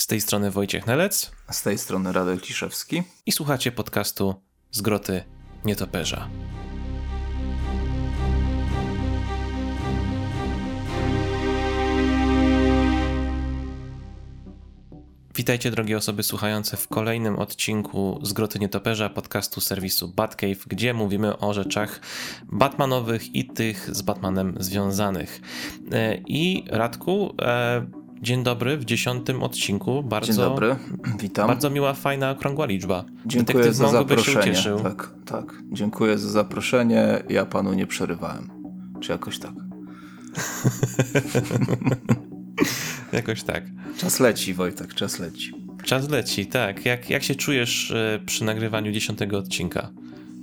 Z tej strony Wojciech Nelec. Z tej strony Radek Ciszewski. I słuchacie podcastu z groty Nietoperza. Witajcie drogie osoby słuchające w kolejnym odcinku z Groty Nietoperza, podcastu serwisu Batcave, gdzie mówimy o rzeczach Batmanowych i tych z Batmanem związanych. E, I Radku, e, dzień dobry w dziesiątym odcinku. Bardzo, dzień dobry, witam. Bardzo miła, fajna, okrągła liczba. Dziękuję Detektyw za zaproszenie. Tak, tak. Dziękuję za zaproszenie. Ja panu nie przerywałem. Czy jakoś tak? Jakoś tak. Czas leci, Wojtek, czas leci. Czas leci, tak. Jak, jak się czujesz e, przy nagrywaniu dziesiątego odcinka?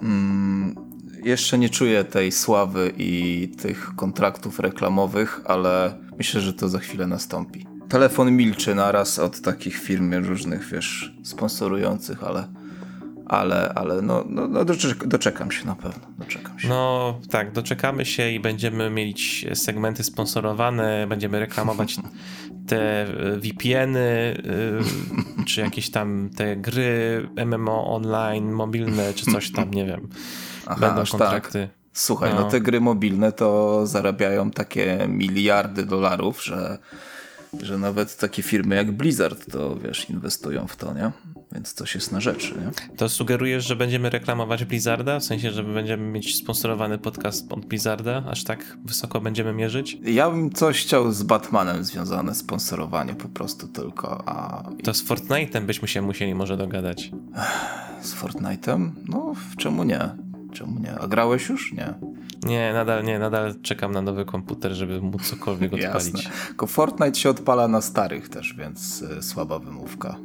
Mm, jeszcze nie czuję tej sławy i tych kontraktów reklamowych, ale myślę, że to za chwilę nastąpi. Telefon milczy naraz od takich firm różnych, wiesz, sponsorujących, ale ale, ale no, no, no doczekam się na pewno. Doczekam się. No tak, doczekamy się i będziemy mieć segmenty sponsorowane, będziemy reklamować te e, VPN-y, e, czy jakieś tam te gry MMO online, mobilne, czy coś tam, nie wiem. Aha, Będą tak. kontrakty. Tak. Słuchaj, no. no te gry mobilne to zarabiają takie miliardy dolarów, że że nawet takie firmy jak Blizzard to wiesz, inwestują w to, nie? Więc coś jest na rzeczy, nie? To sugerujesz, że będziemy reklamować Blizzarda? W sensie, że będziemy mieć sponsorowany podcast od Blizzarda? Aż tak wysoko będziemy mierzyć? Ja bym coś chciał z Batmanem związane, sponsorowanie po prostu tylko, a... To z Fortnite'em byśmy się musieli może dogadać. Z Fortnite'em? No, czemu nie? Czemu nie? A grałeś już? Nie. Nie, nadal nie, nadal czekam na nowy komputer, żeby móc cokolwiek odpalić. Jasne. Tylko Fortnite się odpala na starych też, więc y, słaba wymówka.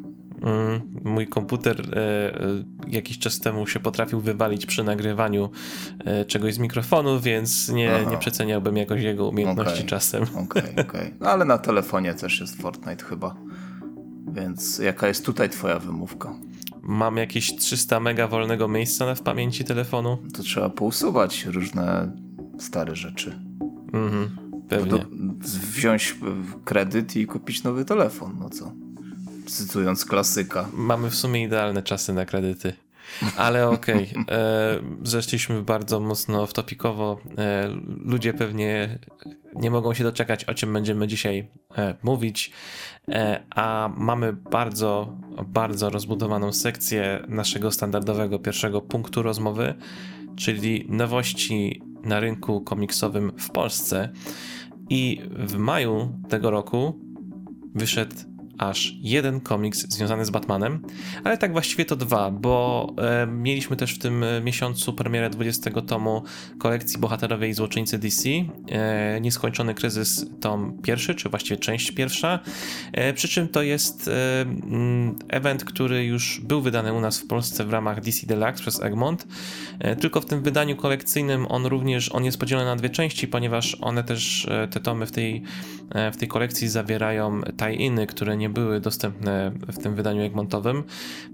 Mm, mój komputer e, e, jakiś czas temu się potrafił wywalić przy nagrywaniu e, czegoś z mikrofonu, więc nie, nie przeceniałbym jakoś jego umiejętności okay. czasem. Okej, okay, okej. Okay. No, ale na telefonie też jest Fortnite chyba. Więc jaka jest tutaj twoja wymówka? Mam jakieś 300 mega wolnego miejsca w pamięci telefonu. To trzeba pousuwać różne stare rzeczy. Mhm, pewnie. Do, wziąć kredyt i kupić nowy telefon, no co? Cytując klasyka. Mamy w sumie idealne czasy na kredyty. Ale okej, okay. E, zeszliśmy bardzo mocno wtopikowo. E, ludzie pewnie nie mogą się doczekać, o czym będziemy dzisiaj e, mówić. A mamy bardzo, bardzo rozbudowaną sekcję naszego standardowego pierwszego punktu rozmowy, czyli nowości na rynku komiksowym w Polsce. I w maju tego roku wyszedł aż jeden komiks związany z Batmanem, ale tak właściwie to dwa, bo e, mieliśmy też w tym miesiącu premierę 20 tomu kolekcji Bohaterowie i Złoczyńcy DC, e, Nieskończony Kryzys tom pierwszy, czy właściwie część pierwsza, e, przy czym to jest e, mm, event, który już był wydany u nas w Polsce w ramach DC Deluxe przez Egmont, e, tylko w tym wydaniu kolekcyjnym on również, on jest podzielony na dwie części, ponieważ one też, e, te tomy w tej, w tej kolekcji zawierają tie-iny, które nie były dostępne w tym wydaniu Egmontowym,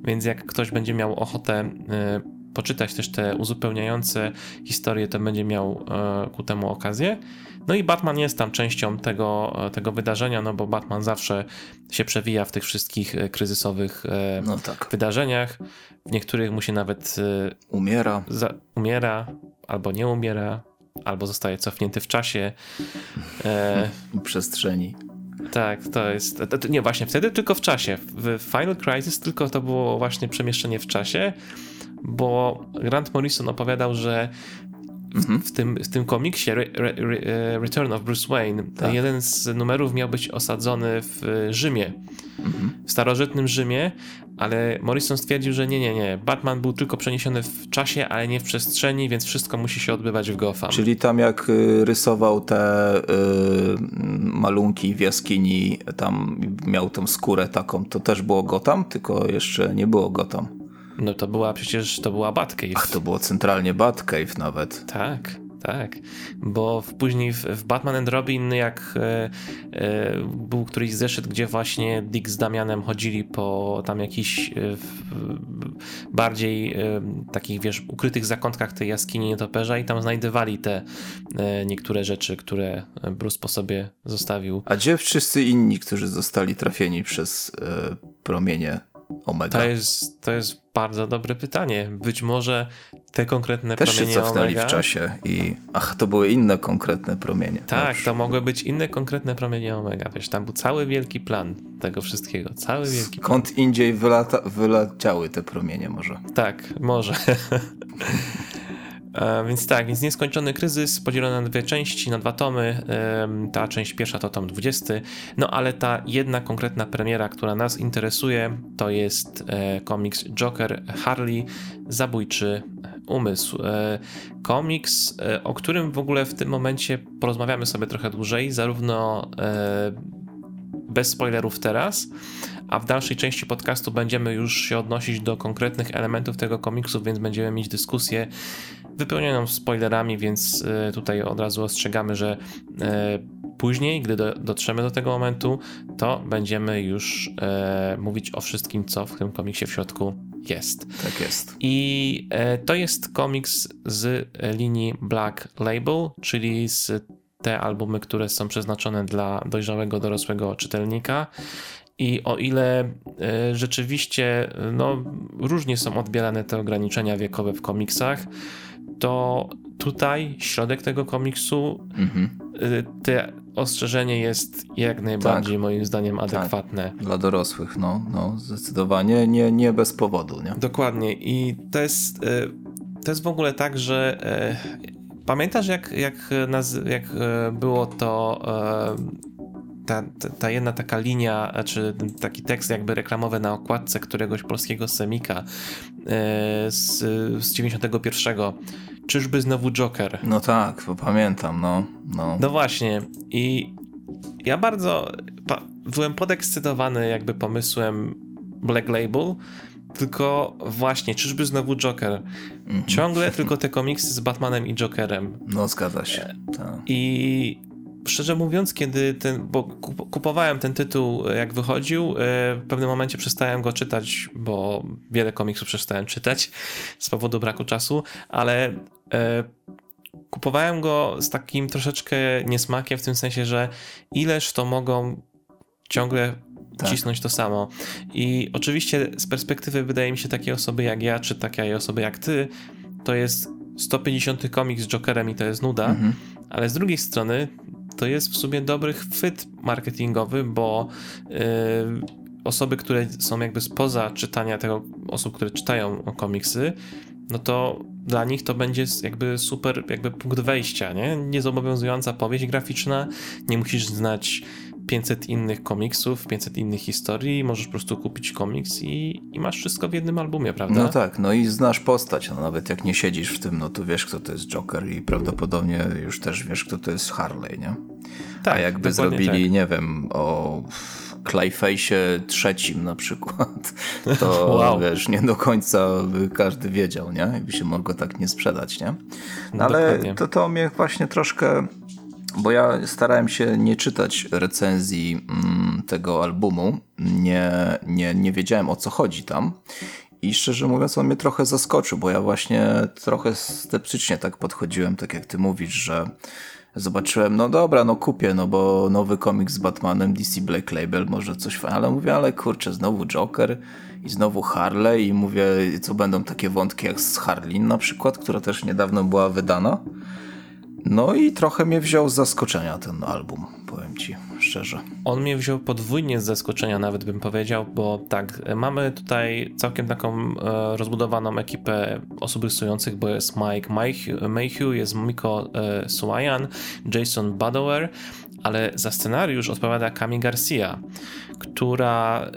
więc jak ktoś będzie miał ochotę e, poczytać też te uzupełniające historie, to będzie miał e, ku temu okazję. No i Batman jest tam częścią tego, e, tego wydarzenia, no bo Batman zawsze się przewija w tych wszystkich kryzysowych no tak. wydarzeniach. W niektórych mu się nawet umiera. Za, umiera albo nie umiera, albo zostaje cofnięty w czasie. E, przestrzeni. Tak, to jest. Nie, właśnie wtedy tylko w czasie. W Final Crisis tylko to było właśnie przemieszczenie w czasie, bo Grant Morrison opowiadał, że Mhm. W, tym, w tym komiksie Re, Re, Re, Return of Bruce Wayne tak. jeden z numerów miał być osadzony w Rzymie, mhm. w starożytnym Rzymie, ale Morrison stwierdził, że nie, nie, nie. Batman był tylko przeniesiony w czasie, ale nie w przestrzeni, więc wszystko musi się odbywać w Gotham. Czyli tam jak y, rysował te y, malunki w jaskini, tam miał tą skórę taką, to też było Gotham, tylko jeszcze nie było Gotham. No to była przecież, to była Batcave. Ach, to było centralnie Batcave nawet. Tak. Tak, bo w, później w, w, Batman and Robin, jak e, e, był któryś zeszyt, gdzie właśnie Dick z Damianem chodzili po tam jakichś e, bardziej e, takich, wiesz, ukrytych zakątkach tej jaskini nietoperza i tam znajdywali te e, niektóre rzeczy, które Bruce po sobie zostawił. A gdzie wszyscy inni, którzy zostali trafieni przez e, promienie Omega? To jest, to jest bardzo dobre pytanie. Być może te konkretne Też promienie się cofnęli Omega... w czasie i ach, to były inne konkretne promienie. Tak, to mogły być inne konkretne promienie Omega. Wiesz, tam był cały wielki plan tego wszystkiego. Cały wielki Skąd plan. indziej wylata, wyleciały te promienie może? Tak, może. E, więc tak, więc nieskończony kryzys podzielony na dwie części, na dwa tomy. Ta część pierwsza to tom 20. No ale ta jedna konkretna premiera, która nas interesuje, to jest e, komiks Joker Harley Zabójczy Umysł. E, komiks, o którym w ogóle w tym momencie porozmawiamy sobie trochę dłużej, zarówno bez spoilerów teraz, a w dalszej części podcastu będziemy już się odnosić do konkretnych elementów tego komiksu, więc będziemy mieć dyskusję wypełnioną spoilerami, więc e, tutaj od razu ostrzegamy, że e, później, gdy do, dotrzemy do tego momentu, to będziemy już e, mówić o wszystkim, co w tym komiksie w środku jest. Tak jest. I to jest komiks z linii Black Label, czyli z te albumy, które są przeznaczone dla dojrzałego, dorosłego czytelnika. I o ile rzeczywiście no, różnie są odbierane te ograniczenia wiekowe w komiksach, to tutaj środek tego komiksu, mhm. Y, te ostrzeżenie jest jak najbardziej tak. moim zdaniem tak. adekwatne. Tak. Dla dorosłych, no, no zdecydowanie nie, nie bez powodu. Nie? Dokładnie i to jest, y, to jest w ogóle tak, że y, pamiętasz jak, jak, jak było to ta, ta, jedna taka linia, czy taki tekst jakby reklamowy na okładce któregoś polskiego semika z, z 91 czyżby znowu Joker? No tak, bo pamiętam, no, no. No właśnie i ja bardzo byłem podekscytowany jakby pomysłem Black Label, tylko właśnie, czyżby znowu Joker? -hmm. Ciągle tylko te komiksy z Batmanem i Jokerem. No, zgadza się. Tak. I szczerze mówiąc, kiedy ten, bo kupowałem ten tytuł jak wychodził, e, w pewnym momencie przestałem go czytać, bo wiele komiksów przestałem czytać z powodu braku czasu, ale e, kupowałem go z takim troszeczkę niesmakiem, w tym sensie, że ileż to mogą ciągle tak. cisnąć to samo. I oczywiście z perspektywy wydaje mi się takiej osoby jak ja, czy takiej osoby jak ty, to jest 150 komiks z Jokerem i to jest nuda, mhm. ale z drugiej strony to jest w sumie dobry chwyt marketingowy, bo yy, osoby, które są jakby spoza czytania tego, osób, które czytają komiksy, no to dla nich to będzie jakby super jakby punkt wejścia, nie? Niezobowiązująca powieść graficzna, nie musisz znać 500 innych komiksów, 500 innych historii, możesz po prostu kupić komiks i, i, masz wszystko w jednym albumie, prawda? No tak, no i znasz postać, no nawet jak nie siedzisz w tym, no to wiesz kto to jest Joker i prawdopodobnie już też wiesz kto to jest Harley, nie? Tak, A jakby zrobili, tak. nie wiem, o Clayface'ie trzecim na przykład, to wow. wiesz, nie do końca by każdy wiedział, nie? Jakby się mogło tak nie sprzedać, nie? No ale to, to mnie właśnie troszkę bo ja starałem się nie czytać recenzji mm, tego albumu, nie, nie, nie wiedziałem o co chodzi tam. I szczerze mówiąc, on mnie trochę zaskoczył, bo ja właśnie trochę sceptycznie tak podchodziłem, tak jak ty mówisz, że zobaczyłem, no dobra, no kupię, no bo nowy komiks z Batmanem, DC Black Label, może coś fajnego, ale mówię, ale kurczę, znowu Joker i znowu Harley i mówię, co będą takie wątki jak z Harlin na przykład, która też niedawno była wydana. No i trochę mnie wziął z zaskoczenia ten album, powiem ci szczerze. On mnie wziął podwójnie z zaskoczenia, nawet bym powiedział, bo tak, mamy tutaj całkiem taką e, rozbudowaną ekipę osób rysujących, bo jest Mike Mayhew, jest Miko e, Suayan, Jason Badower, ale za scenariusz odpowiada Kami Garcia, która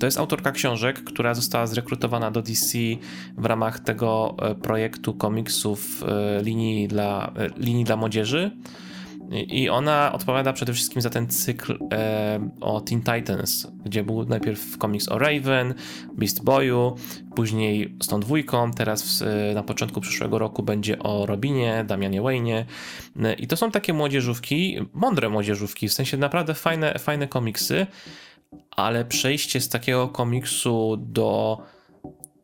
to jest autorka książek, która została zrekrutowana do DC w ramach tego e, projektu komiksów e, linii dla, e, linii dla młodzieży. I ona odpowiada przede wszystkim za ten cykl e, o Teen Titans, gdzie był najpierw komiks o Raven, Beast Boyu, później z tą dwójką, teraz w, na początku przyszłego roku będzie o Robinie, Damianie Wayne. E, I to są takie młodzieżówki, mądre młodzieżówki, w sensie naprawdę fajne, fajne komiksy, ale przejście z takiego komiksu do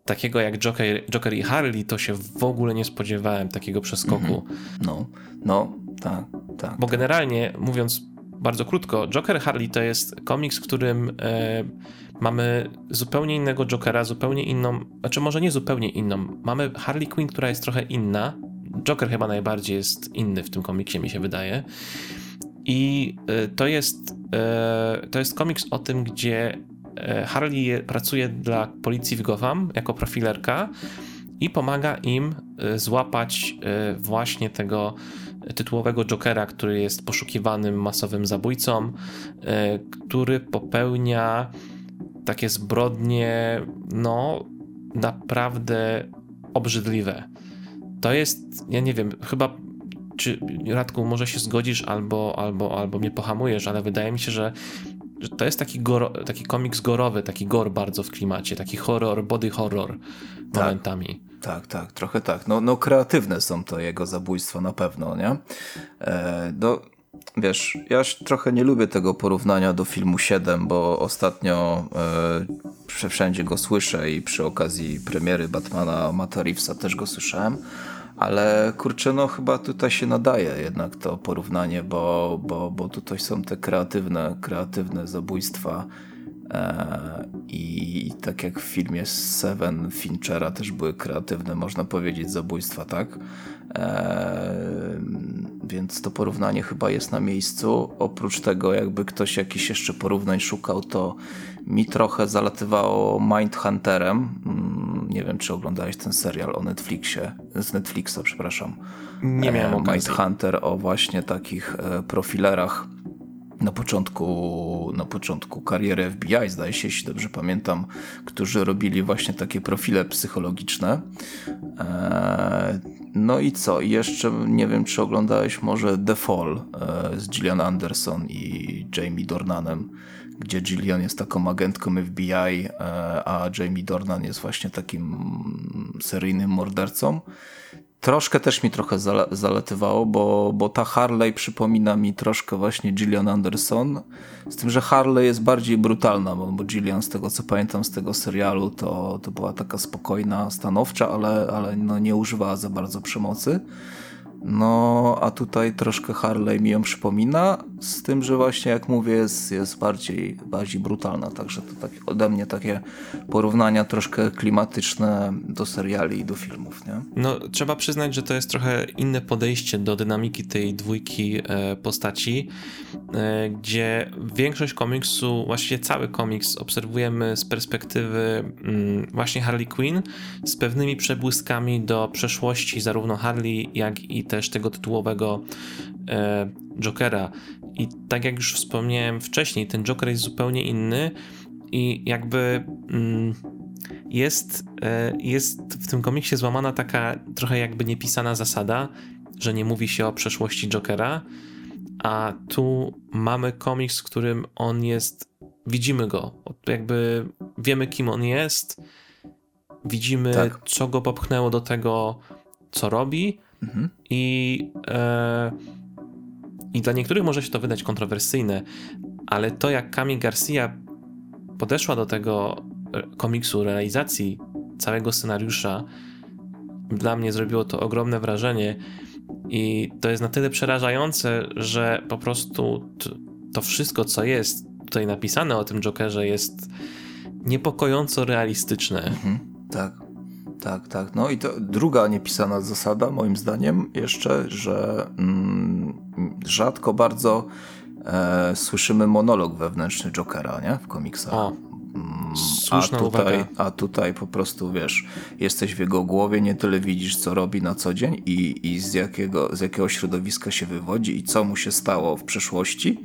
takiego jak Joker, Joker i Harley, to się w ogóle nie spodziewałem takiego przeskoku. Mm -hmm. No, no, tak, tak. Bo generalnie, mówiąc bardzo krótko, Joker Harley to jest komiks, w którym e, mamy zupełnie innego Jokera, zupełnie inną, znaczy może nie zupełnie inną. Mamy Harley Quinn, która jest trochę inna. Joker chyba najbardziej jest inny w tym komiksie, mi się wydaje. I e, to jest, e, to jest komiks o tym, gdzie e, Harley pracuje dla policji w Gotham jako profilerka i pomaga im złapać właśnie tego tytułowego Jokera, który jest poszukiwanym masowym zabójcą, który popełnia takie zbrodnie, no, naprawdę obrzydliwe. To jest, ja nie wiem, chyba czy Radku, może się zgodzisz albo, albo, albo mnie pohamujesz, ale wydaje mi się, że, że to jest taki, goro, taki komiks gorowy, taki gor bardzo w klimacie, taki horror, body horror tak. momentami. Tak, tak, trochę tak. No, no kreatywne są to jego zabójstwa na pewno, nie? E, do, wiesz, ja trochę nie lubię tego porównania do filmu 7, bo ostatnio e, wszędzie go słyszę i przy okazji premiery Batmana Matta Reevesa też go słyszałem. Ale kurczę, no chyba tutaj się nadaje jednak to porównanie, bo, bo, bo tutaj są te kreatywne, kreatywne zabójstwa E, I tak jak w filmie Seven Finchera też były kreatywne, można powiedzieć, zabójstwa, tak? E, więc to porównanie chyba jest na miejscu. Oprócz tego, jakby ktoś jakiś jeszcze porównań szukał, to mi trochę zalatywało Mindhunterem. Mm, nie wiem, czy oglądałeś ten serial o Netflixie, z Netflixa, przepraszam. Nie miałem e, okazji. Mindhunter o właśnie takich profilerach na początku, na początku kariery FBI, zdaje się, jeśli dobrze pamiętam, którzy robili właśnie takie profile psychologiczne. Eee, no i co? I jeszcze nie wiem, czy oglądałeś może The Fall e, z Gillian Anderson i Jamie Dornanem, gdzie Gillian jest taką agentką FBI, e, a Jamie Dornan jest właśnie takim seryjnym mordercą. Troszkę też mi trochę zalatywało, bo, bo ta Harley przypomina mi troszkę właśnie Gillian Anderson, z tym, że Harley jest bardziej brutalna, bo, bo Gillian z tego co pamiętam z tego serialu to, to była taka spokojna, stanowcza, ale, ale no nie używała za bardzo przemocy. No, a tutaj troszkę Harley mi ją przypomina, z tym, że właśnie jak mówię, jest, jest bardziej, bardziej brutalna, także to tak ode mnie takie porównania troszkę klimatyczne do seriali i do filmów, nie? No, trzeba przyznać, że to jest trochę inne podejście do dynamiki tej dwójki e, postaci, e, gdzie większość komiksu, właściwie cały komiks obserwujemy z perspektywy mm, właśnie Harley Quinn, z pewnymi przebłyskami do przeszłości zarówno Harley, jak i też tego tytułowego e, Jokera. I tak jak już wspomniałem wcześniej, ten Joker jest zupełnie inny i jakby mm, jest, e, jest w tym komiksie złamana taka trochę jakby niepisana zasada, że nie mówi się o przeszłości Jokera, a tu mamy komiks, w którym on jest, widzimy go, jakby wiemy kim on jest, widzimy tak. co go popchnęło do tego, co robi mhm. i e, i dla niektórych może się to wydać kontrowersyjne, ale to jak Kami Garcia podeszła do tego e, komiksu, realizacji całego scenariusza, dla mnie zrobiło to ogromne wrażenie. I to jest na tyle przerażające, że po prostu to wszystko, co jest tutaj napisane o tym Jokerze, jest niepokojąco realistyczne. Mhm, tak, tak, tak. No i to druga niepisana zasada, moim zdaniem, jeszcze, że mm, rzadko bardzo e, słyszymy monolog wewnętrzny Jokera, nie? W komiksach. O. Mm, a tutaj, a tutaj po prostu wiesz, jesteś w jego głowie, nie tyle widzisz, co robi na co dzień i, i z, jakiego, z jakiego środowiska się wywodzi i co mu się stało w przeszłości,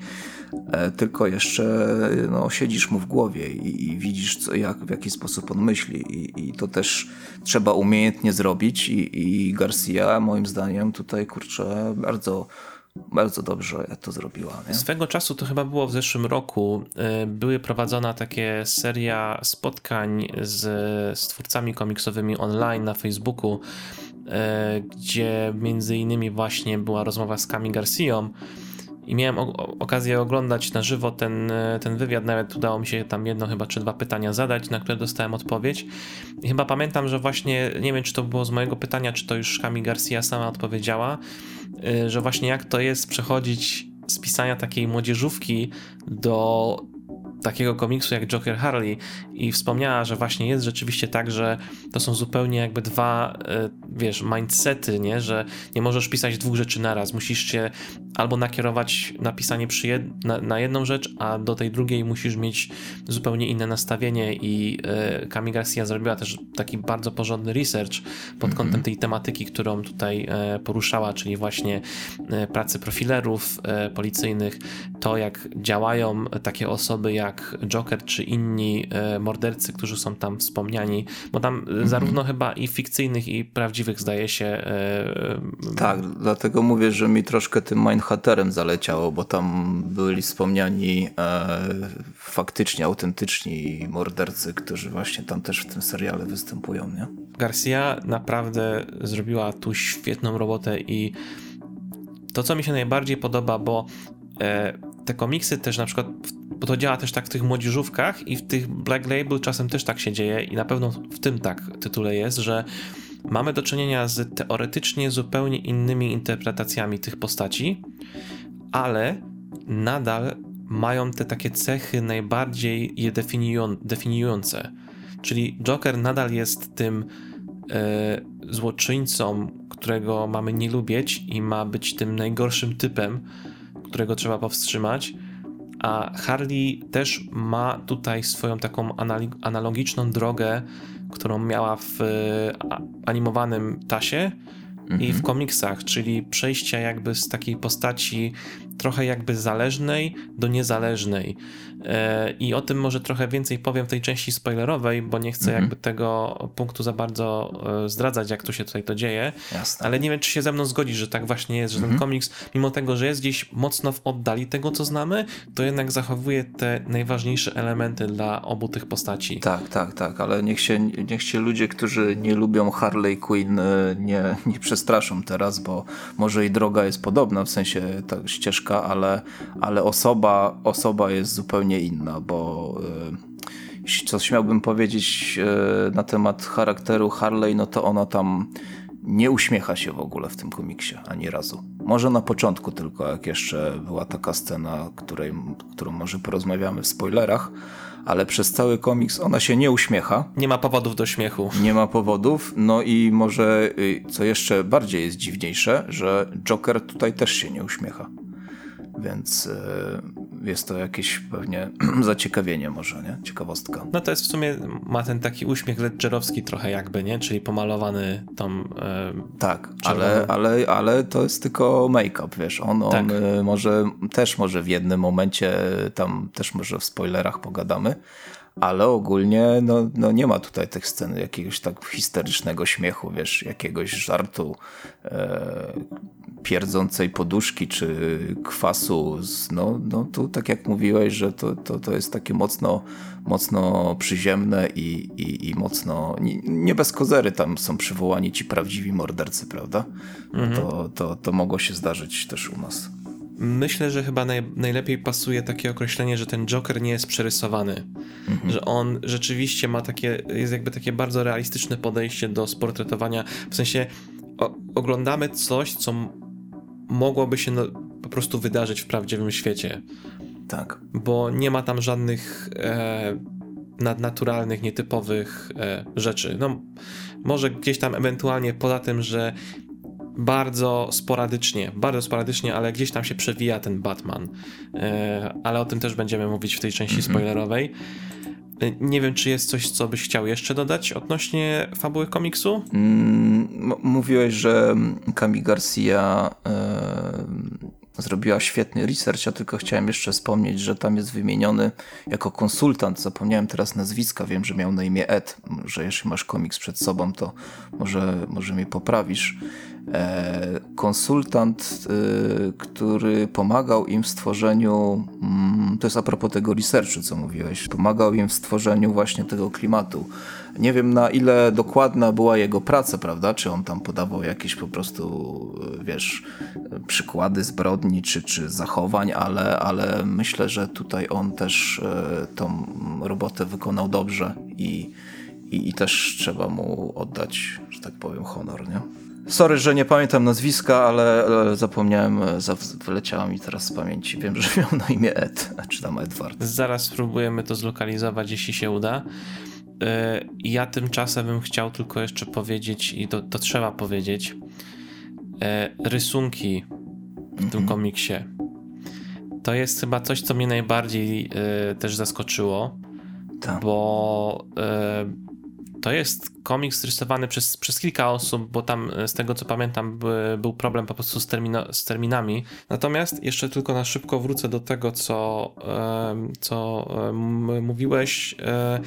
e, tylko jeszcze no, siedzisz mu w głowie i, i widzisz, co, jak, w jaki sposób on myśli. I, I, to też trzeba umiejętnie zrobić. I, i Garcia, moim zdaniem, tutaj kurczę, bardzo bardzo dobrze to zrobiła. Nie? Swego czasu, to chyba było w zeszłym roku, y, były prowadzona takie seria spotkań z, z twórcami komiksowymi online na Facebooku, y, gdzie między innymi właśnie była rozmowa z Kami Garcia i miałem okazję oglądać na żywo ten, ten wywiad, nawet udało mi się tam jedno chyba czy dwa pytania zadać, na które dostałem odpowiedź. I chyba pamiętam, że właśnie, nie wiem czy to było z mojego pytania, czy to już Kami Garcia sama odpowiedziała, y, że właśnie jak to jest przechodzić z pisania takiej młodzieżówki do takiego komiksu jak Joker Harley i wspomniała, że właśnie jest rzeczywiście tak, że to są zupełnie jakby dwa, e, wiesz, mindsety, nie? Że nie możesz pisać dwóch rzeczy naraz. Musisz się albo nakierować na pisanie jed na, na, jedną rzecz, a do tej drugiej musisz mieć zupełnie inne nastawienie i e, Kami Garcia zrobiła też taki bardzo porządny research pod mm -hmm. kątem tej tematyki, którą tutaj e, poruszała, czyli właśnie e, pracy profilerów policyjnych, to jak działają takie osoby jak Joker czy inni e, mordercy, którzy są tam wspomniani, bo tam mhm. zarówno chyba i fikcyjnych i prawdziwych zdaje się. E, tak, dlatego mówię, że mi troszkę tym Mindhunterem zaleciało, bo tam byli wspomniani e, faktycznie autentyczni mordercy, którzy właśnie tam też w tym seriale występują, nie? Garcia naprawdę zrobiła tu świetną robotę i to, co mi się najbardziej podoba, bo e, te komiksy też na przykład bo to działa też tak w tych młodzieżówkach i w tych Black Label czasem też tak się dzieje i na pewno w tym tak tytule jest, że mamy do czynienia z teoretycznie zupełnie innymi interpretacjami tych postaci, ale nadal mają te takie cechy najbardziej je definiują, definiujące. Czyli Joker nadal jest tym e, złoczyńcą, którego mamy nie lubić i ma być tym najgorszym typem, którego trzeba powstrzymać, a Harley też ma tutaj swoją taką analogiczną drogę, którą miała w animowanym tasie i w mhm. komiksach, czyli przejścia jakby z takiej postaci trochę jakby zależnej do niezależnej. E, I o tym może trochę więcej powiem w tej części spoilerowej, bo nie chcę mhm. jakby tego punktu za bardzo e, zdradzać, jak tu się tutaj to dzieje. Jasne. Ale nie wiem, czy się ze mną zgodzi, że tak właśnie jest, że ten mhm. komiks, mimo tego, że jest gdzieś mocno w oddali tego, co znamy, to jednak zachowuje te najważniejsze elementy dla obu tych postaci. Tak, tak, tak, ale niech się, niech się ludzie, którzy nie lubią Harley Quinn, e, nie, nie przestraszą teraz, bo może i droga jest podobna, w sensie ta ścieżka, ale, ale osoba, osoba jest zupełnie inna, bo jeśli coś miałbym powiedzieć e, na temat charakteru Harley, no to ona tam nie uśmiecha się w ogóle w tym komiksie, ani razu. Może na początku tylko, jak jeszcze była taka scena, której, którą może porozmawiamy w spoilerach, ale przez cały komiks ona się nie uśmiecha. Nie ma powodów do śmiechu. Nie ma powodów, no i może, y, co jeszcze bardziej jest dziwniejsze, że Joker tutaj też się nie uśmiecha. Więc e, jest to jakieś pewnie zaciekawienie może, nie? Ciekawostka. No to jest w sumie, ma ten taki uśmiech ledgerowski trochę jakby, nie? Czyli pomalowany tą e, Tak, ale, ale, ale to jest tylko make-up, wiesz. On, tak. on e, może, też może w jednym momencie, tam też może w spoilerach pogadamy, ale ogólnie no, no nie ma tutaj tych scen jakiegoś tak histerycznego śmiechu, wiesz, jakiegoś żartu e, pierdzącej poduszki czy kwasu. Z, no, no tu tak jak mówiłeś, że to, to, to jest takie mocno, mocno przyziemne i, i, i mocno, nie, nie bez kozery tam są przywołani ci prawdziwi mordercy, prawda? Mhm. To, to, to mogło się zdarzyć też u nas. Myślę, że chyba naj, najlepiej pasuje takie określenie, że ten Joker nie jest przerysowany. Mhm. Że on rzeczywiście ma takie, jest jakby takie bardzo realistyczne podejście do sportretowania. W sensie o, oglądamy coś, co mogłoby się no, po prostu wydarzyć w prawdziwym świecie. Tak. Bo nie ma tam żadnych e, nadnaturalnych, nietypowych e, rzeczy. No, może gdzieś tam ewentualnie poza tym, że bardzo sporadycznie, bardzo sporadycznie, ale gdzieś tam się przewija ten Batman. E, ale o tym też będziemy mówić w tej części -hmm. spoilerowej. E, nie wiem, czy jest coś, co byś chciał jeszcze dodać odnośnie fabuły komiksu? Mm, mówiłeś, że Kami Garcia zrobiła świetny research, ja tylko chciałem jeszcze wspomnieć, że tam jest wymieniony jako konsultant, zapomniałem teraz nazwiska, wiem, że miał na imię Ed, że jeśli masz komiks przed sobą, to może, może mnie poprawisz. E, konsultant, e, który pomagał im w stworzeniu, mm, to jest a propos tego researchu, co mówiłeś, pomagał im w stworzeniu właśnie tego klimatu. Nie wiem na ile dokładna była jego praca, prawda? Czy on tam podawał jakieś po prostu, wiesz, przykłady zbrodni czy, czy zachowań, ale, ale myślę, że tutaj on też tą robotę wykonał dobrze i i, i też trzeba mu oddać, że tak powiem, honor, nie? Sorry, że nie pamiętam nazwiska, ale, ale zapomniałem, wyleciało mi teraz z pamięci. Wiem, że miał na imię Ed, czy tam Edward. Zaraz spróbujemy to zlokalizować, jeśli się uda. E, ja tymczasem bym chciał tylko jeszcze powiedzieć, i to, to trzeba powiedzieć, e, rysunki w tym mhm. komiksie. To jest chyba coś, co mnie najbardziej e, też zaskoczyło, tak. bo to jest komiks rysowany przez, przez kilka osób, bo tam e, z tego co pamiętam był problem po prostu z, termino, z terminami. Natomiast jeszcze tylko na szybko wrócę do tego, co, co mówiłeś. E,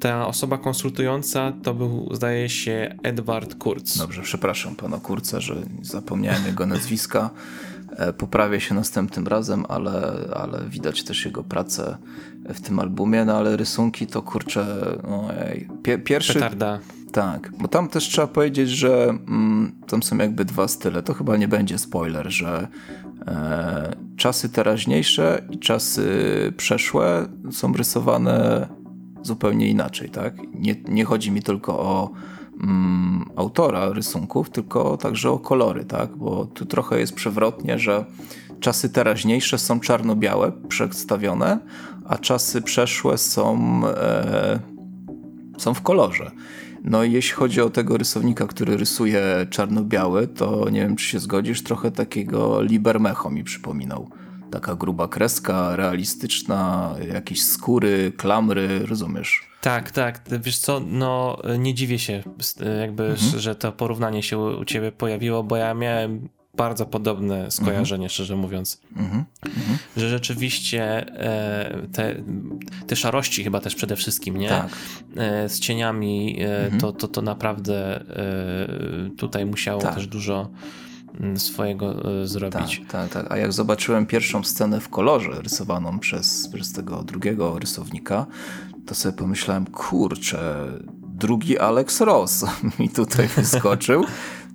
ta osoba konsultująca to był, zdaje się, Edward Kurz. Dobrze, przepraszam pana Kurca, że zapomniałem jego nazwiska. E, poprawię się następnym razem, ale, ale widać też jego pracę w tym albumie, no ale rysunki to kurczę, ojej. pierwszy... Petarda. Tak, bo tam też trzeba powiedzieć, że mm, tam są jakby dwa style. To chyba nie będzie spoiler, że e, czasy teraźniejsze i czasy przeszłe są rysowane zupełnie inaczej, tak? Nie, nie chodzi mi tylko o mm, autora rysunków, tylko także o kolory, tak? Bo tu trochę jest przewrotnie, że czasy teraźniejsze są czarno-białe przedstawione, a czasy przeszłe są, e, są w kolorze. No i jeśli chodzi o tego rysownika, który rysuje czarno-biały, to nie wiem, czy się zgodzisz, trochę takiego Libermecho mi przypominał. Taka gruba kreska, realistyczna, jakieś skóry, klamry, rozumiesz? Tak, tak. Wiesz co, no nie dziwię się, jakby, mhm. że to porównanie się u ciebie pojawiło, bo ja miałem bardzo podobne skojarzenie, mhm. szczerze mówiąc. Mhm. Mhm. Że rzeczywiście e, te, te szarości chyba też przede wszystkim, nie? Tak. E, z cieniami e, mhm. to, to, to naprawdę tutaj musiało tak. też dużo mm, swojego zrobić. Tak, tak, tak. A jak zobaczyłem pierwszą scenę w kolorze rysowaną przez, przez tego drugiego rysownika, to sobie pomyślałem, kurczę, drugi Alex Ross mi tutaj wyskoczył.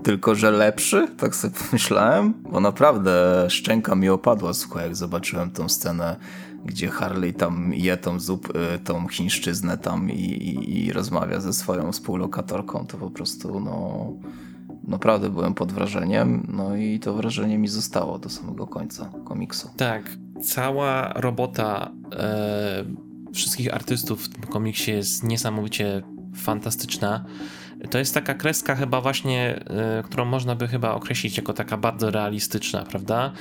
tylko że lepszy, tak sobie pomyślałem, bo naprawdę szczęka mi opadła, słuchaj, jak zobaczyłem tą scenę, gdzie Harley tam je tą, zup, y, tą chińszczyznę tam i, i, i rozmawia ze swoją współlokatorką, to po prostu no naprawdę byłem pod wrażeniem, no i to wrażenie mi zostało do samego końca komiksu. Tak, cała robota e, wszystkich artystów w tym komiksie jest niesamowicie fantastyczna. To jest taka kreska chyba właśnie, y, którą można by chyba określić jako taka bardzo realistyczna, prawda?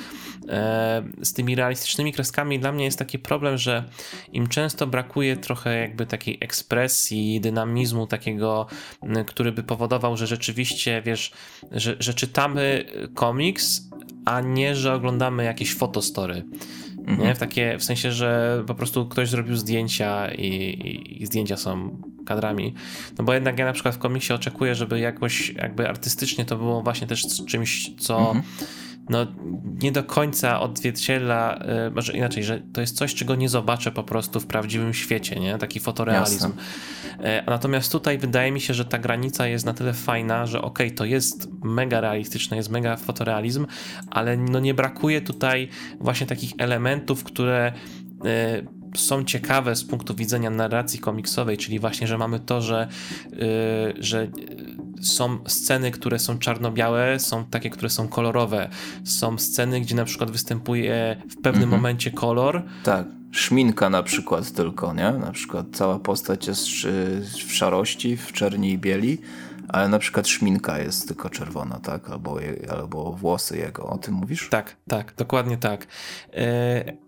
E, z tymi realistycznymi kreskami dla mnie jest taki problem, że im często brakuje trochę jakby takiej ekspresji, dynamizmu takiego, y, który by powodował, że rzeczywiście, wiesz, że, że czytamy komiks, a nie, że oglądamy jakieś fotostory. Mhm. Nie? W, takie, w sensie, że po prostu ktoś zrobił zdjęcia i, i, i, zdjęcia są kadrami. No bo jednak ja na przykład w komiksie oczekuję, żeby jakoś jakby artystycznie to było właśnie też czymś, co mhm no, nie do końca odzwierciedla, yy, może inaczej, że to jest coś, czego nie zobaczę po prostu w prawdziwym świecie, nie? Taki fotorealizm. Yy, natomiast tutaj wydaje mi się, że ta granica jest na tyle fajna, że okej, okay, to jest mega realistyczne, jest mega fotorealizm, ale no nie brakuje tutaj właśnie takich elementów, które yy, są ciekawe z punktu widzenia narracji komiksowej, czyli właśnie, że mamy to, że, że są sceny, które są czarno-białe, są takie, które są kolorowe. Są sceny, gdzie na przykład występuje w pewnym mhm. momencie kolor. Tak. Szminka na przykład tylko, nie? Na przykład cała postać jest w szarości, w czerni i bieli, ale na przykład szminka jest tylko czerwona, tak? Albo, albo włosy jego. O tym mówisz? Tak, tak, dokładnie tak. Yy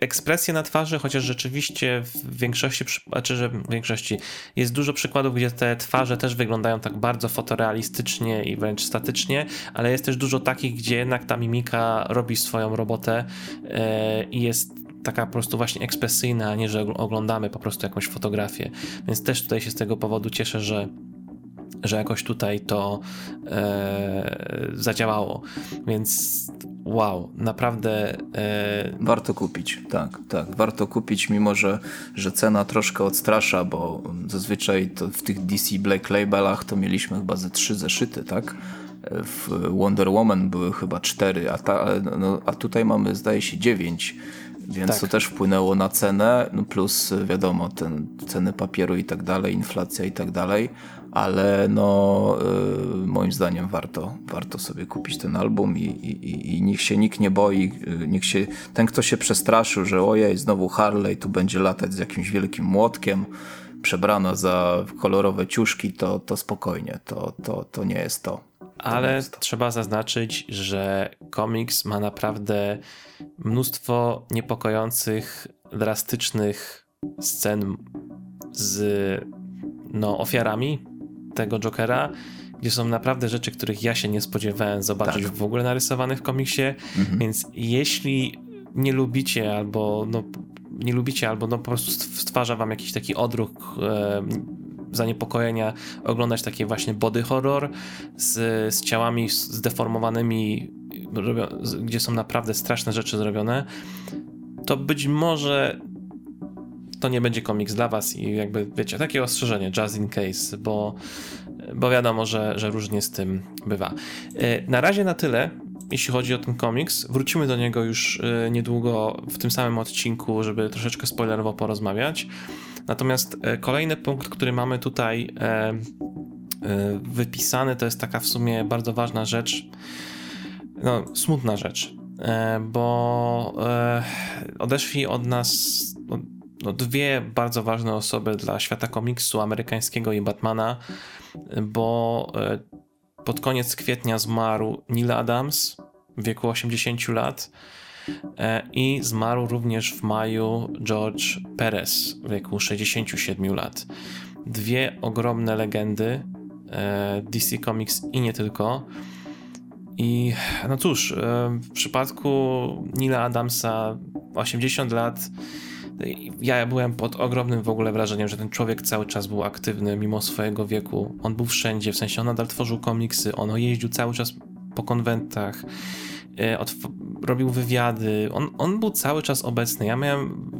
ekspresje na twarzy, chociaż rzeczywiście w większości, znaczy, że w większości jest dużo przykładów, gdzie te twarze też wyglądają tak bardzo fotorealistycznie i wręcz statycznie, ale jest też dużo takich, gdzie jednak ta mimika robi swoją robotę e, i jest taka po prostu właśnie ekspresyjna, a nie, że oglądamy po prostu jakąś fotografię. Więc też tutaj się z tego powodu cieszę, że że jakoś tutaj to e, zadziałało. Więc wow, naprawdę. E... Warto kupić, tak, tak. Warto kupić, mimo że, że cena troszkę odstrasza, bo zazwyczaj to w tych DC Black Labelach to mieliśmy chyba ze trzy zeszyty, tak? W Wonder Woman były chyba cztery, a, ta, no, a tutaj mamy zdaje się dziewięć więc tak. to też wpłynęło na cenę, no plus wiadomo, ten, ceny papieru i tak dalej, inflacja i tak dalej, ale no y, moim zdaniem warto, warto sobie kupić ten album i, i, i niech się nikt nie boi, y, niech się, ten kto się przestraszył, że ojej, znowu Harley tu będzie latać z jakimś wielkim młotkiem, przebrana za kolorowe ciuszki, to, to spokojnie, to, to, to nie jest to. Ale trzeba zaznaczyć, że komiks ma naprawdę mnóstwo niepokojących, drastycznych scen z no, ofiarami tego Jokera, gdzie są naprawdę rzeczy, których ja się nie spodziewałem zobaczyć tak. w ogóle narysowanych w komiksie, mhm. więc jeśli nie lubicie albo no, nie lubicie albo no po prostu stwarza wam jakiś taki odruch e, zaniepokojenia oglądać takie właśnie body horror z, z ciałami zdeformowanymi, gdzie są naprawdę straszne rzeczy zrobione, to być może to nie będzie komiks dla was i jakby, wiecie, takie ostrzeżenie, just in case, bo, bo wiadomo, że, że różnie z tym bywa. E, na razie na tyle, jeśli chodzi o ten komiks. Wrócimy do niego już e, niedługo w tym samym odcinku, żeby troszeczkę spoilerowo porozmawiać. Natomiast e, kolejny punkt, który mamy tutaj wypisany, to jest taka w sumie bardzo ważna rzecz, no, smutna rzecz, bo odeszli od nas no, dwie bardzo ważne osoby dla świata komiksu amerykańskiego i Batmana, bo e, pod koniec kwietnia zmarł Neil Adams w wieku 80 lat e, i zmarł również w maju George Perez w wieku 67 lat. Dwie ogromne legendy e, DC Comics i nie tylko. I no cóż, w przypadku Nila Adamsa 80 lat ja byłem pod ogromnym w ogóle wrażeniem, że ten człowiek cały czas był aktywny mimo swojego wieku. On był wszędzie, w sensie on nadal tworzył komiksy, on jeździł cały czas po konwentach, e, robił wywiady, on, on był cały czas obecny. Ja miałem,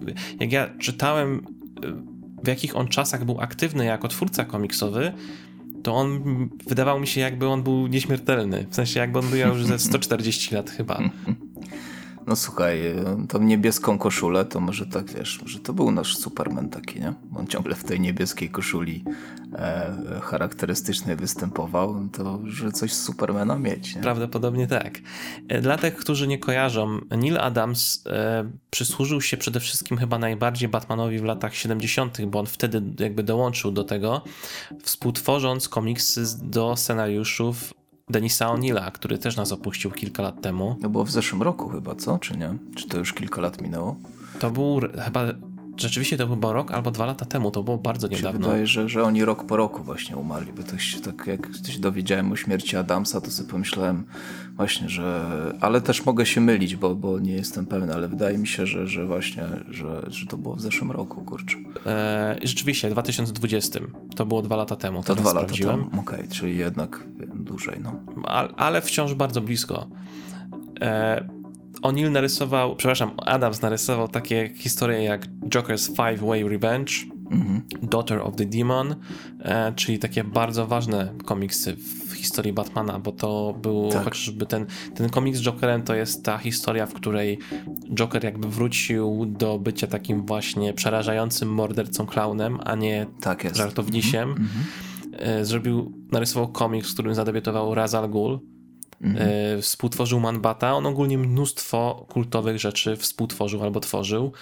jak ja czytałem e, w jakich on czasach był aktywny jako twórca komiksowy, to on wydawał mi się jakby on był nieśmiertelny. W sensie jakby on był już ze 140 lat chyba. No słuchaj, tą niebieską koszulę, to może tak wiesz, że to był nasz Superman taki, nie? On ciągle w tej niebieskiej koszuli e, charakterystycznej występował, to że coś z Supermana mieć, nie? Prawdopodobnie tak. E, dla tych, którzy nie kojarzą, Neil Adams e, przysłużył się przede wszystkim chyba najbardziej Batmanowi w latach 70., bo on wtedy jakby dołączył do tego, współtworząc komiksy do scenariuszów Denisa O'Neilla, który też nas opuścił kilka lat temu. No było w zeszłym roku chyba, co? Czy nie? Czy to już kilka lat minęło? To był chyba Rzeczywiście to był rok albo dwa lata temu, to było bardzo niedawno. Się wydaje, że, że oni rok po roku właśnie umarli, bo to się, tak jak się dowiedziałem o śmierci Adamsa, to sobie pomyślałem właśnie, że... Ale też mogę się mylić, bo, bo nie jestem pewny, ale wydaje mi się, że, że właśnie, że, że to było w zeszłym roku, kurczę. Eee, rzeczywiście, w 2020. To było dwa lata temu. To dwa lata temu, okej, okay, czyli jednak dłużej, no. Ale, ale wciąż bardzo blisko. Eee, O'Neill narysował, przepraszam, Adams narysował takie historie jak Joker's Five Way Revenge, mm -hmm. Daughter of the Demon, e, czyli takie bardzo ważne komiksy w historii Batmana, bo to był tak. chociażby ten, ten komiks z Jokerem to jest ta historia, w której Joker jakby wrócił do bycia takim właśnie przerażającym mordercą klaunem, a nie tak żartownisiem. Mm -hmm. Zrobił, narysował komiks, w którym zadebiutował Ra's al Ghul, Mhm. E, współtworzył Manbata. On ogólnie mnóstwo kultowych rzeczy współtworzył albo tworzył,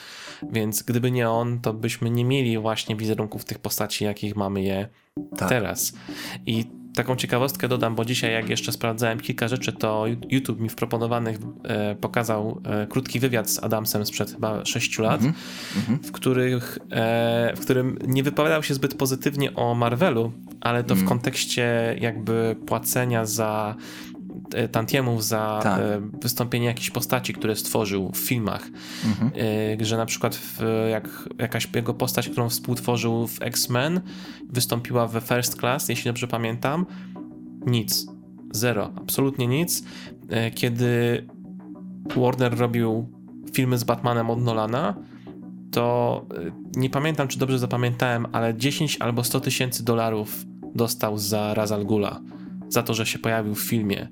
więc gdyby nie on, to byśmy nie mieli właśnie wizerunków tych postaci, jakich mamy je tak. teraz. I taką ciekawostkę dodam, bo dzisiaj jak jeszcze sprawdzałem kilka rzeczy, to YouTube mi w proponowanych e, pokazał e, krótki wywiad z Adamsem sprzed chyba 6 lat, mm -hmm. w, których, w którym nie wypowiadał się zbyt pozytywnie o Marvelu, ale to mm. w kontekście jakby płacenia za tantiemów za Tak. e, wystąpienie jakichś postaci, które stworzył w filmach. Mhm. E, Że na przykład jak jakaś jego postać, którą współtworzył w X-Men, wystąpiła we First Class, jeśli dobrze pamiętam, nic. Zero. Absolutnie nic. E, Kiedy Warner robił filmy z Batmanem od Nolana, to e, nie pamiętam, czy dobrze zapamiętałem, ale 10 albo 100 tysięcy dolarów dostał za Ra's al Ghula, za to, że się pojawił w filmie.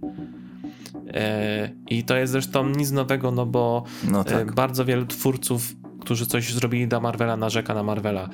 E, I to jest zresztą nic nowego, no bo No e, tak. bardzo wielu twórców, którzy coś zrobili dla Marvela, narzeka na Marvela.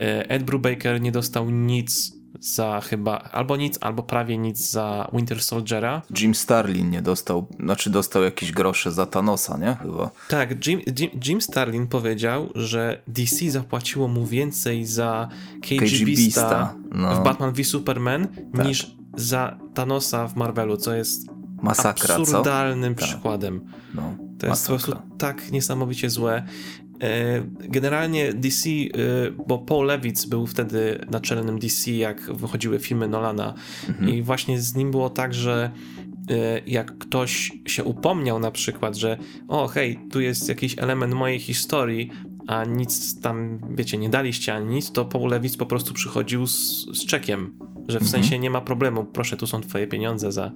E, Ed Brubaker nie dostał nic za chyba, albo nic, albo prawie nic za Winter Soldiera. Jim Starlin nie dostał, znaczy dostał jakieś grosze za Thanosa, nie? Chyba. Tak, Jim, Jim, Jim Starlin powiedział, że DC zapłaciło mu więcej za KG, KG Beasta Beasta, no. w Batman v Superman Tak. niż za Thanosa w Marvelu, co jest Masakra, co? absurdalnym Tak. przykładem. No, To jest po masakra. prostu tak niesamowicie złe. E, Generalnie DC, e, bo Paul Levitz był wtedy naczelnym DC, jak wychodziły filmy Nolana, Mhm. i właśnie z nim było tak, że e, jak ktoś się upomniał na przykład, że o hej, tu jest jakiś element mojej historii, a nic tam, wiecie, nie daliście ani nic, to Paul Levitz po prostu przychodził z, z czekiem, że w Mhm. sensie nie ma problemu, proszę, tu są twoje pieniądze za,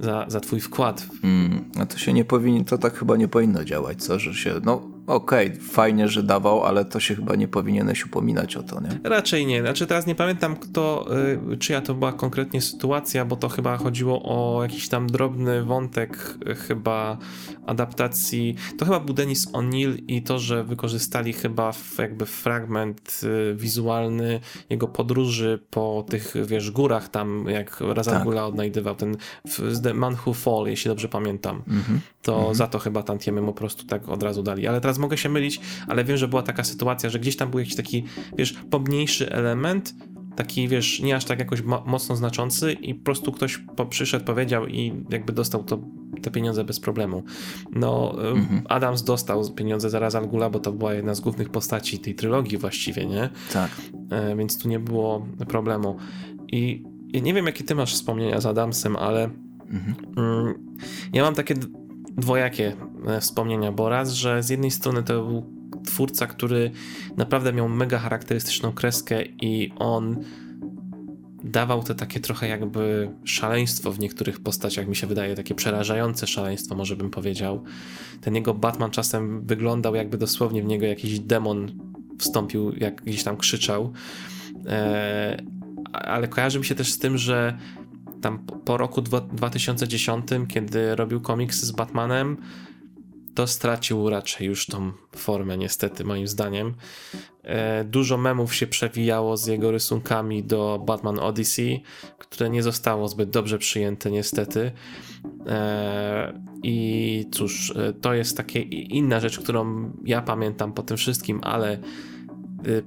za, za twój wkład Mm, a to się nie powinno, to tak chyba nie powinno działać, co? Że się, no okej, fajnie, że dawał, ale to się chyba nie powinieneś upominać o to, nie? Raczej nie. Znaczy teraz nie pamiętam kto, y, czyja to była konkretnie sytuacja, bo to chyba chodziło o jakiś tam drobny wątek y, chyba adaptacji. To chyba był Denis O'Neill i to, że wykorzystali chyba w, jakby fragment y, wizualny jego podróży po tych, wiesz, górach tam, jak Razagula Tak. odnajdywał ten The Man Who Fall, jeśli dobrze pamiętam Mhm. to za to chyba tantiemy po prostu tak od razu dali. Ale teraz mogę się mylić, ale wiem, że była taka sytuacja, że gdzieś tam był jakiś taki, wiesz, pomniejszy element, taki, wiesz, nie aż tak jakoś mo- mocno znaczący i po prostu ktoś po- przyszedł, powiedział i jakby dostał to, te pieniądze bez problemu. No, y, Mhm. Adams dostał pieniądze za Ra's al Ghula, bo to była jedna z głównych postaci tej trylogii właściwie, nie? Tak. E, więc tu nie było problemu. I ja nie wiem, jakie ty masz wspomnienia z Adamsem, ale Mhm. Mm, Ja mam takie dwojakie e, wspomnienia, bo raz, że z jednej strony to był twórca, który naprawdę miał mega charakterystyczną kreskę i on dawał te takie trochę jakby szaleństwo w niektórych postaciach, mi się wydaje, takie przerażające szaleństwo, może bym powiedział. Ten jego Batman czasem wyglądał jakby dosłownie w niego jakiś demon wstąpił, jak gdzieś tam krzyczał. E, a- ale kojarzy mi się też z tym, że tam po, roku dwa, 2010, kiedy robił komiksy z Batmanem, to stracił raczej już tą formę, niestety, moim zdaniem. E, dużo memów się przewijało z jego rysunkami do Batman Odyssey, które nie zostało zbyt dobrze przyjęte, niestety. E, I cóż, e, to jest takie inna rzecz, którą ja pamiętam po tym wszystkim, ale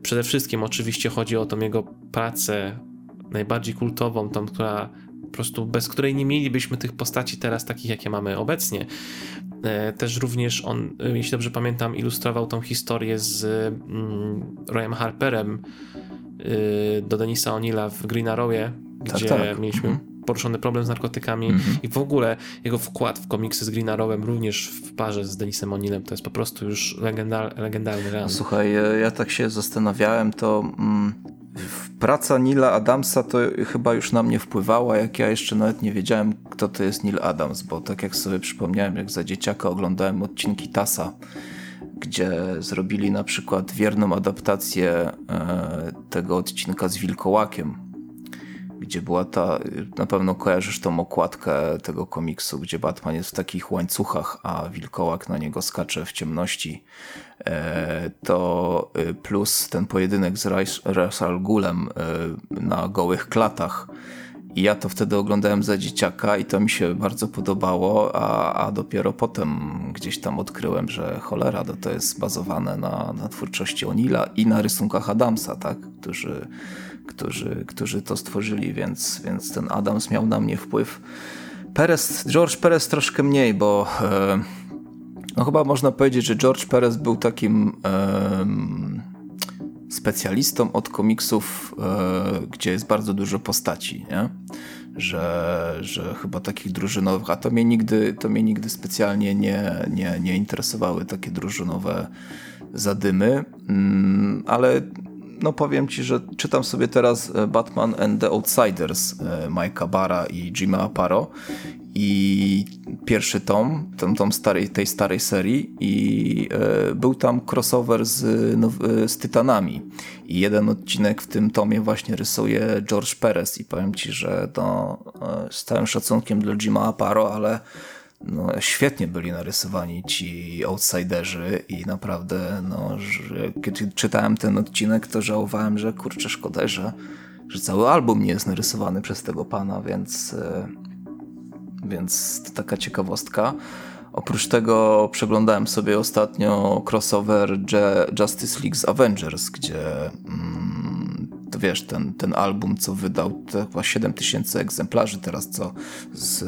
przede wszystkim oczywiście chodzi o tą jego pracę najbardziej kultową, tą, która po prostu bez której nie mielibyśmy tych postaci teraz takich, jakie mamy obecnie. E, Też również on, e, jeśli dobrze pamiętam, ilustrował tą historię z mm, Royem Harperem y, do Denisa O'Neilla w Green Arrowie, Tak, gdzie tak. mieliśmy Mhm. Poruszony problem z narkotykami Mhm. i w ogóle jego wkład w komiksy z Green Arrowem również w parze z Denisem O'Neillem to jest po prostu już legendar, legendarny run. Słuchaj, ja, ja tak się zastanawiałem, to mm, praca Nila Adamsa to chyba już na mnie wpływała, jak ja jeszcze nawet nie wiedziałem, kto to jest Neil Adams, bo tak jak sobie przypomniałem, jak za dzieciaka oglądałem odcinki Tasa, gdzie zrobili na przykład wierną adaptację e, tego odcinka z Wilkołakiem, gdzie była ta, na pewno kojarzysz tą okładkę tego komiksu, gdzie Batman jest w takich łańcuchach, a wilkołak na niego skacze w ciemności. E, to y, plus ten pojedynek z Ra's al Ghulem y, na gołych klatach. I ja to wtedy oglądałem za dzieciaka i to mi się bardzo podobało, a, a dopiero potem gdzieś tam odkryłem, że cholera, to, to jest bazowane na, na twórczości O'Neilla i na rysunkach Adamsa, tak? którzy, którzy, którzy to stworzyli, więc, więc ten Adams miał na mnie wpływ. Perez, George Perez troszkę mniej, bo e, no chyba można powiedzieć, że George Perez był takim specjalistą od komiksów, e, gdzie jest bardzo dużo postaci, nie? że, że chyba takich drużynowych, a to mnie nigdy, to mnie nigdy specjalnie nie, nie, nie interesowały takie drużynowe zadymy, mm, ale no powiem ci, że czytam sobie teraz e, Batman and the Outsiders e, Mike'a Bara i Jima Aparo. I pierwszy tom, tom, tom starej, tej starej serii i e, był tam crossover z, no, z Tytanami. I jeden odcinek w tym tomie właśnie rysuje George Perez i powiem ci, że e, z całym szacunkiem dla Jima Aparo, ale no, świetnie byli narysowani ci outsiderzy i naprawdę, no, że kiedy czytałem ten odcinek, to żałowałem, że kurczę, szkoda, że, że cały album nie jest narysowany przez tego pana, więc, e, więc to taka ciekawostka. Oprócz tego przeglądałem sobie ostatnio crossover Justice League z Avengers, gdzie mm, to wiesz, ten, ten album, co wydał, to chyba 7 tysięcy egzemplarzy teraz, co z,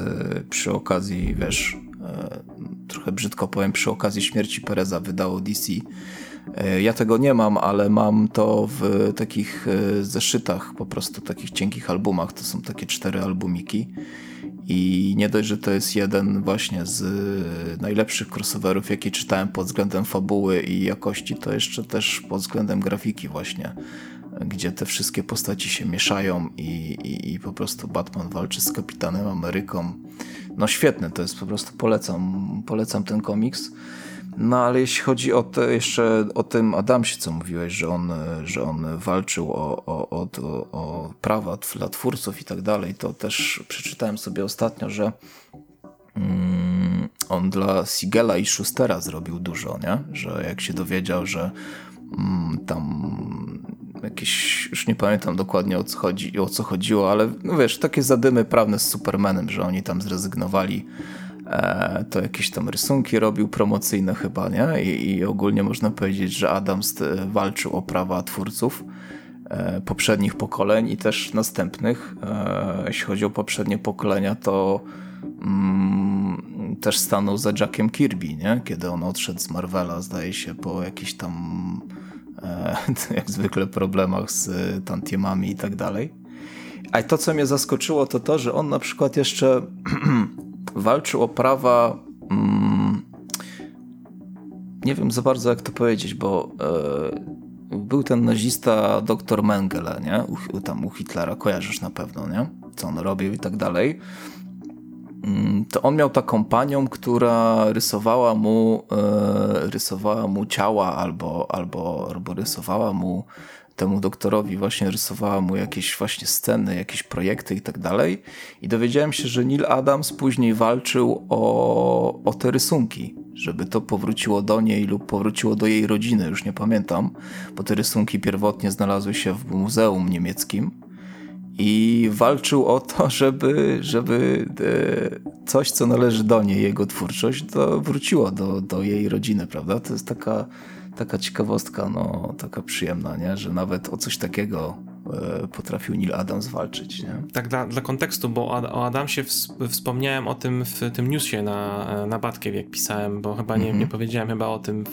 przy okazji, wiesz, e, trochę brzydko powiem, przy okazji śmierci Pereza wydało DC. E, ja tego nie mam, ale mam to w takich e, zeszytach, po prostu takich cienkich albumach. To są takie cztery albumiki. I nie dość, że to jest jeden właśnie z najlepszych crossoverów, jakie czytałem pod względem fabuły i jakości, to jeszcze też pod względem grafiki właśnie gdzie te wszystkie postaci się mieszają i, i, i, po prostu Batman walczy z Kapitanem Ameryką. No świetne, to jest po prostu polecam, polecam ten komiks. No ale jeśli chodzi o te, jeszcze o tym Adamsie, co mówiłeś, że on, że on walczył o, o, o, o prawa dla twórców i tak dalej, to też przeczytałem sobie ostatnio, że mm, on dla Sigela i Schustera zrobił dużo, nie? Że jak się dowiedział, że mm, tam jakieś, już nie pamiętam dokładnie o co, chodzi, o co chodziło, ale no wiesz, takie zadymy prawne z Supermanem, że oni tam zrezygnowali, e, to jakieś tam rysunki robił promocyjne chyba, nie? I, I, ogólnie można powiedzieć, że Adams e, walczył o prawa twórców e, poprzednich pokoleń i też następnych. Jeśli chodzi o poprzednie pokolenia, to mm, też stanął za Jackiem Kirby, nie? Kiedy on odszedł z Marvela, zdaje się, po jakiś tam jak zwykle problemach z tantiemami i tak dalej. A to, co mnie zaskoczyło, to to, że on na przykład jeszcze walczył o prawa. Mm, nie wiem za bardzo, jak to powiedzieć, bo e, był ten nazista dr Mengele, nie? U, tam u Hitlera, kojarzysz na pewno, nie? Co on robił i tak dalej. Mm, to on miał taką panią, która rysowała mu, e, rysowała mu ciała albo, albo, albo rysowała mu temu doktorowi właśnie rysowała mu jakieś właśnie sceny, jakieś projekty i tak dalej. I dowiedziałem się, że Neil Adams później walczył o, o te rysunki, żeby to powróciło do niej lub powróciło do jej rodziny, już nie pamiętam, bo te rysunki pierwotnie znalazły się w muzeum niemieckim i walczył o to, żeby, żeby e, coś, co należy do niej, jego twórczość, to wróciło do, do jej rodziny, prawda? To jest taka, taka ciekawostka, no, taka przyjemna, nie? że nawet o coś takiego potrafił Neil Adams walczyć. Nie? Tak, dla, dla kontekstu, bo o Adamsie wspomniałem o tym w tym newsie na, na Batkiem, jak pisałem, bo chyba nie, mm -hmm. nie powiedziałem chyba o tym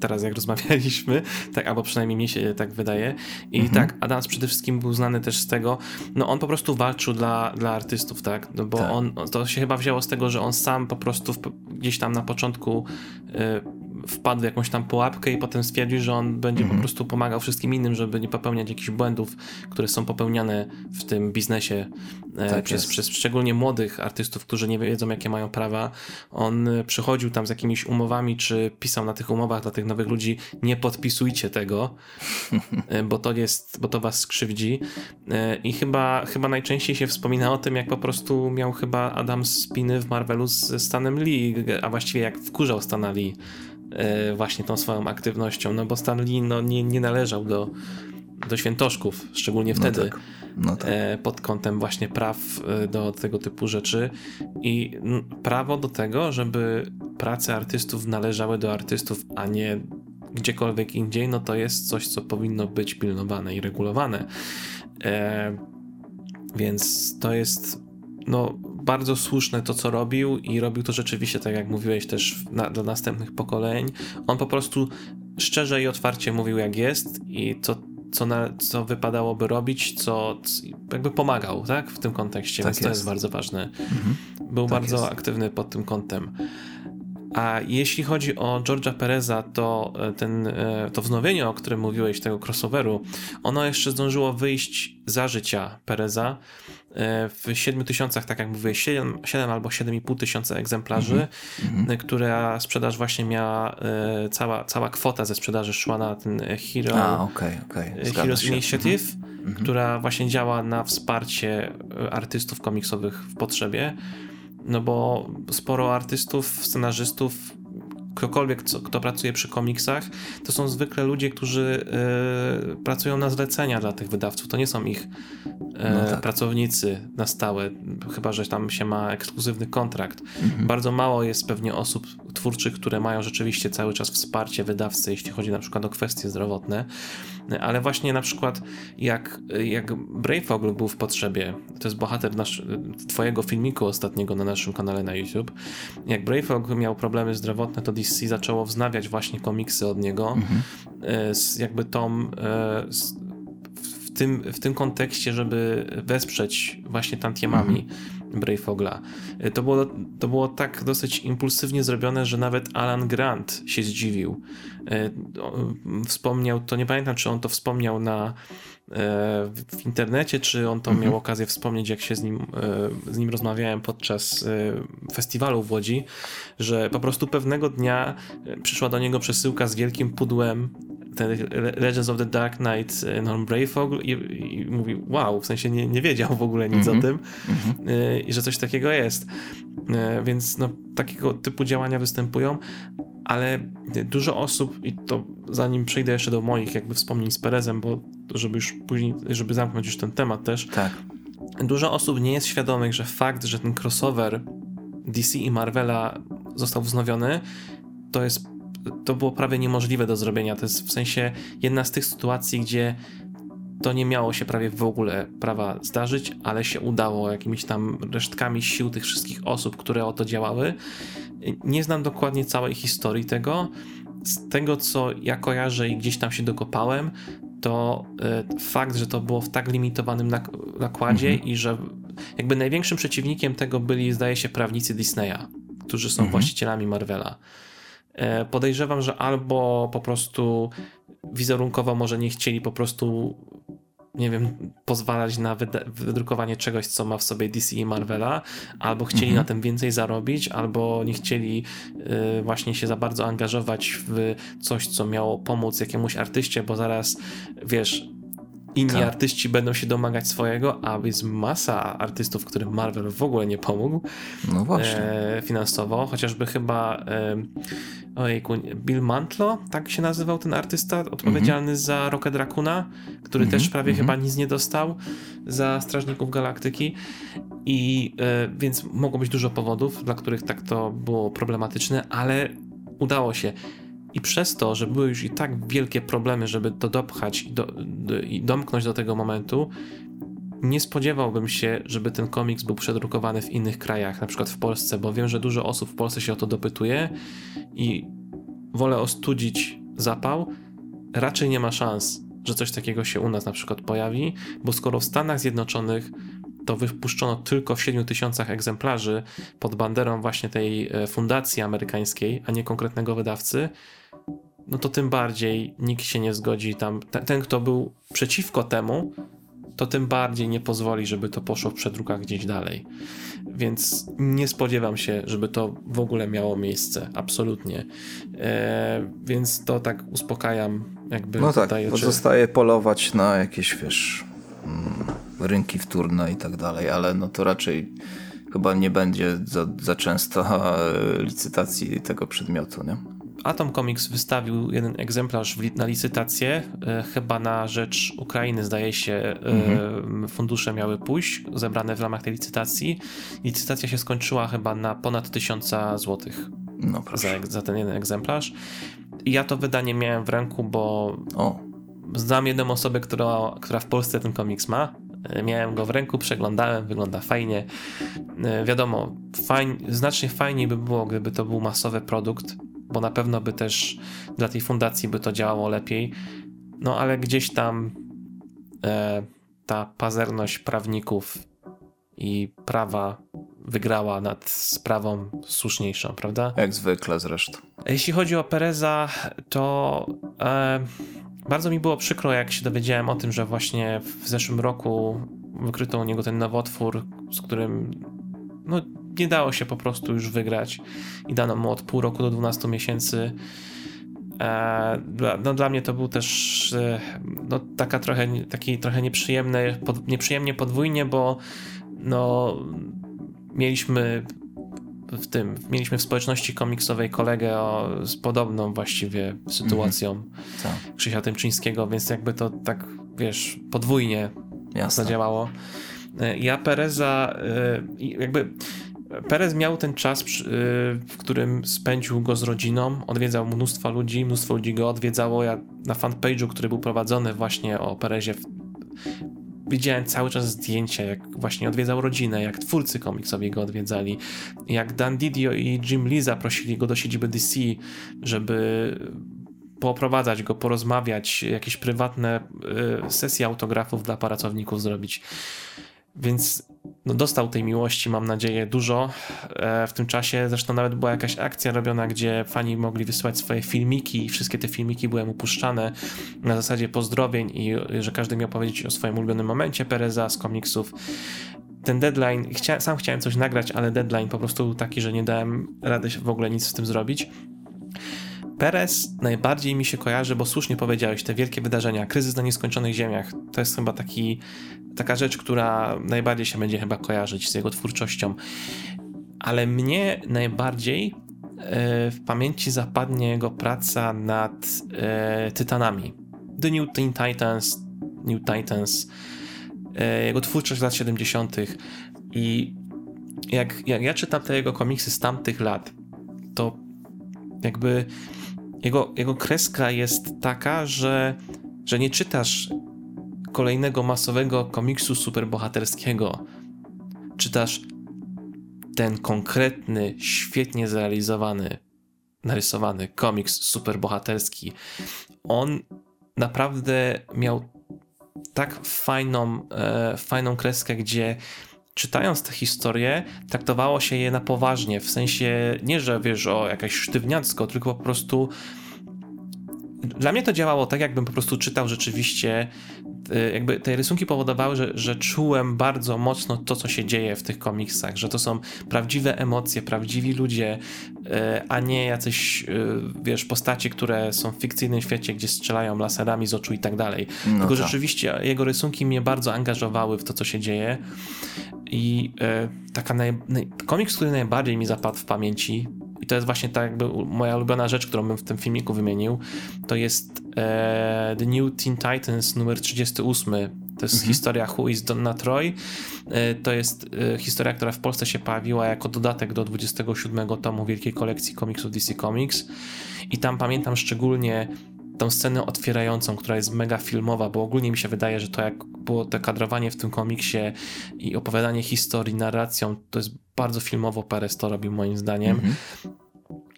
teraz jak rozmawialiśmy, tak, albo przynajmniej mi się tak wydaje. I mhm. tak, Adams przede wszystkim był znany też z tego, no on po prostu walczył dla, dla artystów, tak, no bo tak. on, to się chyba wzięło z tego, że on sam po prostu w, gdzieś tam na początku y, wpadł w jakąś tam pułapkę i potem stwierdził, że on będzie mm -hmm. po mhm. prostu pomagał wszystkim innym, żeby nie popełniać jakichś błędów, które są popełniane w tym biznesie e, tak przez, przez szczególnie młodych artystów, którzy nie wiedzą, jakie mają prawa. On e, przychodził tam z jakimiś umowami, czy pisał na tych umowach dla tych nowych ludzi, nie podpisujcie tego, e, bo to jest, bo to was skrzywdzi. I chyba, chyba najczęściej się wspomina o tym, jak po prostu miał chyba Adam spiny w Marvelu z Stanem Lee, a właściwie jak wkurzał Stana Lee E, właśnie tą swoją aktywnością, no bo Stan Lee no, nie, nie należał do, do świętoszków, szczególnie no wtedy. No tak. No tak. pod kątem właśnie praw e, do tego typu rzeczy i prawo do tego, żeby prace artystów należały do artystów, a nie gdziekolwiek indziej, no to jest coś, co powinno być pilnowane i regulowane. E, więc to jest no, bardzo słuszne to, co robił i robił to rzeczywiście, tak jak mówiłeś, też na, dla następnych pokoleń. On po prostu szczerze i otwarcie mówił, jak jest i to, co, na, co wypadałoby robić, co, jakby pomagał, tak, w tym kontekście, tak więc jest. to jest bardzo ważne. Mhm. Był tak bardzo jest. aktywny pod tym kątem. A jeśli chodzi o George'a Pereza, to, e, ten, e, to wznowienie, o którym mówiłeś, tego crossoveru, ono jeszcze zdążyło wyjść za życia Pereza e, w 7 tysiącach, tak jak mówiłeś, 7, 7 albo 7,5 tysiąca egzemplarzy, mm -hmm. która sprzedaż właśnie miała, cała, cała kwota ze sprzedaży szła na ten Hero, A, okay, okay. Heroes Initiative, mm -hmm. która właśnie działa na wsparcie artystów komiksowych w potrzebie no bo sporo artystów, scenarzystów, ktokolwiek, co, kto pracuje przy komiksach, to są zwykle ludzie, którzy y, pracują na zlecenia dla tych wydawców. To nie są ich y, no tak. pracownicy na stałe, chyba że tam się ma ekskluzywny kontrakt. Mhm. Bardzo mało jest pewnie osób twórczych, które mają rzeczywiście cały czas wsparcie wydawcy, jeśli chodzi na przykład o kwestie zdrowotne ale właśnie na przykład jak, jak Brave był w potrzebie, to jest bohater nasz, twojego filmiku ostatniego na naszym kanale na YouTube, jak Brave miał problemy zdrowotne, to DC zaczęło wznawiać właśnie komiksy od niego, mhm. E, z jakby tom e, z, w tym, w tym kontekście, żeby wesprzeć właśnie tantiemami mhm. Brave e, To było, to było tak dosyć impulsywnie zrobione, że nawet Alan Grant się zdziwił, E, wspomniał, to nie pamiętam, czy on to wspomniał na, e, w internecie, czy on to mhm. miał okazję wspomnieć, jak się z nim, z nim rozmawiałem podczas festiwalu w Łodzi, że po prostu pewnego dnia przyszła do niego przesyłka z wielkim pudłem Legends of the Dark Knight Norm Brayfogle i, i mówi wow, w sensie nie, nie wiedział w ogóle nic mm -hmm. o tym mm -hmm. i że coś takiego jest. Więc no, takiego typu działania występują, ale dużo osób, i to zanim przejdę jeszcze do moich jakby wspomnień z Perezem, bo żeby już później, żeby zamknąć już ten temat też, tak. dużo osób nie jest świadomych, że fakt, że ten crossover DC i Marvela został wznowiony, to jest to było prawie niemożliwe do zrobienia. To jest w sensie jedna z tych sytuacji, gdzie to nie miało się prawie w ogóle prawa zdarzyć, ale się udało jakimiś tam resztkami sił tych wszystkich osób, które o to działały. Nie znam dokładnie całej historii tego. Z tego, co ja kojarzę i gdzieś tam się dokopałem, to y, fakt, że to było w tak limitowanym nak- nakładzie mhm. i że jakby największym przeciwnikiem tego byli, zdaje się, prawnicy Disneya, którzy są mhm. właścicielami Marvela. E, podejrzewam, że albo po prostu wizerunkowo może nie chcieli po prostu nie wiem, pozwalać na wydrukowanie czegoś, co ma w sobie DC i Marvela, albo chcieli mhm. na tym więcej zarobić, albo nie chcieli y, właśnie się za bardzo angażować w coś, co miało pomóc jakiemuś artyście, bo zaraz, wiesz, inni tak. artyści będą się domagać swojego, a jest masa artystów, którym Marvel w ogóle nie pomógł no właśnie. E, finansowo, chociażby chyba e, ojejku, Bill Mantlo, tak się nazywał ten artysta, odpowiedzialny mm -hmm. za Rocket Raccoona, który mm -hmm. też prawie mm -hmm. chyba nic nie dostał za Strażników Galaktyki i e, więc mogło być dużo powodów, dla których tak to było problematyczne, ale udało się. I przez to, że były już i tak wielkie problemy, żeby to dopchać i, do, i domknąć do tego momentu, nie spodziewałbym się, żeby ten komiks był przedrukowany w innych krajach, na przykład w Polsce, bo wiem, że dużo osób w Polsce się o to dopytuje i wolę ostudzić zapał. Raczej nie ma szans, że coś takiego się u nas na przykład pojawi, bo skoro w Stanach Zjednoczonych to wypuszczono tylko w 7 tysiącach egzemplarzy pod banderą właśnie tej e, fundacji amerykańskiej, a nie konkretnego wydawcy, no to tym bardziej nikt się nie zgodzi tam. Ten, ten, kto był przeciwko temu, to tym bardziej nie pozwoli, żeby to poszło w przedrukach gdzieś dalej. Więc nie spodziewam się, żeby to w ogóle miało miejsce. Absolutnie. E, więc to tak uspokajam. Jakby no tak, pozostaje polować na jakieś, wiesz, mm, rynki wtórne i tak dalej, ale no to raczej chyba nie będzie za, za często licytacji tego przedmiotu, nie? Atom Comics wystawił jeden egzemplarz na licytację, e, chyba na rzecz Ukrainy, zdaje się, e, mhm. fundusze miały pójść, zebrane w ramach tej licytacji. Licytacja się skończyła chyba na ponad 1000 złotych no, za, za, ten jeden egzemplarz. Ja to wydanie miałem w ręku, bo o. znam jedną osobę, która, która w Polsce ten komiks ma. E, miałem go w ręku, przeglądałem, wygląda fajnie. Wiadomo, fajn, znacznie fajniej by było, gdyby to był masowy produkt, bo na pewno by też dla tej fundacji by to działało lepiej. No ale gdzieś tam e, ta pazerność prawników i prawa wygrała nad sprawą słuszniejszą, prawda? Jak zwykle zresztą. Jeśli chodzi o Pereza, to e, bardzo mi było przykro, jak się dowiedziałem o tym, że właśnie w zeszłym roku wykryto u niego ten nowotwór, z którym no, nie dało się po prostu już wygrać i dano mu od pół roku do 12 miesięcy. E, no, dla mnie to był też e, no, taka trochę, taki trochę nieprzyjemny, pod, nieprzyjemnie podwójnie, bo no, mieliśmy w tym, mieliśmy w społeczności komiksowej kolegę o, z podobną właściwie sytuacją mm -hmm. Krzysia Tymczyńskiego, więc jakby to tak, wiesz, podwójnie Jasne. zadziałało. E, ja Pereza jakby Perez miał ten czas, w którym spędził go z rodziną, odwiedzał mnóstwo ludzi, mnóstwo ludzi go odwiedzało. Ja na fanpage'u, który był prowadzony właśnie o Perezie, widziałem cały czas zdjęcia, jak właśnie odwiedzał rodzinę, jak twórcy komiksowi go odwiedzali, jak Dan Didio i Jim Lee zaprosili go do siedziby DC, żeby poprowadzać go, porozmawiać, jakieś prywatne y, sesje autografów dla pracowników zrobić. Więc no, dostał tej miłości, mam nadzieję, dużo e, w tym czasie. Zresztą nawet była jakaś akcja robiona, gdzie fani mogli wysyłać swoje filmiki i wszystkie te filmiki były mu na zasadzie pozdrowień i że każdy miał powiedzieć o swoim ulubionym momencie Pereza z komiksów. Ten deadline, chcia, sam chciałem coś nagrać, ale deadline po prostu był taki, że nie dałem rady w ogóle nic z tym zrobić. Perez najbardziej mi się kojarzy, bo słusznie powiedziałeś, te wielkie wydarzenia, kryzys na nieskończonych ziemiach, to jest chyba taki, taka rzecz, która najbardziej się będzie chyba kojarzyć z jego twórczością. Ale mnie najbardziej e, w pamięci zapadnie jego praca nad e, Tytanami. The New Teen Titans, New Titans, e, jego twórczość z lat 70. I jak, jak ja czytam te jego komiksy z tamtych lat, to jakby jego, jego kreska jest taka, że, że nie czytasz kolejnego masowego komiksu superbohaterskiego. Czytasz ten konkretny, świetnie zrealizowany, narysowany komiks superbohaterski. On naprawdę miał tak fajną, e, fajną kreskę, gdzie czytając tę historię, traktowało się je na poważnie, w sensie nie, że wiesz o jakaś sztywniacko, tylko po prostu dla mnie to działało tak, jakbym po prostu czytał rzeczywiście Y, jakby te rysunki powodowały, że, że czułem bardzo mocno to, co się dzieje w tych komiksach, że to są prawdziwe emocje, prawdziwi ludzie, y, a nie jacyś, y, wiesz, postaci, które są w fikcyjnym świecie, gdzie strzelają laserami z oczu i tak dalej. No Tylko tak. rzeczywiście jego rysunki mnie bardzo angażowały w to, co się dzieje. I taka naj, naj, komiks, który najbardziej mi zapadł w pamięci, i to jest właśnie tak jakby moja ulubiona rzecz, którą bym w tym filmiku wymienił, to jest e, The New Teen Titans numer 38. To jest mhm. historia Who is Donna Troy. E, to jest e, historia, która w Polsce się pojawiła jako dodatek do 27 tomu wielkiej kolekcji komiksów DC Comics. I tam pamiętam szczególnie tą scenę otwierającą, która jest mega filmowa, bo ogólnie mi się wydaje, że to jak było to kadrowanie w tym komiksie i opowiadanie historii narracją, to jest bardzo filmowo Perez to robił moim zdaniem. Mm -hmm.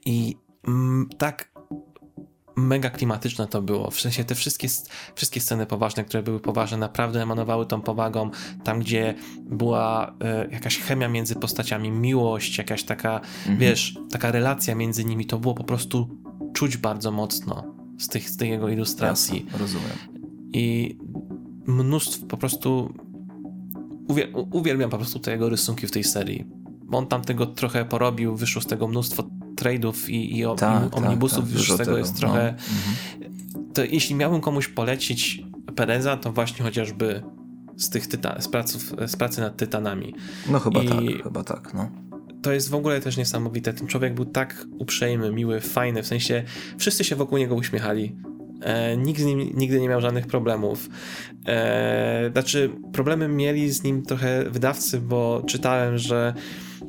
I mm, tak mega klimatyczne to było. W sensie te wszystkie, wszystkie sceny poważne, które były poważne, naprawdę emanowały tą powagą. Tam, gdzie była y, jakaś chemia między postaciami, miłość, jakaś taka, mhm. wiesz, taka relacja między nimi, to było po prostu czuć bardzo mocno z tych, z tych jego ilustracji. Jasne, rozumiem. I mnóstwo po prostu uwielbiam po prostu te jego rysunki w tej serii. Bo on tam tego trochę porobił, wyszło z tego mnóstwo trade'ów i, i tak, omnibusów, tak, tak, już z tego, tego jest trochę... No. To jeśli miałbym komuś polecić Pereza, to właśnie chociażby z tych tyta- z, praców, z pracy nad Tytanami. No chyba I tak, chyba tak, no to jest w ogóle też niesamowite. Ten człowiek był tak uprzejmy, miły, fajny, w sensie wszyscy się wokół niego uśmiechali. E, nikt z nim nigdy nie miał żadnych problemów. E, znaczy, problemy mieli z nim trochę wydawcy, bo czytałem, że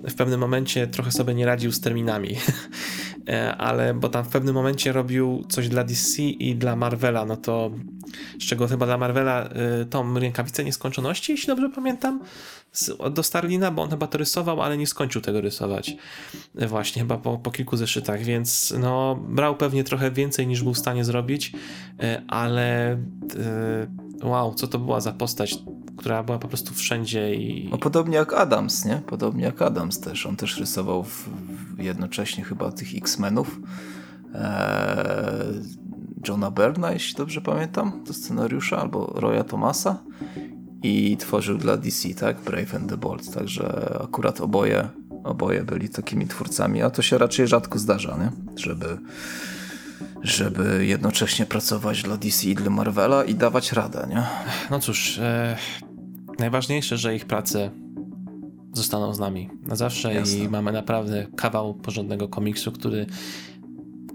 w pewnym momencie trochę sobie nie radził z terminami. E, ale bo tam w pewnym momencie robił coś dla DC i dla Marvela, no to z czego chyba dla Marvela y, tą rękawicę nieskończoności, jeśli dobrze pamiętam, do Starlina, bo on chyba to rysował, ale nie skończył tego rysować. Właśnie, chyba po, po kilku zeszytach, więc no, brał pewnie trochę więcej niż był w stanie zrobić, ale wow, co to była za postać, która była po prostu wszędzie i... No podobnie jak Adams, nie? Podobnie jak Adams też. On też rysował w, w jednocześnie chyba tych X-Menów. Eee, Johna Berna, jeśli dobrze pamiętam, do scenariusza, albo Roya Thomasa i tworzył dla DC, tak? Brave and the Bold, także akurat oboje, oboje byli takimi twórcami, a to się raczej rzadko zdarza, nie? Żeby, żeby jednocześnie pracować dla DC i dla Marvela i dawać radę, nie? No cóż, e, najważniejsze, że ich prace zostaną z nami na zawsze Jasne. i mamy naprawdę kawał porządnego komiksu, który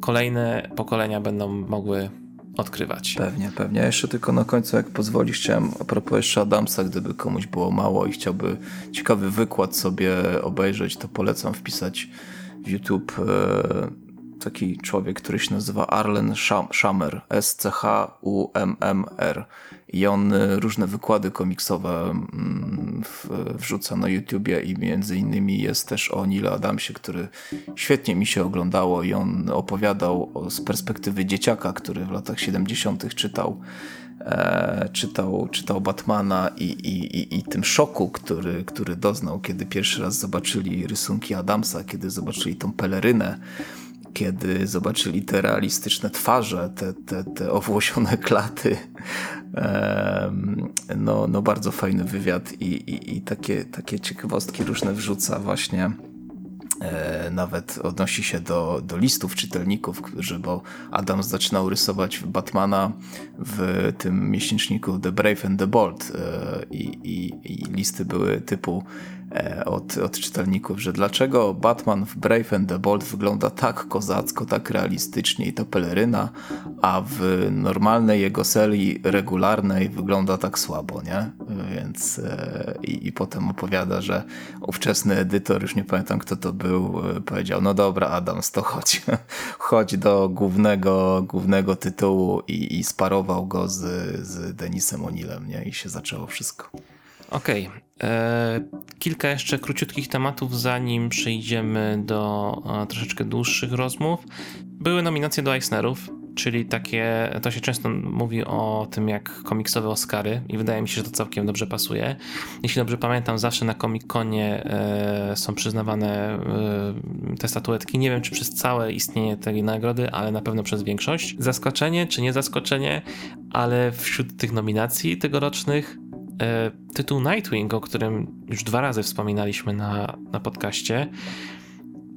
kolejne pokolenia będą mogły odkrywać. Pewnie, pewnie. Jeszcze tylko na końcu, jak pozwolisz, chciałem a propos jeszcze Adamsa, gdyby komuś było mało i chciałby ciekawy wykład sobie obejrzeć, to polecam wpisać w YouTube e, taki człowiek, który się nazywa Arlen Schamer, S-C-H-U-M-M-R i on y, różne wykłady komiksowe mm, wrzuca na YouTubie i między innymi jest też o Nile Adamsie, który świetnie mi się oglądało i on opowiadał z perspektywy dzieciaka, który w latach 70. czytał e, czytał, czytał Batmana i, i, i, i tym szoku, który, który doznał, kiedy pierwszy raz zobaczyli rysunki Adamsa, kiedy zobaczyli tą pelerynę, kiedy zobaczyli te realistyczne twarze, te, te, te owłosione klaty. No, no bardzo fajny wywiad i, i, i takie, takie ciekawostki różne wrzuca właśnie e, nawet odnosi się do, do listów czytelników, którzy, bo Adam zaczynał rysować Batmana w tym miesięczniku The Brave and the Bold e, i, i, i listy były typu od, od czytelników, że dlaczego Batman w Brave and the Bold wygląda tak kozacko, tak realistycznie i to peleryna, a w normalnej jego serii regularnej wygląda tak słabo, nie? Więc e, i, i potem opowiada, że ówczesny edytor, już nie pamiętam kto to był, e, powiedział, no dobra Adams, to chodź, chodź do głównego, głównego tytułu i, i sparował go z, z Denisem O'Neillem, nie? I się zaczęło wszystko. Okej. Okay. E, kilka jeszcze króciutkich tematów, zanim przejdziemy do e, troszeczkę dłuższych rozmów. Były nominacje do Eisnerów, czyli takie, to się często mówi o tym jak komiksowe Oscary i wydaje mi się, że to całkiem dobrze pasuje. Jeśli dobrze pamiętam, zawsze na Comic-Conie e, są przyznawane te statuetki. Nie wiem, czy przez całe istnienie tej nagrody, ale na pewno przez większość. Zaskoczenie, czy nie zaskoczenie, ale wśród tych nominacji tegorocznych tytuł Nightwing, o którym już dwa razy wspominaliśmy na, na podcaście,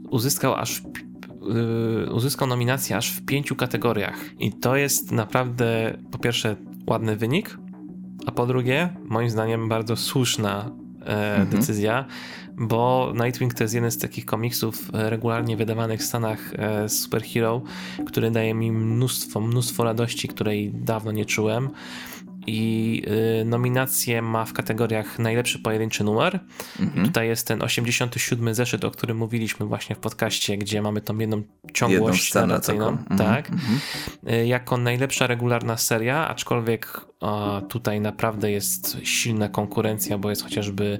uzyskał aż yy, uzyskał nominację aż w pięciu kategoriach. I to jest naprawdę po pierwsze ładny wynik, a po drugie, moim zdaniem, bardzo słuszna e, mhm. decyzja, bo Nightwing to jest jeden z takich komiksów e, regularnie wydawanych w Stanach e, superhero, który daje mi mnóstwo, mnóstwo radości, której dawno nie czułem i y, nominację ma w kategoriach najlepszy pojedynczy numer. Mhm. Tutaj jest ten 87 zeszyt, o którym mówiliśmy właśnie w podcaście, gdzie mamy tą jedną ciągłość jedną narracyjną. Mhm. Tak. Mhm. Y, jako najlepsza regularna seria, aczkolwiek tutaj naprawdę jest silna konkurencja, bo jest chociażby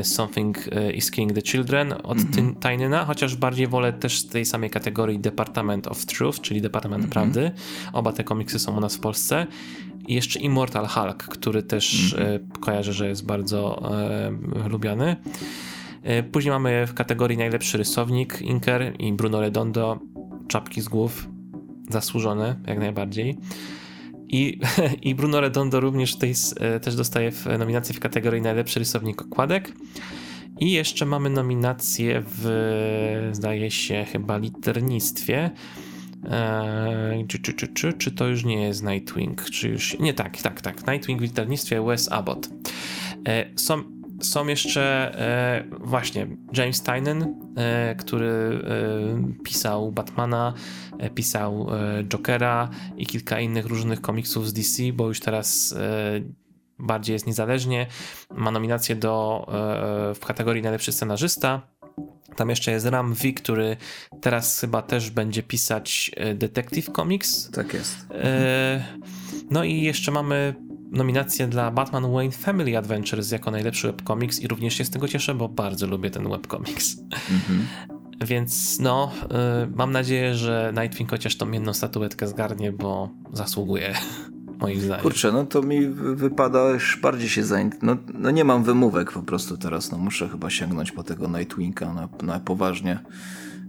y, Something is Killing the Children od mm -hmm. chociaż bardziej wolę też z tej samej kategorii Department of Truth, czyli Departament -hmm. Prawdy. Oba te komiksy są u nas w Polsce. I jeszcze Immortal Hulk, który też mm -hmm. kojarzę, że jest bardzo e, lubiany. E, później mamy w kategorii najlepszy rysownik Inker i Bruno Redondo, czapki z głów, zasłużone jak najbardziej. I, I Bruno Redondo również e, też dostaje w nominację w kategorii najlepszy rysownik okładek. I jeszcze mamy nominację w, zdaje się, chyba liternictwie Eee, czy, czy, czy, czy, czy to już nie jest Nightwing? Czy już. Nie, tak, tak, tak. Nightwing w wydawnictwie Wes Abbott. Eee, są, są jeszcze e, właśnie James Tynan, e, który e, pisał Batmana, pisał Jokera i kilka innych różnych komiksów z DC, bo już teraz bardziej jest niezależnie. Ma nominację do, w kategorii najlepszy scenarzysta tam jeszcze jest Ram V, który teraz chyba też będzie pisać e, Detective Comics. Tak jest. E, no i jeszcze mamy nominację dla Batman Wayne Family Adventures jako najlepszy webcomics i również się z tego cieszę, bo bardzo lubię ten webcomics. Mhm. Więc no, y, mam nadzieję, że Nightwing chociaż tą jedną statuetkę zgarnie, bo zasługuje. Moim zdaniem. Kurczę, no to mi wypada już bardziej się zainteresować. No, no, nie mam wymówek po prostu teraz, no muszę chyba sięgnąć po tego Nightwinga na, na poważnie.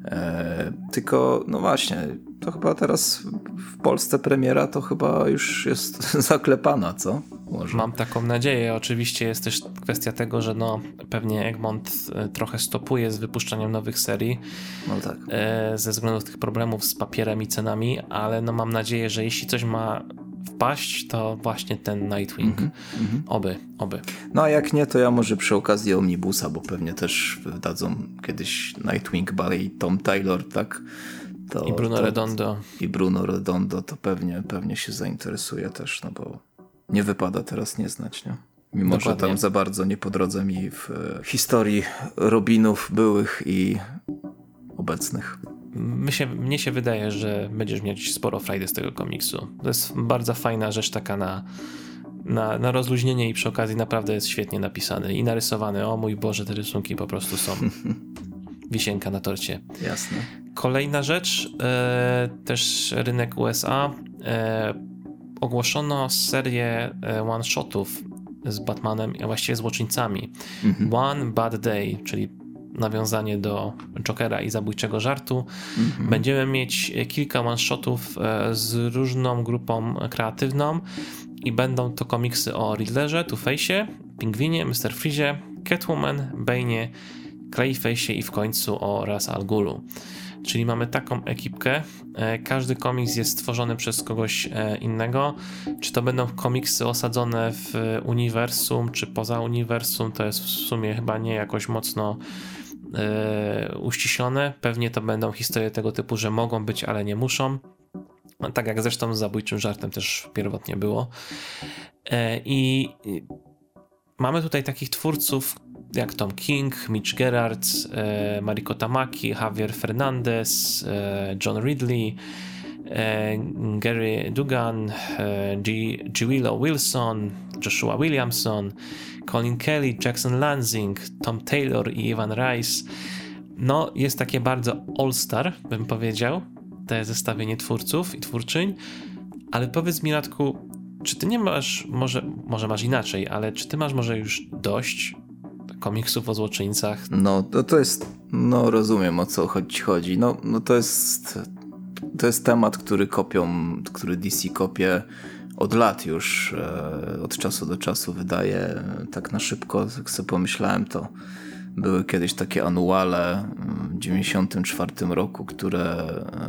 E, tylko, no właśnie, to chyba teraz w Polsce premiera to chyba już jest zaklepana, co? Może. Mam taką nadzieję. Oczywiście jest też kwestia tego, że no, pewnie Egmont e, trochę stopuje z wypuszczaniem nowych serii. No tak. E, ze względu tych problemów z papierem i cenami, ale no mam nadzieję, że jeśli coś ma wpaść, to właśnie ten Nightwing. Mm -hmm. Oby, oby. No a jak nie, to ja może przy okazji Omnibusa, bo pewnie też wydadzą kiedyś Nightwing Barry Tom Taylor, tak? To, I Bruno to, Redondo. I Bruno Redondo to pewnie, pewnie się zainteresuje też, no bo nie wypada teraz nie znać, nie? Mimo, Dokładnie. że tam za bardzo nie po drodze mi w e, historii Robinów byłych i obecnych. My się, mnie się wydaje, że będziesz mieć sporo frajdy z tego komiksu. To jest bardzo fajna rzecz taka na, na, na rozluźnienie i przy okazji naprawdę jest świetnie napisany i narysowany. O mój Boże, te rysunki po prostu są wisienka na torcie. Jasne. Kolejna rzecz, e, też rynek USA. E, ogłoszono serię e, one-shotów z Batmanem, a właściwie z łoczyńcami. Mhm. One Bad Day, czyli nawiązanie do Jokera i zabójczego żartu. Mhm. Będziemy mieć kilka one-shotów e, z różną grupą kreatywną i będą to komiksy o Riddlerze, Two-Face'ie, Pingwinie, Mr. Freeze, Catwoman, Bane'ie, Clayface'ie i w końcu o Ras Al Ghulu. Czyli mamy taką ekipkę. E, każdy komiks jest stworzony przez kogoś e, innego. Czy to będą komiksy osadzone w uniwersum, czy poza uniwersum, to jest w sumie chyba nie jakoś mocno uściślone. Pewnie to będą historie tego typu, że mogą być, ale nie muszą. Tak jak zresztą z zabójczym żartem też pierwotnie było. I mamy tutaj takich twórców, jak Tom King, Mitch Gerard, e, Mariko Tamaki, Javier Fernandez, e, John Ridley, e, Gary Dugan, e, G. Willow Wilson, Joshua Williamson, Colin Kelly, Jackson Lansing, Tom Taylor i Ivan Rice. No, jest takie bardzo all-star, bym powiedział, te zestawienie twórców i twórczyń, ale powiedz mi, Radku, czy ty nie masz, może, może masz inaczej, ale czy ty masz może już dość komiksów o złoczyńcach. No, to, to jest, no rozumiem o co chodzi. chodzi. No, no to jest, to jest temat, który kopią, który DC kopie od lat już, e, od czasu do czasu wydaje tak na szybko, jak sobie pomyślałem, to były kiedyś takie anuale w 94 roku, które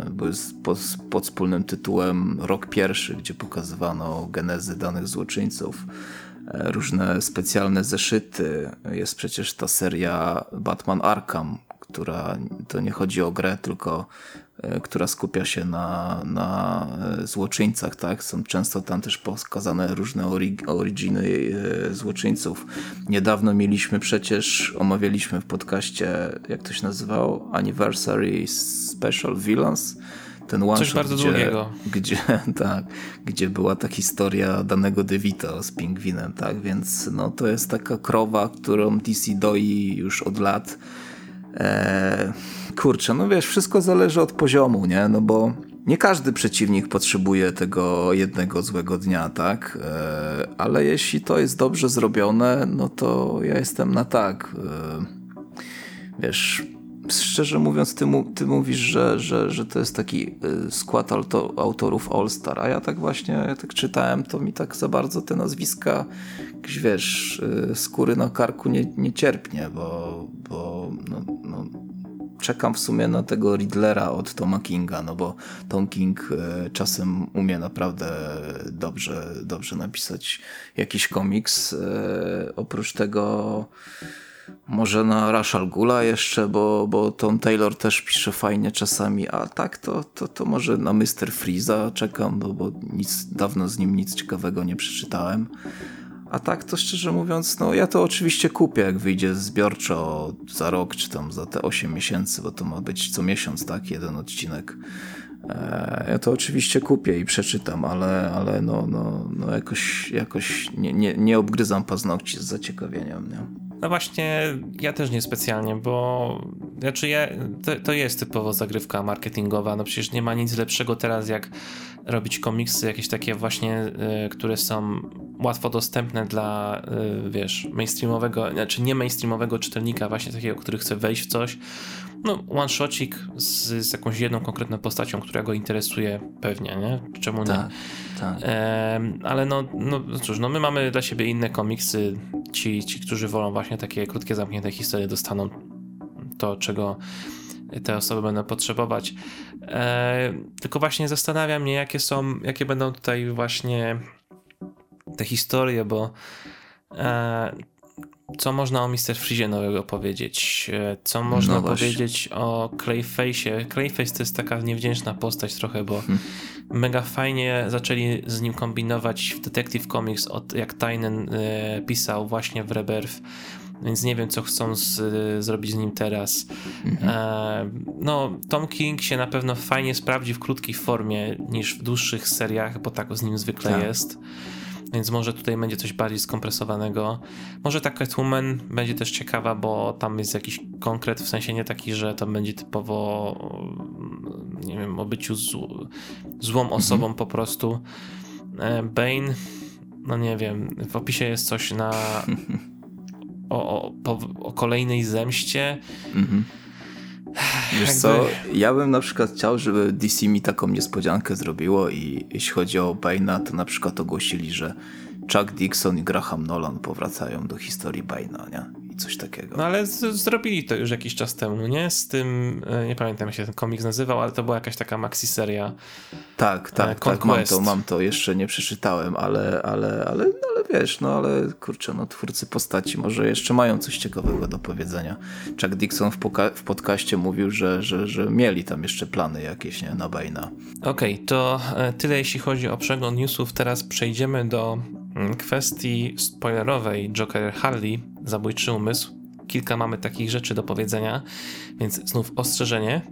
e, były pod, pod wspólnym tytułem Rok Pierwszy, gdzie pokazywano genezy danych złoczyńców różne specjalne zeszyty. Jest przecież ta seria Batman Arkham, która to nie chodzi o grę, tylko e, która skupia się na, na e, złoczyńcach, tak? Są często tam też pokazane różne originy e, złoczyńców. Niedawno mieliśmy przecież, omawialiśmy w podcaście, jak to się nazywało? Anniversary Special Villains ten one Coś bardzo gdzie, długiego. Gdzie, tak, gdzie była ta historia danego DeVito z pingwinem, tak, więc no, to jest taka krowa, którą DC doi już od lat. Eee, kurczę, no wiesz, wszystko zależy od poziomu, nie, no bo nie każdy przeciwnik potrzebuje tego jednego złego dnia, tak? Eee, ale jeśli to jest dobrze zrobione, no to ja jestem na tak. Eee, wiesz, szczerze mówiąc, ty, ty mówisz, że, że, że to jest taki y, skład auto, autorów All Star, a ja tak właśnie, ja tak czytałem, to mi tak za bardzo te nazwiska, wiesz, y, skóry na karku nie, nie cierpnie, bo, bo no, no, czekam w sumie na tego Riddlera od Toma Kinga, no bo Tom King y, czasem umie naprawdę dobrze, dobrze napisać jakiś komiks. Oprócz tego może na Rashal Gula jeszcze, bo, bo Tom Taylor też pisze fajnie czasami, a tak to, to, to może na Mr. Freeza czekam, bo, bo nic, dawno z nim nic ciekawego nie przeczytałem. A tak to szczerze mówiąc, no ja to oczywiście kupię, jak wyjdzie zbiorczo za rok, czy tam za te 8 miesięcy, bo to ma być co miesiąc, tak, jeden odcinek. E, ja to oczywiście kupię i przeczytam, ale, ale no, no, no jakoś, jakoś nie, nie, nie obgryzam paznokci z zaciekawieniem. Nie? No właśnie, ja też nie specjalnie, bo znaczy ja, to, to jest typowo zagrywka marketingowa. No przecież nie ma nic lepszego teraz, jak robić komiksy jakieś takie właśnie, y, które są łatwo dostępne dla, y, wiesz, mainstreamowego, znaczy nie mainstreamowego czytelnika, właśnie takiego, który chce wejść w coś. No, one-shotcik z, z jakąś jedną konkretną postacią, która go interesuje pewnie, nie? Czemu nie? E, ale no, no cóż, no my mamy dla siebie inne komiksy. Ci, ci, którzy wolą właśnie takie krótkie, zamknięte historie, dostaną to, czego te osoby będą potrzebować. E, tylko właśnie zastanawia mnie, jakie są, jakie będą tutaj właśnie te historie, bo e, co można o Mr. Freeze nowego powiedzieć? E, co można no powiedzieć o Clayface'ie? Clayface to jest taka niewdzięczna postać trochę, bo hmm. mega fajnie zaczęli z nim kombinować w Detective Comics, od jak Tynan e, pisał właśnie w Rebirth więc nie wiem, co chcą z, zrobić z nim teraz. Mhm. E, no, Tom King się na pewno fajnie sprawdzi w krótkiej formie niż w dłuższych seriach, bo tak z nim zwykle tak. jest. Więc może tutaj będzie coś bardziej skompresowanego. Może ta Catwoman będzie też ciekawa, bo tam jest jakiś konkret, w sensie nie taki, że to będzie typowo nie wiem, o byciu zł złą mhm. osobą po prostu. E, Bane, no nie wiem, w opisie jest coś na o, o, o kolejnej zemście. Mhm. Wiesz co, ja bym na przykład chciał, żeby DC mi taką niespodziankę zrobiło i jeśli chodzi o Bane'a, to na przykład ogłosili, że Chuck Dixon i Graham Nolan powracają do historii Bane'a, nie? Coś takiego. No ale z- zrobili to już jakiś czas temu, nie? Z tym, e, nie pamiętam jak się ten komiks nazywał, ale to była jakaś taka maxi seria. Tak, tak, e, tak, mam to, mam to, jeszcze nie przeczytałem, ale, ale, ale, no, ale wiesz, no ale kurczę, no twórcy postaci może jeszcze mają coś ciekawego do powiedzenia. Chuck Dixon w, poka- w podcaście mówił, że, że, że mieli tam jeszcze plany jakieś, nie, na Bane'a. Okej, okay, to e, tyle jeśli chodzi o przegląd newsów. Teraz przejdziemy do kwestii spoilerowej Joker Harley, Zabójczy Umysł. Kilka mamy takich rzeczy do powiedzenia, więc znów ostrzeżenie.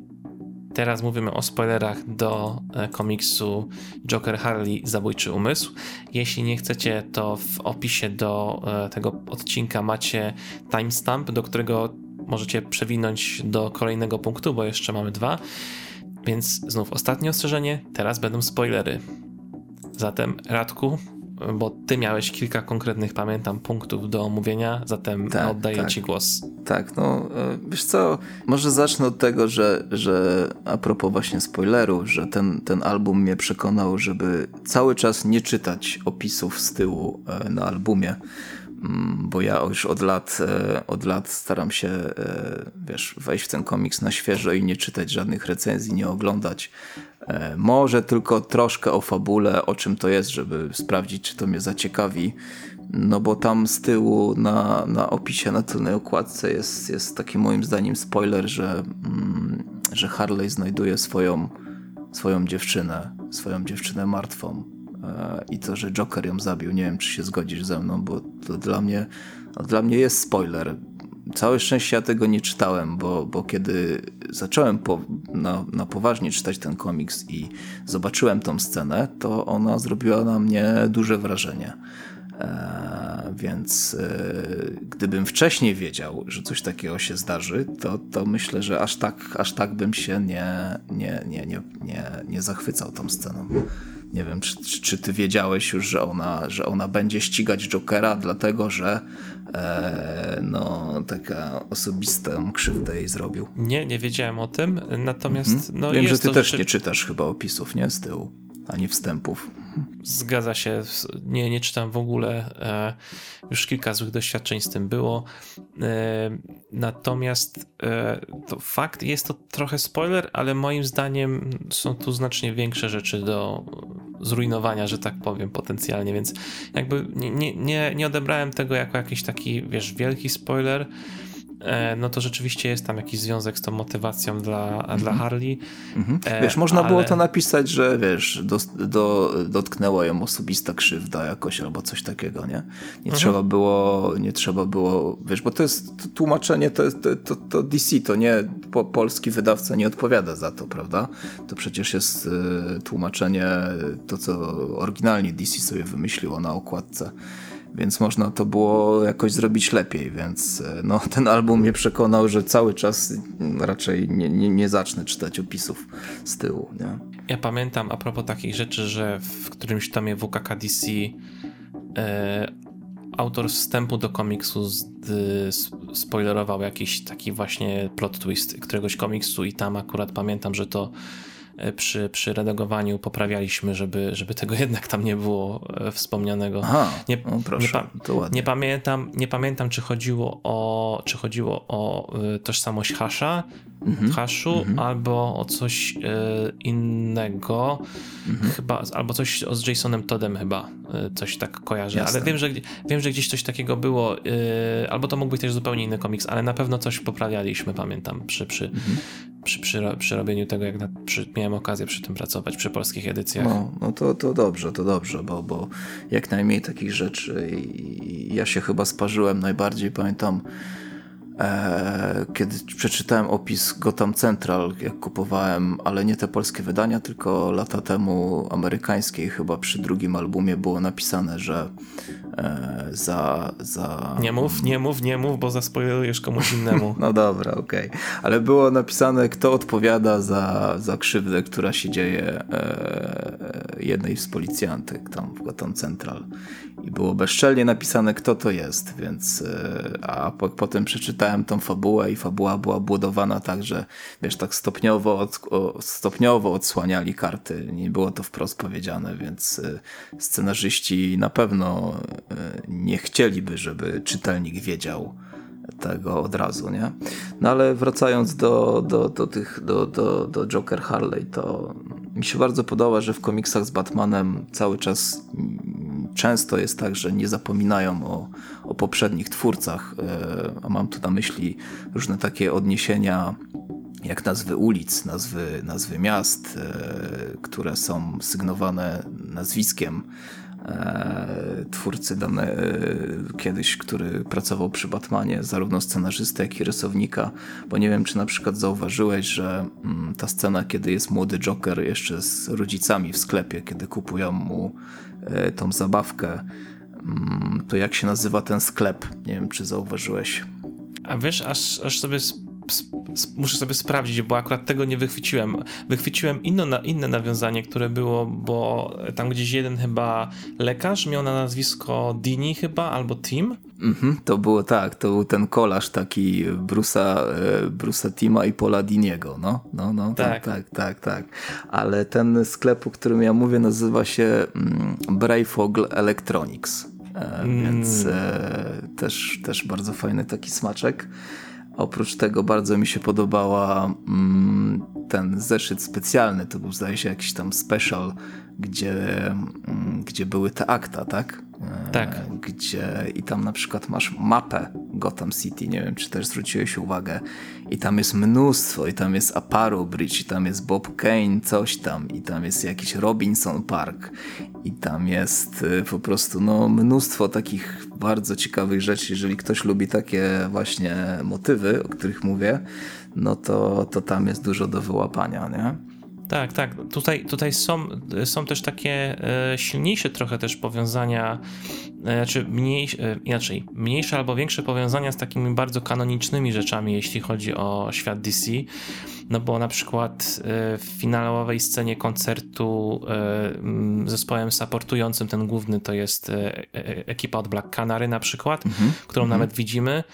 Teraz mówimy o spoilerach do e, komiksu Joker Harley Zabójczy Umysł. Jeśli nie chcecie, to w opisie do e, tego odcinka macie timestamp, do którego możecie przewinąć do kolejnego punktu, bo jeszcze mamy dwa. Więc znów ostatnie ostrzeżenie, teraz będą spoilery. Zatem Radku, bo ty miałeś kilka konkretnych, pamiętam, punktów do omówienia, zatem tak, oddaję tak. ci głos. Tak, no e, wiesz co, może zacznę od tego, że, że a propos właśnie spoileru, że ten, ten album mnie przekonał, żeby cały czas nie czytać opisów z tyłu e, na albumie, mm, bo ja już od lat, e, od lat staram się, wiesz, wejść w ten komiks na świeżo i nie czytać żadnych recenzji, nie oglądać może tylko troszkę o fabule, o czym to jest, żeby sprawdzić, czy to mnie zaciekawi. No bo tam z tyłu na, na opisie, na tylnej okładce jest, jest taki moim zdaniem spoiler, że, mm, że Harley znajduje swoją, swoją dziewczynę, swoją dziewczynę martwą. E, I to, że Joker ją zabił. Nie wiem, czy się zgodzisz ze mną, bo to dla mnie, dla mnie jest spoiler. Całe szczęście ja tego nie czytałem, bo, bo kiedy zacząłem po, na, na poważnie czytać ten komiks i zobaczyłem tą scenę, to ona zrobiła na mnie duże wrażenie. E, więc e, gdybym wcześniej wiedział, że coś takiego się zdarzy, to, to myślę, że aż tak, aż tak bym się nie, nie, nie, nie, nie, nie zachwycał tą sceną. Nie wiem, czy, czy, czy, ty wiedziałeś już, że ona, że ona będzie ścigać Jokera, dlatego że e, no, taka osobistą krzywdę jej zrobił. Nie, nie wiedziałem o tym, natomiast mhm. no, Wiem, że ty też rzeczy... nie czytasz chyba opisów, nie? Z tyłu ani wstępów. Zgadza się. Nie, nie czytam w ogóle. E, już kilka złych doświadczeń z tym było. E, natomiast e, to fakt, jest to trochę spoiler, ale moim zdaniem są tu znacznie większe rzeczy do zrujnowania, że tak powiem, potencjalnie, więc jakby nie, nie, nie odebrałem tego jako jakiś taki, wiesz, wielki spoiler. E, no to rzeczywiście jest tam jakiś związek z tą motywacją dla, -hmm. dla Harley. Mm -hmm. Wiesz, można ale... było to napisać, że wiesz, do, do, dotknęła ją osobista krzywda jakoś albo coś takiego, nie? Nie -hmm. trzeba było, nie trzeba było, wiesz, bo to jest tłumaczenie, to, jest, to, to, to DC, to nie, po, polski wydawca nie odpowiada za to, prawda? To przecież jest y, tłumaczenie, to co oryginalnie DC sobie wymyśliło na okładce więc można to było jakoś zrobić lepiej, więc e, no, ten album mnie przekonał, że cały czas raczej nie, nie, nie zacznę czytać opisów z tyłu. Nie? Ja pamiętam a propos takich rzeczy, że w którymś tomie WKKDC e, autor wstępu do komiksu spoilerował jakiś taki właśnie plot twist któregoś komiksu i tam akurat pamiętam, że to przy, przy redagowaniu poprawialiśmy, żeby, żeby tego jednak tam nie było e, wspomnianego. Aha, nie, no proszę, nie, nie pamiętam, nie pamiętam czy chodziło o, czy chodziło o y, tożsamość hasza, mhm, haszu, mhm. albo o coś y, innego, mhm. chyba, albo coś z Jasonem Toddem chyba, y, coś tak kojarzę, Jasne. ale wiem że, wiem, że gdzieś coś takiego było, albo to mógł być też zupełnie inny komiks, ale na pewno coś poprawialiśmy, pamiętam, przy, przy, mhm przy, przy, przy robieniu tego, jak na, przy, miałem okazję przy tym pracować, przy polskich edycjach. No, no to, to dobrze, to dobrze, bo, bo jak najmniej takich rzeczy i ja się chyba sparzyłem najbardziej, pamiętam kiedy przeczytałem opis Gotham Central, jak kupowałem, ale nie te polskie wydania, tylko lata temu amerykańskie chyba przy drugim albumie było napisane, że e, za, za... Nie mów, nie mów, nie mów, bo zaspoilujesz komuś innemu. no dobra, okej. Okay. Ale było napisane, kto odpowiada za, za krzywdę, która się dzieje e, jednej z policjantek tam w Gotham Central. I było bezczelnie napisane, kto to jest, więc e, a po, potem przeczytałem tą fabułę i fabuła była budowana tak, że wiesz, tak stopniowo, od, stopniowo odsłaniali karty. Nie było to wprost powiedziane, więc e, scenarzyści na pewno nie chcieliby, żeby czytelnik wiedział tego od razu, nie? No ale wracając do, do, do tych, do, do, do Joker Harley, to mi się bardzo podoba, że w komiksach z Batmanem cały czas często jest tak, że nie zapominają o, o poprzednich twórcach, e, a mam tu na myśli różne takie odniesienia jak nazwy ulic, nazwy, nazwy miast, e, które są sygnowane nazwiskiem twórcy dane, e, kiedyś, który pracował przy Batmanie, zarówno scenarzysty, jak i rysownika, bo nie wiem, czy na przykład zauważyłeś, że mm, ta scena, kiedy jest młody Joker jeszcze z rodzicami w sklepie, kiedy kupują mu e, tą zabawkę, mm, to jak się nazywa ten sklep? Nie wiem, czy zauważyłeś. A wiesz, aż, aż sobie muszę sobie sprawdzić, bo akurat tego nie wychwyciłem. Wychwyciłem inno, inne nawiązanie, które było, bo tam gdzieś jeden chyba lekarz miał na nazwisko Dini chyba, albo Tim. Mhm, to było tak, to był ten kolaż taki Brusa, e, Brusa Tima i Paula Diniego, no, no, no, tak. tak, tak, tak, tak. Ale ten sklep, o którym ja mówię, nazywa się mm, Brayfogl Electronics, e, mm. więc e, też, też bardzo fajny taki smaczek. Oprócz tego bardzo mi się podobała mm, ten zeszyt specjalny, to był zdaje się jakiś tam special, gdzie, mm, gdzie były te akta, tak? E, tak. Gdzie i tam na przykład masz mapę Gotham City, nie wiem czy też zwróciłeś uwagę, i tam jest mnóstwo, i tam jest Aparo Bridge, i tam jest Bob Kane, coś tam, i tam jest jakiś Robinson Park, i tam jest y, po prostu no, mnóstwo takich bardzo ciekawych rzeczy. Jeżeli ktoś lubi takie właśnie motywy, o których mówię, no to, to tam jest dużo do wyłapania, nie? Tak, tak. Tutaj, tutaj są, są też takie e, silniejsze trochę też powiązania, e, znaczy mniej, e, inaczej, mniejsze albo większe powiązania z takimi bardzo kanonicznymi rzeczami, jeśli chodzi o świat DC. No bo na przykład w finałowej scenie koncertu zespołem supportującym ten główny to jest ekipa od Black Canary na przykład, mhm. którą mhm. nawet widzimy.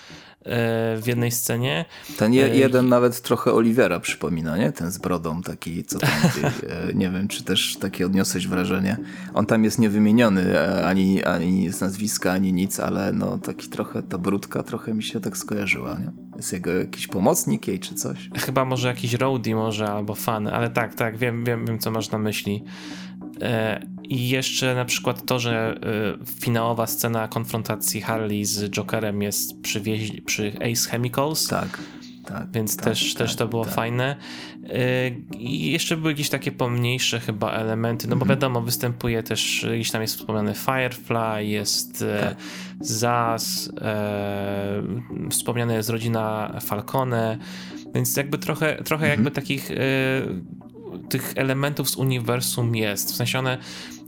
E, w jednej scenie. Ten je, e, jeden nawet trochę Olivera przypomina, nie? Ten z brodą taki, co tam, e, nie wiem, czy też takie odniosłeś wrażenie. On tam jest niewymieniony ani, ani z nazwiska, ani nic, ale no taki trochę, ta brudka trochę mi się tak skojarzyła, nie? Jest jego jakiś pomocnik jej czy coś? Chyba może jakiś roadie może, albo fan, ale tak, tak, wiem, wiem, wiem co masz na myśli. I jeszcze na przykład to, że y, finałowa scena konfrontacji Harley z Jokerem jest przy, przy Ace Chemicals. Tak. Tak, Więc tak, też, tak, też to było tak. fajne. Y, I jeszcze były jakieś takie pomniejsze chyba elementy, no bo mhm. wiadomo, występuje też, gdzieś tam jest wspomniany Firefly, jest e, tak. Zaz, e, wspomniana jest rodzina Falcone, więc jakby trochę, trochę mhm. jakby takich e, tych elementów z uniwersum jest. W sensie one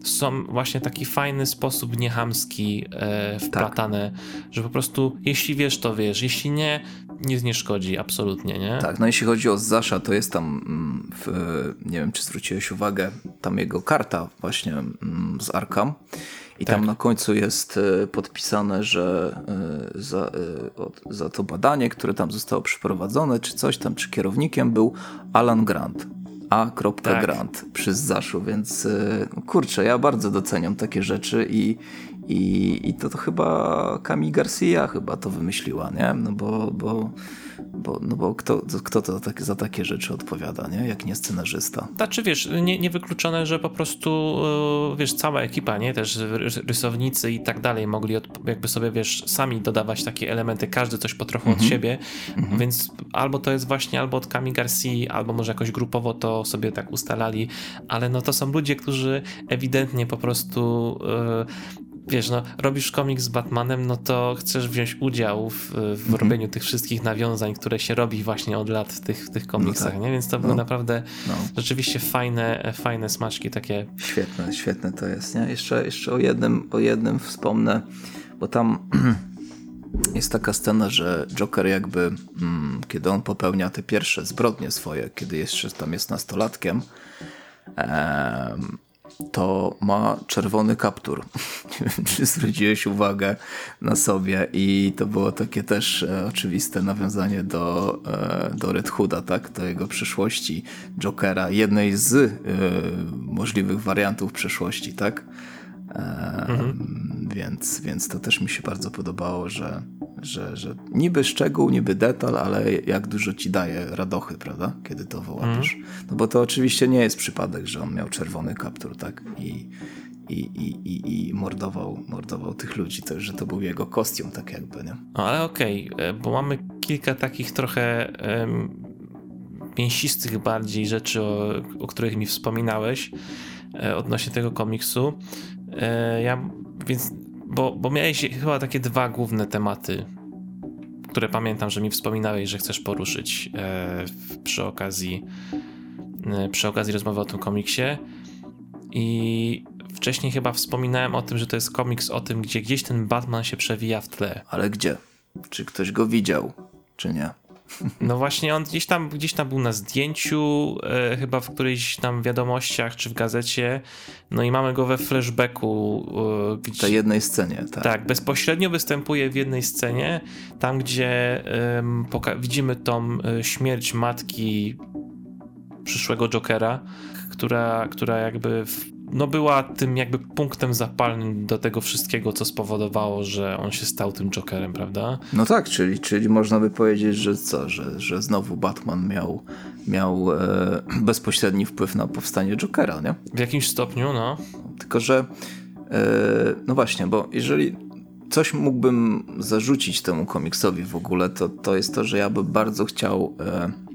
są właśnie taki fajny sposób niechamski e, wplatane, tak. że po prostu jeśli wiesz, to wiesz, jeśli nie, nic nie szkodzi, absolutnie, nie? Tak, no jeśli chodzi o Zasza, to jest tam, mm, w, nie wiem, czy zwróciłeś uwagę, tam jego karta właśnie mm, z Arkham i tak. tam na końcu jest e, podpisane, że e, za, e, za to badanie, które tam zostało przeprowadzone, czy coś tam, czy kierownikiem był Alan Grant. A. Tak. Grant przez Zaszu, więc kurczę, ja bardzo doceniam takie rzeczy i, i, i to, to chyba Kami Garcia chyba to wymyśliła, nie? No bo, bo bo, no bo kto, kto to tak, za takie rzeczy odpowiada, nie? Jak nie scenarzysta. Znaczy, wiesz, nie, niewykluczone, że po prostu, e, wiesz, cała ekipa, nie? Też rysownicy i tak dalej mogli od, jakby sobie, wiesz, sami dodawać takie elementy, każdy coś po trochu od mhm. siebie, mhm. więc albo to jest właśnie albo od Kami Garcia, albo może jakoś grupowo to sobie tak ustalali, ale no to są ludzie, którzy ewidentnie po prostu yy, wiesz, no, robisz komiks z Batmanem, no to chcesz wziąć udział w, w -hmm. robieniu tych wszystkich nawiązań, które się robi właśnie od lat w tych, w tych komiksach, no tak. nie? Więc to no. były naprawdę no. rzeczywiście fajne, fajne smaczki takie. Świetne, świetne to jest, nie? Jeszcze, jeszcze o jednym, o jednym wspomnę, bo tam jest taka scena, że Joker jakby, mm, kiedy on popełnia te pierwsze zbrodnie swoje, kiedy jeszcze tam jest nastolatkiem, to ma czerwony kaptur. Nie wiem, czy zwróciłeś uwagę na sobie i to było takie też e, oczywiste nawiązanie do, e, do Red Hooda, tak? Do jego przyszłości Jokera, jednej z e, możliwych wariantów przyszłości, tak? Mhm. Więc, więc to też mi się bardzo podobało, że, że, że niby szczegół, niby detal, ale jak dużo ci daje radochy, prawda? Kiedy to wyłapiesz. Mhm. No bo to oczywiście nie jest przypadek, że on miał czerwony kaptur, tak? I, i, i, i, i mordował, mordował tych ludzi, to, że to był jego kostium, tak jakby, nie? No, ale okej, okay, e, bo mamy kilka takich trochę um, mięsistych bardziej rzeczy, o, o których mi wspominałeś e, odnośnie tego komiksu. E, ja, więc, bo, bo miałeś chyba takie dwa główne tematy, które pamiętam, że mi wspominałeś, że chcesz poruszyć e, przy okazji e, przy okazji rozmowy o tym komiksie. I wcześniej chyba wspominałem o tym, że to jest komiks o tym, gdzie gdzieś ten Batman się przewija w tle. Ale gdzie? Czy ktoś go widział, czy nie? No właśnie, on gdzieś tam, gdzieś tam był na zdjęciu, e, chyba w którejś tam wiadomościach czy w gazecie. No i mamy go we flashbacku. E, gdzie, w tej jednej scenie, tak. Tak, bezpośrednio występuje w jednej scenie, tam gdzie widzimy tą e, śmierć matki przyszłego Jokera, która, która jakby w, no była tym jakby punktem zapalnym do tego wszystkiego, co spowodowało, że on się stał tym Jokerem, prawda? No tak, czyli, czyli można by powiedzieć, że co, że, że znowu Batman miał, miał e, bezpośredni wpływ na powstanie Jokera, nie? W jakimś stopniu, no. Tylko, że e, no właśnie, bo jeżeli coś mógłbym zarzucić temu komiksowi w ogóle, to, to jest to, że ja bym bardzo chciał... E,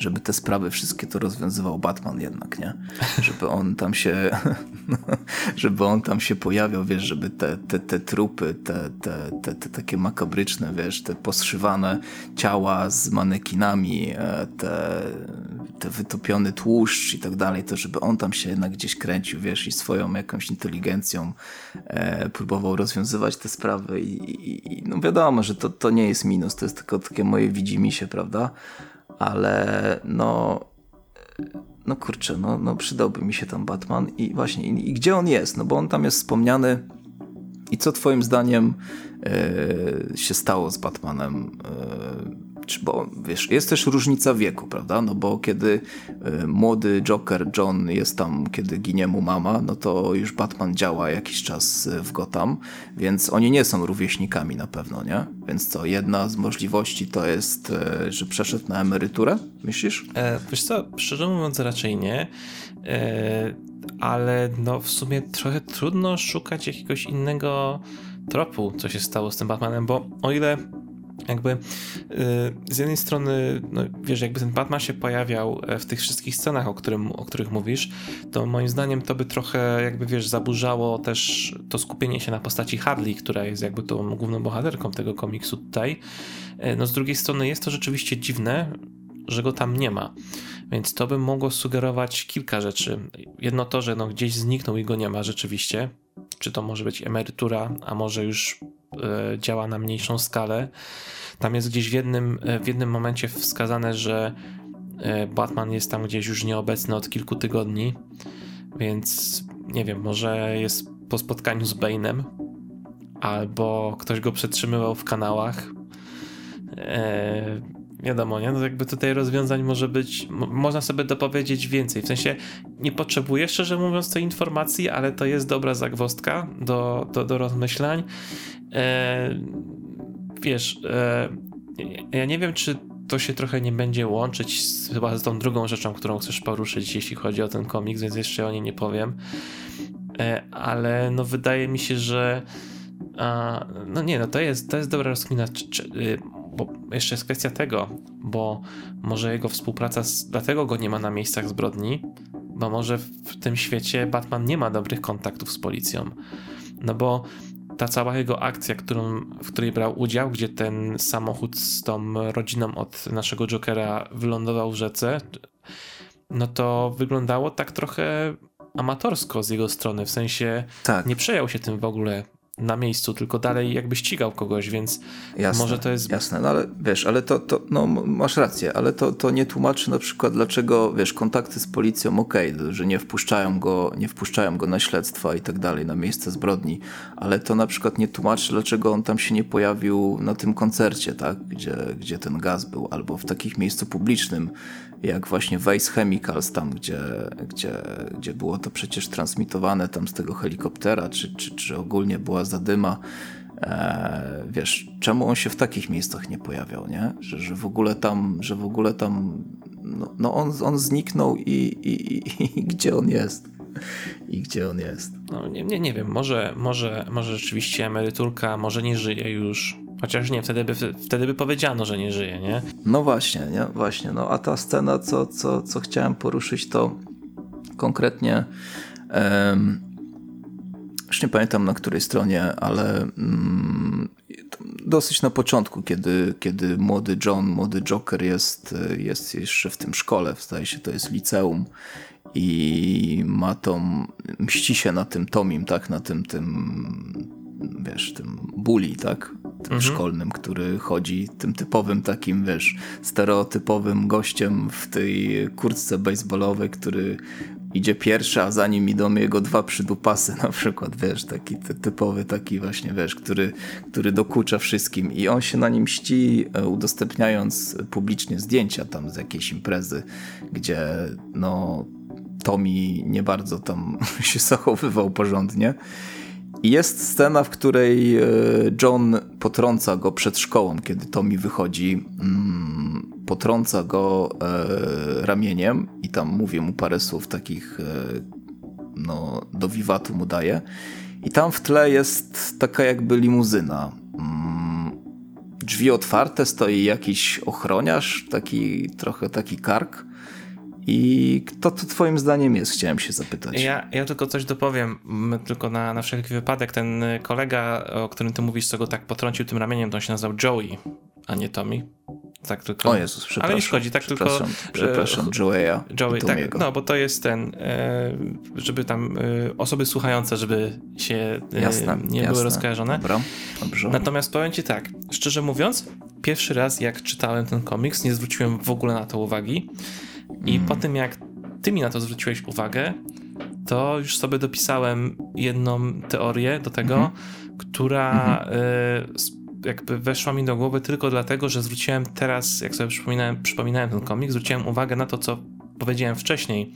żeby te sprawy wszystkie to rozwiązywał Batman jednak, nie? Żeby on tam się żeby on tam się pojawiał, wiesz, żeby te, te, te trupy, te, te, te, te takie makabryczne, wiesz, te poszywane ciała z manekinami, e, te, te wytopiony tłuszcz i tak dalej, to żeby on tam się jednak gdzieś kręcił, wiesz, i swoją jakąś inteligencją e, próbował rozwiązywać te sprawy i, i, i, no wiadomo, że to, to nie jest minus, to jest tylko takie moje widzimisię, prawda? Ale no no kurczę, no, no przydałby mi się tam Batman i właśnie, i, i gdzie on jest? No bo on tam jest wspomniany i co twoim zdaniem e, się stało z Batmanem? E, bo wiesz, jest też różnica wieku, prawda? No bo kiedy y, młody Joker John jest tam, kiedy ginie mu mama, no to już Batman działa jakiś czas y, w Gotham, więc oni nie są rówieśnikami na pewno, nie? Więc co, jedna z możliwości to jest, y, że przeszedł na emeryturę, myślisz? E, wiesz co, szczerze mówiąc raczej nie, e, ale no w sumie trochę trudno szukać jakiegoś innego tropu, co się stało z tym Batmanem, bo o ile jakby y, z jednej strony, no, wiesz, jakby ten Batman się pojawiał e, w tych wszystkich scenach, o, którym, o których mówisz, to moim zdaniem to by trochę jakby, wiesz, zaburzało też to skupienie się na postaci Harley, która jest jakby tą główną bohaterką tego komiksu tutaj. E, no z drugiej strony jest to rzeczywiście dziwne, że go tam nie ma. Więc to by mogło sugerować kilka rzeczy. Jedno to, że no gdzieś zniknął i go nie ma rzeczywiście. Czy to może być emerytura, a może już y, działa na mniejszą skalę. Tam jest gdzieś w jednym, w jednym momencie wskazane, że Batman jest tam gdzieś już nieobecny od kilku tygodni, więc nie wiem, może jest po spotkaniu z Bane'em, albo ktoś go przetrzymywał w kanałach. Wiadomo, nie? No jakby tutaj rozwiązań może być, można sobie dopowiedzieć więcej. W sensie nie potrzebuję, szczerze mówiąc, tej informacji, ale to jest dobra zagwostka do, do, do rozmyślań. Eee, wiesz, eee, ja nie wiem, czy to się trochę nie będzie łączyć z, chyba z tą drugą rzeczą, którą chcesz poruszyć, jeśli chodzi o ten komiks, więc jeszcze o niej nie powiem. E, ale no wydaje mi się, że a, no nie, no to jest, to jest dobra rozkmina, czy, czy, y, bo jeszcze jest kwestia tego, bo może jego współpraca, z, dlatego go nie ma na miejscach zbrodni, bo może w tym świecie Batman nie ma dobrych kontaktów z policją. No bo ta cała jego akcja, którą, w której brał udział, gdzie ten samochód z tą rodziną od naszego Jokera wylądował w rzece, no to wyglądało tak trochę amatorsko z jego strony, w sensie tak. nie przejął się tym w ogóle na miejscu, tylko dalej jakby ścigał kogoś, więc jasne, może to jest... Jasne, no ale wiesz, ale to, to no masz rację, ale to, to nie tłumaczy na przykład dlaczego, wiesz, kontakty z policją okej, okay, że nie wpuszczają go, nie wpuszczają go na śledztwa i tak dalej, na miejsce zbrodni, ale to na przykład nie tłumaczy dlaczego on tam się nie pojawił na tym koncercie, tak, gdzie, gdzie ten gaz był, albo w takich miejscu publicznym, jak właśnie Vice Chemicals tam, gdzie, gdzie, gdzie było to przecież transmitowane tam z tego helikoptera, czy, czy, czy ogólnie była zadyma. E, wiesz, czemu on się w takich miejscach nie pojawiał, nie? Że, że w ogóle tam, że w ogóle tam, no, no on, on zniknął i, i, i, i gdzie on jest? I gdzie on jest? No, nie, nie, nie wiem, może, może, może rzeczywiście emeryturka, może nie żyje już. Chociaż nie, wtedy by, wtedy by powiedziano, że nie żyje, nie? No właśnie, nie? Właśnie. No a ta scena, co, co, co chciałem poruszyć, to konkretnie um, już nie pamiętam na której stronie, ale um, dosyć na początku, kiedy, kiedy młody John, młody Joker jest, jest jeszcze w tym szkole, zdaje się, to jest liceum i ma tą, mści się na tym Tomim, tak, na tym, tym wiesz, tym bully, tak? Tym mhm. szkolnym, który chodzi tym typowym takim, wiesz, stereotypowym gościem w tej kurtce baseballowej, który idzie pierwszy, a za nim idą jego dwa przydupasy na przykład, wiesz, taki typowy taki właśnie, wiesz, który, który dokucza wszystkim i on się na nim ści, e, udostępniając publicznie zdjęcia tam z jakiejś imprezy, gdzie no Tommy nie bardzo tam się zachowywał porządnie jest scena, w której e, John potrąca go przed szkołą, kiedy Tommy wychodzi. Mm, potrąca go e, ramieniem i tam mówi mu parę słów takich, e, no, do wiwatu mu daje. I tam w tle jest taka jakby limuzyna. Mm, drzwi otwarte, stoi jakiś ochroniarz, taki trochę taki kark i kto to twoim zdaniem jest, chciałem się zapytać. Ja, ja tylko coś dopowiem, tylko na, na wszelki wypadek. Ten kolega, o którym ty mówisz, co go tak potrącił tym ramieniem, to on się nazywał Joey, a nie Tommy. Tak tylko. O Jezus, przepraszam. Ale nie szkodzi, tak tylko. Przepraszam, e, Joeya. Joey, tak. No, bo to jest ten, e, żeby tam e, osoby słuchające, żeby się jasne, nie jasne. były rozkojarzone. Dobra, dobrze. Natomiast powiem ci tak, szczerze mówiąc, pierwszy raz jak czytałem ten komiks, nie zwróciłem w ogóle na to uwagi. I mm. po tym, jak ty mi na to zwróciłeś uwagę, to już sobie dopisałem jedną teorię do tego, mm -hmm. która y, jakby weszła mi do głowy tylko dlatego, że zwróciłem teraz, jak sobie przypominałem, przypominałem ten komik, zwróciłem uwagę na to, co powiedziałem wcześniej,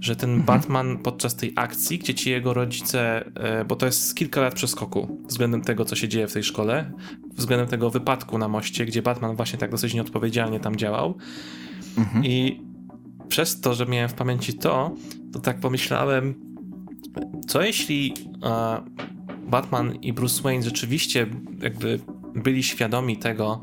że ten mhm. Batman podczas tej akcji, gdzie ci jego rodzice, y, bo to jest kilka lat przeskoku względem tego, co się dzieje w tej szkole, względem tego wypadku na moście, gdzie Batman właśnie tak dosyć nieodpowiedzialnie tam działał. Mhm. I przez to, że miałem w pamięci to, to tak pomyślałem, co jeśli Batman i Bruce Wayne rzeczywiście jakby byli świadomi tego,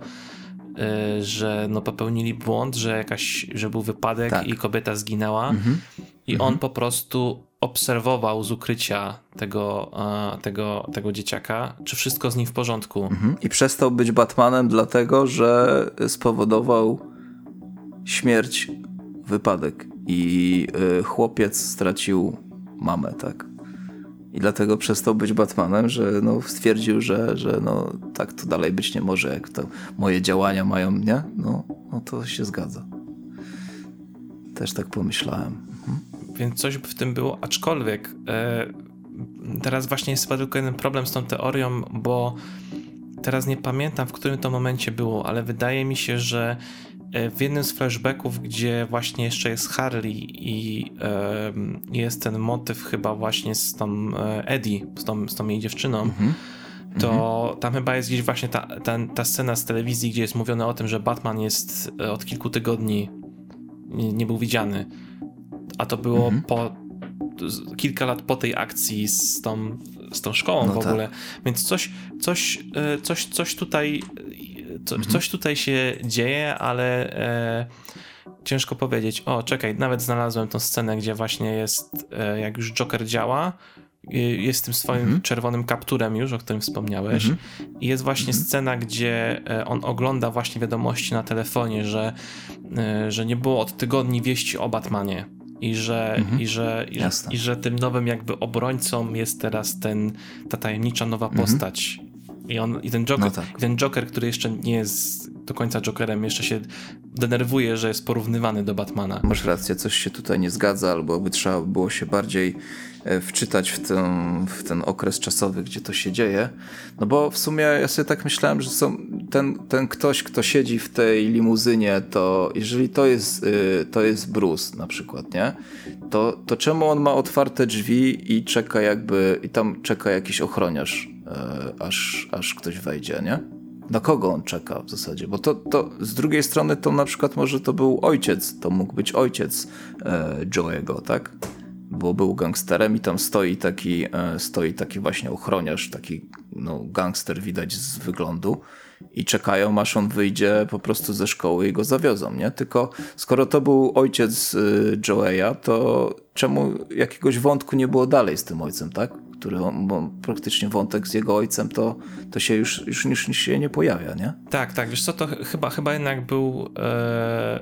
y, że no popełnili błąd, że jakaś, że był wypadek tak. i kobieta zginęła mhm. i mhm. on po prostu obserwował z ukrycia tego, tego, tego dzieciaka, czy wszystko z nim w porządku. Mhm. I przestał być Batmanem dlatego, że spowodował śmierć, wypadek i y, chłopiec stracił mamę, tak? I dlatego przestał być Batmanem, że no, stwierdził, że, że no, tak to dalej być nie może, jak to moje działania mają, nie? No, no to się zgadza. Też tak pomyślałem. Mhm. Więc coś w tym było, aczkolwiek e, teraz właśnie jest chyba tylko jeden problem z tą teorią, bo teraz nie pamiętam, w którym to momencie było, ale wydaje mi się, że e, w jednym z flashbacków, gdzie właśnie jeszcze jest Harley i e, jest ten motyw chyba właśnie z tą e, Eddie, z tą, z tą jej dziewczyną, mhm. to mhm. tam chyba jest gdzieś właśnie ta, ta, ta, scena z telewizji, gdzie jest mówione o tym, że Batman jest e, od kilku tygodni nie, nie był widziany. A to było mhm. po kilka lat po tej akcji z tą, z tą szkołą no w ogóle. Tak. Więc coś, coś, e, coś, coś tutaj co, mhm. coś tutaj się dzieje, ale e, ciężko powiedzieć. O, czekaj, nawet znalazłem tą scenę, gdzie właśnie jest, e, jak już Joker działa, jest tym swoim mhm. czerwonym kapturem już, o którym wspomniałeś. Mhm. I jest właśnie mhm. scena, gdzie e, on ogląda właśnie wiadomości na telefonie, że, e, że nie było od tygodni wieści o Batmanie. I że, i, że, i, i że tym nowym jakby obrońcą jest teraz ten, ta tajemnicza nowa postać. I, on, i ten, Joker, no tak. ten Joker, który jeszcze nie jest do końca Jokerem, jeszcze się denerwuje, że jest porównywany do Batmana. Masz rację, coś się tutaj nie zgadza, albo by trzeba było się bardziej e, wczytać w ten, w ten okres czasowy, gdzie to się dzieje. No bo w sumie ja sobie tak myślałem, że są, ten, ten ktoś, kto siedzi w tej limuzynie, to jeżeli to jest, y, to jest Bruce na przykład, nie? To, to czemu on ma otwarte drzwi i czeka jakby, i tam czeka jakiś ochroniarz, e, aż, aż ktoś wejdzie, nie? na kogo on czeka w zasadzie, bo to, to z drugiej strony to na przykład może to był ojciec, to mógł być ojciec e, Joe'ego, tak? Bo był gangsterem i tam stoi taki, e, stoi taki właśnie ochroniarz, taki no, gangster widać z wyglądu i czekają aż on wyjdzie po prostu ze szkoły i go zawiozą, nie? Tylko skoro to był ojciec Joe'a, to czemu jakiegoś wątku nie było dalej z tym ojcem, tak? Który on, bo praktycznie wątek z jego ojcem to, to się już, już, już się nie pojawia, nie? Tak, tak, wiesz co, to chyba, chyba jednak był e,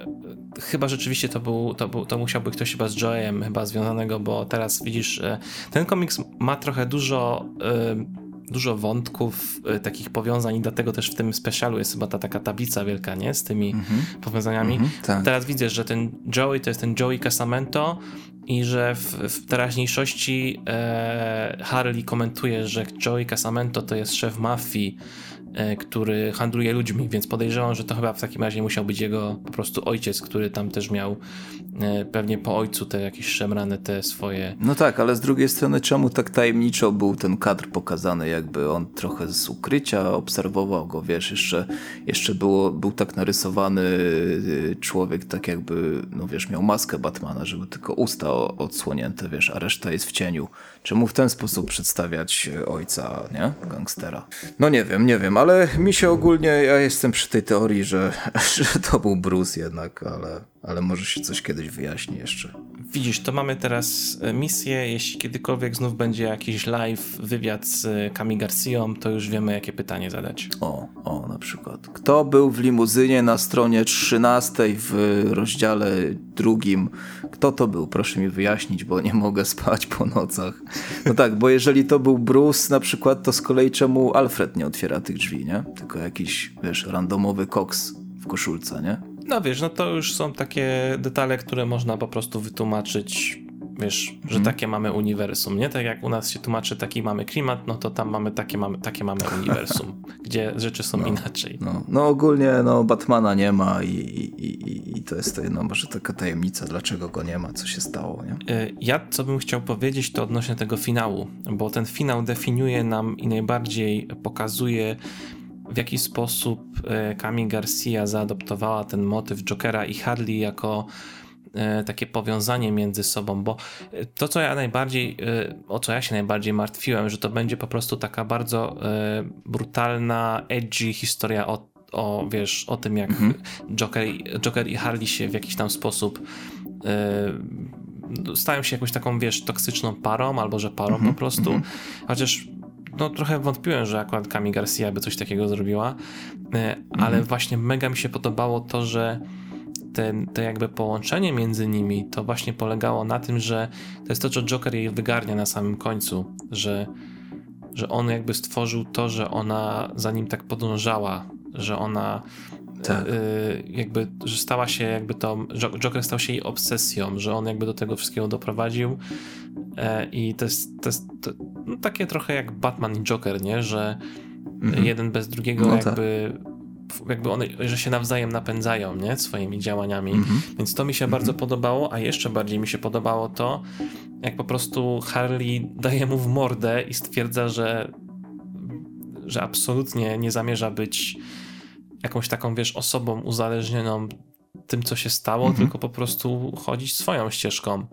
chyba rzeczywiście to był, to był, to musiał być ktoś chyba z Joe'em chyba związanego, bo teraz widzisz, e, ten komiks ma trochę dużo e, dużo wątków, y, takich powiązań i dlatego też w tym specialu jest chyba ta taka tablica wielka, nie? Z tymi mm -hmm. powiązaniami. Mm -hmm, tak. Teraz widzę, że ten Joey to jest ten Joey Casamento i że w, w teraźniejszości e, Harley komentuje, że Joey Casamento to jest szef mafii, e, który handluje ludźmi, więc podejrzewam, że to chyba w takim razie musiał być jego po prostu ojciec, który tam też miał pewnie po ojcu te jakieś szemrane te swoje... No tak, ale z drugiej strony czemu tak tajemniczo był ten kadr pokazany, jakby on trochę z ukrycia obserwował go, wiesz, jeszcze, jeszcze było, był tak narysowany y, człowiek, tak jakby, no wiesz, miał maskę Batmana, żeby tylko usta odsłonięte, wiesz, a reszta jest w cieniu. Czemu w ten sposób przedstawiać ojca, nie? Gangstera. No nie wiem, nie wiem, ale mi się ogólnie, ja jestem przy tej teorii, że, że to był Bruce jednak, ale, ale może się coś kiedyś wyjaśni jeszcze. Widzisz, to mamy teraz e, misję. Jeśli kiedykolwiek znów będzie jakiś live wywiad z Kami Garcją, to już wiemy, jakie pytanie zadać. O, o, na przykład. Kto był w limuzynie na stronie 13 w rozdziale drugim? Kto to był? Proszę mi wyjaśnić, bo nie mogę spać po nocach. No tak, bo jeżeli to był Bruce na przykład, to z kolei czemu Alfred nie otwiera tych drzwi, nie? Tylko jakiś, wiesz, randomowy koks w koszulce, nie? No wiesz, no to już są takie detale, które można po prostu wytłumaczyć, wiesz, że hmm. takie mamy uniwersum, nie? Tak jak u nas się tłumaczy taki mamy klimat, no to tam mamy takie mamy, takie mamy uniwersum, gdzie rzeczy są no, inaczej. No, no ogólnie no Batmana nie ma i, i, i, i to jest to jedno, może taka tajemnica, dlaczego go nie ma, co się stało, nie? Y, ja co bym chciał powiedzieć to odnośnie tego finału, bo ten finał definiuje nam i najbardziej pokazuje w jaki sposób Kami e, Garcia zaadoptowała ten motyw Jokera i Harley jako e, takie powiązanie między sobą, bo e, to, co ja najbardziej, o co ja się najbardziej martwiłem, że to będzie po prostu taka bardzo brutalna, edgy historia o, o wiesz, o tym, jak mhm. Joker, Joker i Harley się w jakiś tam sposób stają się jakąś taką, wiesz, toksyczną parą, albo że parą po prostu. Mhm. Chociaż no trochę wątpiłem, że akurat Kami Garcia by coś takiego zrobiła, e, ale mhm. właśnie mega mi się podobało to, że ten, to jakby połączenie między nimi to właśnie polegało na tym, że to jest to, co Joker jej wygarnia na samym końcu, że, że on jakby stworzył to, że ona za nim tak podążała, że ona tak. y, jakby, że stała się jakby to, Joker stał się jej obsesją, że on jakby do tego wszystkiego doprowadził e, i to jest, to jest to, no, takie trochę jak Batman i Joker, nie, że mhm. jeden bez drugiego no jakby tak jakby one, że się nawzajem napędzają, nie? Swoimi działaniami. -hmm. Więc to mi się bardzo podobało, a jeszcze bardziej mi się podobało to, jak po prostu Harley daje mu w mordę i stwierdza, że że absolutnie nie zamierza być jakąś taką, wiesz, osobą uzależnioną tym, co się stało, -hmm. tylko po prostu chodzić swoją ścieżką.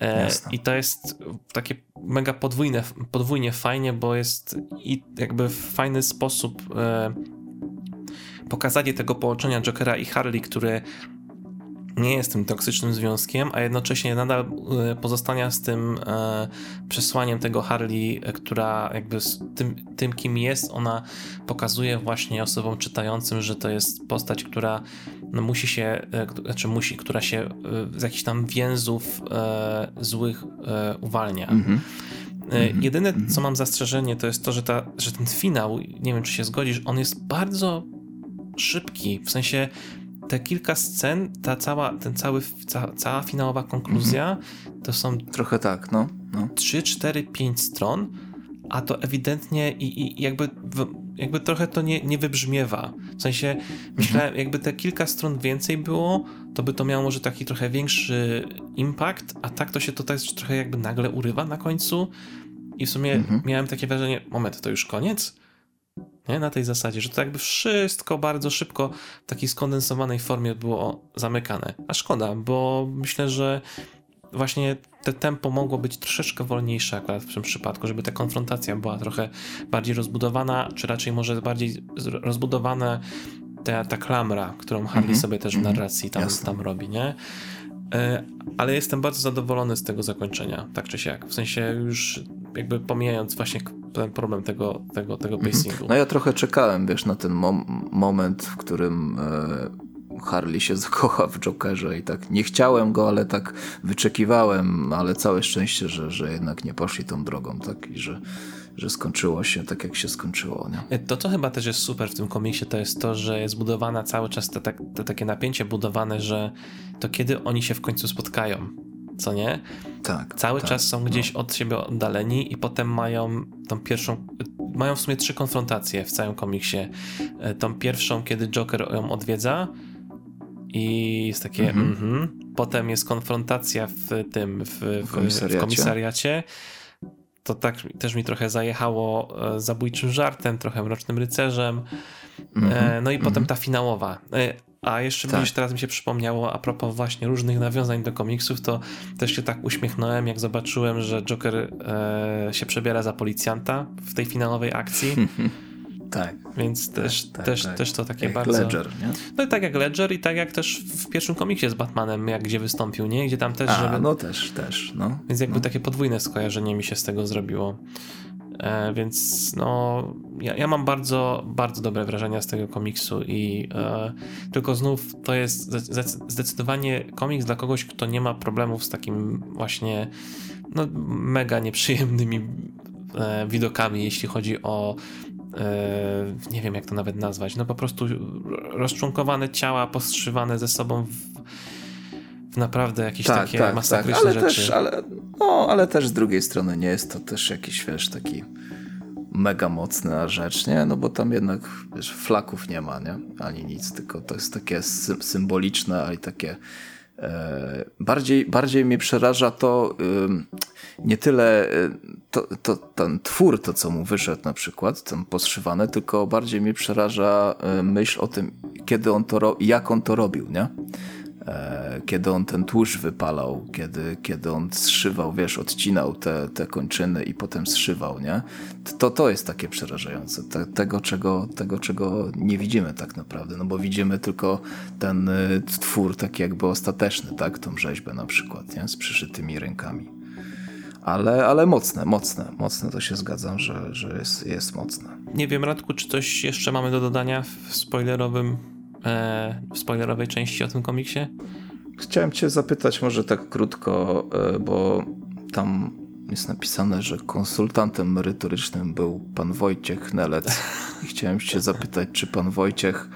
E, I to jest takie mega podwójne, podwójnie fajnie, bo jest i jakby w fajny sposób e, pokazanie tego połączenia Jokera i Harley, które nie jest tym toksycznym związkiem, a jednocześnie nadal e, pozostania z tym e, przesłaniem tego Harley, e, która jakby z tym, tym, kim jest, ona pokazuje właśnie osobom czytającym, że to jest postać, która no, musi się, znaczy musi, która się z jakichś tam więzów złych uwalnia. Mm -hmm. Jedyne, co mhm. mam zastrzeżenie, to jest to, że, ta, że ten finał, nie wiem, czy się zgodzisz, on jest bardzo szybki, w sensie te kilka scen, ta cała, ten cały, ca, cała finałowa konkluzja mhm. to są trochę tak, no, no. 3, 4, 5 stron, a to ewidentnie i, i jakby, jakby trochę to nie, nie wybrzmiewa. W sensie myślałem, mhm. jakby te kilka stron więcej było, to by to miało może taki trochę większy impact, a tak to się to też trochę jakby nagle urywa na końcu i w sumie mhm. miałem takie wrażenie, moment, to już koniec? Nie? Na tej zasadzie, że to jakby wszystko bardzo szybko w takiej skondensowanej formie było zamykane. A szkoda, bo myślę, że właśnie te tempo mogło być troszeczkę wolniejsze akurat w tym przypadku, żeby ta konfrontacja była trochę bardziej rozbudowana, czy raczej może bardziej rozbudowana ta, ta klamra, którą Harley mm -hmm. sobie też w mhm. narracji tam, tam robi, nie? E, ale jestem bardzo zadowolony z tego zakończenia, tak czy siak. W sensie już jakby pomijając właśnie ten problem tego, tego, tego mhm. pacingu. No ja trochę czekałem, wiesz, na ten mom moment, w którym e, Harley się zakocha w Jokerze i tak nie chciałem go, ale tak wyczekiwałem, ale całe szczęście, że, że jednak nie poszli tą drogą, tak, i że że skończyło się tak, jak się skończyło. Nie? To, co chyba też jest super w tym komiksie, to jest to, że jest budowana cały czas te, te, te takie napięcie budowane, że to kiedy oni się w końcu spotkają, co nie? Tak. Cały tak, czas są gdzieś no. od siebie oddaleni i potem mają tą pierwszą, mają w sumie trzy konfrontacje w całym komiksie. E, tą pierwszą, kiedy Joker ją odwiedza i jest takie mhm. -hmm. potem jest konfrontacja w tym, w, w, w, komisariacie. w komisariacie to tak też mi trochę zajechało e, zabójczym żartem, trochę mrocznym rycerzem. Mm -hmm. No i potem mhm. ta finałowa. A jeszcze tak. teraz mi się przypomniało, a propos właśnie różnych nawiązań do komiksów, to też się tak uśmiechnąłem, jak zobaczyłem, że Joker e, się przebiera za policjanta w tej finalowej akcji. Tak. Więc tak, też, tak, też, tak. też to takie jak bardzo. Ledger, nie? No i tak jak Ledger i tak jak też w pierwszym komiksie z Batmanem, jak gdzie wystąpił, nie? Gdzie tam też. A, żeby... no też, też. No. Więc jakby no. takie podwójne skojarzenie mi się z tego zrobiło. E, więc no, ja, ja, mam bardzo, bardzo dobre wrażenia z tego komiksu i e, tylko znów to jest zdecydowanie komiks dla kogoś, kto nie ma problemów z takim właśnie no, mega nieprzyjemnymi e, widokami, jeśli chodzi o e, nie wiem jak to nawet nazwać, no po prostu rozczłonkowane ciała postrzywane ze sobą w, naprawdę jakieś tak, takie tak, masakryczne tak. ale rzeczy. Też, ale, no, ale też z drugiej strony nie jest to też jakiś, wiesz, taki mega mocna rzecz, nie? No bo tam jednak, wiesz, flaków nie ma, nie? Ani nic, tylko to jest takie sy symboliczne, ale takie e, bardziej, bardziej mnie przeraża to nie tyle e, to, to, ten twór, to co mu wyszedł na przykład, ten poszywane, tylko bardziej mnie przeraża e, myśl o tym, kiedy on to, jak on to robił, nie? E, kiedy on ten tłuszcz wypalał, kiedy, kiedy on zszywał, wiesz, odcinał te, te kończyny i potem zszywał, nie? To, to jest takie przerażające. Te, tego, czego, tego, czego nie widzimy tak naprawdę, no bo widzimy tylko ten y, twór taki jakby ostateczny, tak? Tą rzeźbę na przykład, nie? Z przyszytymi rękami. Ale, ale mocne, mocne, mocne to się zgadzam, że, że jest, jest mocne. Nie wiem, Radku, czy coś jeszcze mamy do dodania w spoilerowym e, w spoilerowej części o tym komiksie? Chciałem cię zapytać może tak krótko, e, bo tam jest napisane, że konsultantem merytorycznym był pan Wojciech Nelec. I chciałem cię zapytać, czy pan Wojciech